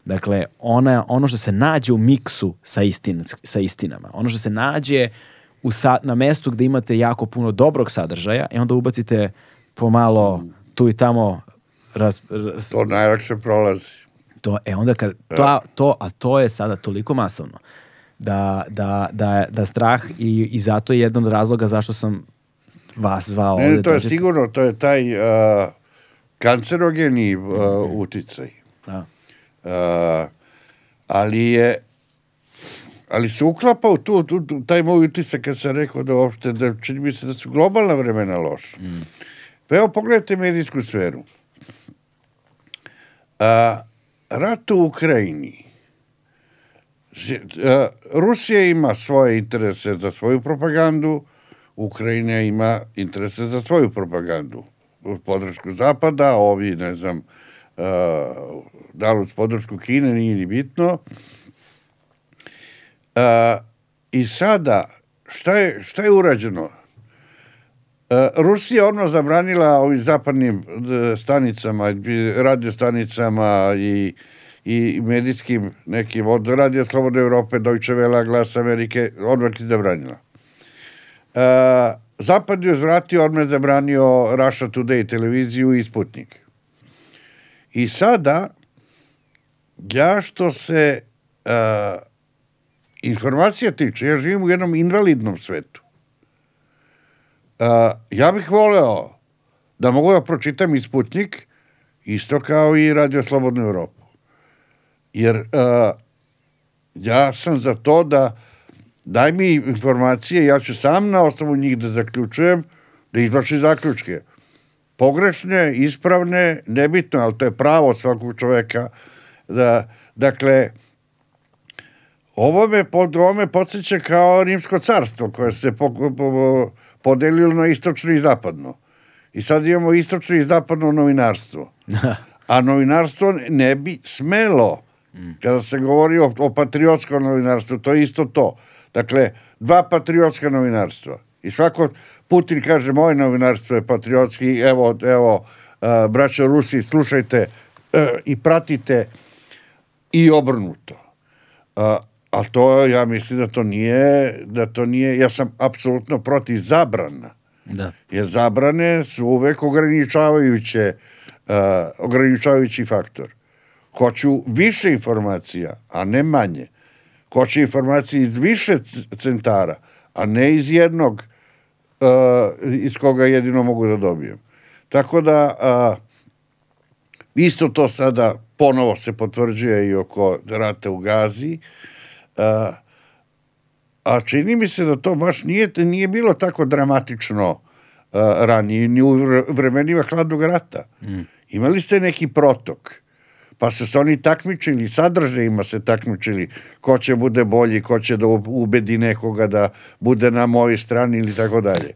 Dakle, ona, ono što se nađe u miksu sa, istin, sa istinama, ono što se nađe u sa, na mestu gde imate jako puno dobrog sadržaja i onda ubacite pomalo tu i tamo raz, raz, To najlakše prolazi. to, e onda kad, to, to, a to je sada toliko masovno da, da, da, da strah i, i zato je jedan od razloga zašto sam vas zvao Ne, ovde. ne, to je dođete. sigurno, to je taj uh, kancerogeni uh, uticaj. Da. Uh, ali je ali se uklapa u tu, tu, tu- taj moj utisak kad sam rekao da uopšte da čini mi se da su globalna vremena loša. Pa evo pogledajte medijsku sferu. A, rat u Ukrajini a, Rusija ima svoje interese za svoju propagandu, Ukrajina ima interese za svoju propagandu. Podršku Zapada, ovi, ne znam, a, da li uz podršku Kine, nije ni bitno. A, I sada, šta je, šta je urađeno? E, Rusija ono zabranila ovim zapadnim e, stanicama, radio stanicama i, i medijskim nekim, od Radija Slobodne Evrope, Deutsche Welle, Glas Amerike, odmah zabranila. E, Zapad je uzvratio, odmah zabranio Russia Today televiziju i Sputnik. I sada, ja što se e, informacija tiče, ja živim u jednom invalidnom svetu. Uh, ja bih voleo da mogu da pročitam i Sputnik, isto kao i Radio Slobodnu Evropu. Jer uh, ja sam za to da daj mi informacije, ja ću sam na osnovu njih da zaključujem, da izbačem zaključke. Pogrešne, ispravne, nebitno, ali to je pravo svakog čoveka. Da, dakle, Ovo me, pod, ovo me podsjeća kao rimsko carstvo koje se po, po, podelilo na istočno i zapadno. I sad imamo istočno i zapadno novinarstvo. A novinarstvo ne bi smelo, kada se govori o, o patriotskom novinarstvu, to je isto to. Dakle, dva patriotska novinarstva. I svako, Putin kaže, moje novinarstvo je patriotski, evo, evo, uh, braćo Rusi, slušajte uh, i pratite i obrnuto. Uh, ali to, ja mislim da to nije, da to nije, ja sam apsolutno protiv zabrana. Da. Jer zabrane su uvek ograničavajuće, uh, ograničavajući faktor. Hoću više informacija, a ne manje. Hoću informacije iz više centara, a ne iz jednog uh, iz koga jedino mogu da dobijem. Tako da uh, isto to sada ponovo se potvrđuje i oko rata u Gazi. Uh, a čini mi se da to baš nije, nije bilo tako dramatično uh, ranije, ni u vre- vremenima hladnog rata. Mm. Imali ste neki protok, pa su se oni takmičili, sadržajima se takmičili, ko će bude bolji, ko će da ubedi nekoga da bude na mojoj strani ili tako dalje.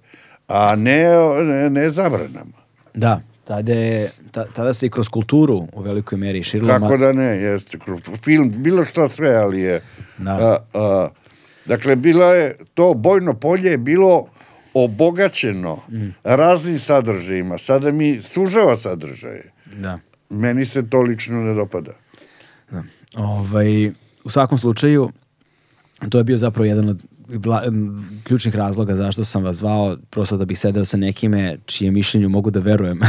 A ne, ne, ne zabranama. Da, tada, je, ta, tada se i kroz kulturu u velikoj meri širilo. Kako da ne, jeste, kroz film, bilo što sve, ali je... Da. A, a, dakle, bilo je, to bojno polje je bilo obogaćeno Mm. raznim sadržajima. Sada mi sužava sadržaje. Da. Meni se to lično ne dopada. Ovaj, u svakom slučaju, to je bio zapravo jedan od bla- ključnih razloga zašto sam vas zvao, prosto da bih sedeo sa nekime čije mišljenju mogu da verujem.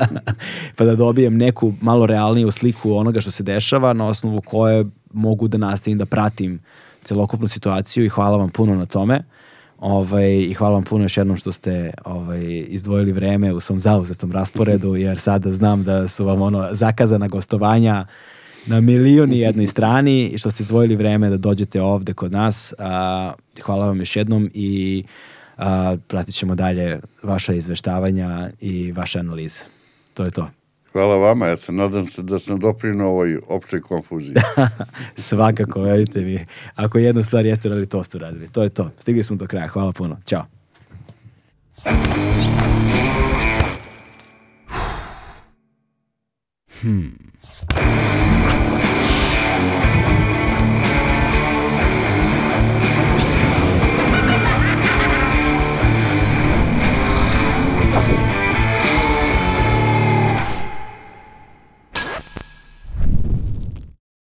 pa da dobijem neku malo realniju sliku onoga što se dešava, na osnovu koje mogu da nastavim da pratim celokupnu situaciju i hvala vam puno na tome. Ovaj, I hvala vam puno još jednom što ste ovaj, izdvojili vreme u svom zauzetom rasporedu, jer sada znam da su vam ono zakazana gostovanja na milion i jednoj strani i što ste izdvojili vreme da dođete ovde kod nas. A, hvala vam još jednom i a, pratit ćemo dalje vaša izveštavanja i vaše analize. To je to. Hvala vama, ja se nadam se da sam doprinuo ovoj opštoj konfuziji. Svakako, verite mi. Ako jednu stvar jeste radili, to ste radili. To je to. Stigli smo do kraja. Hvala puno. Ćao. Hmm.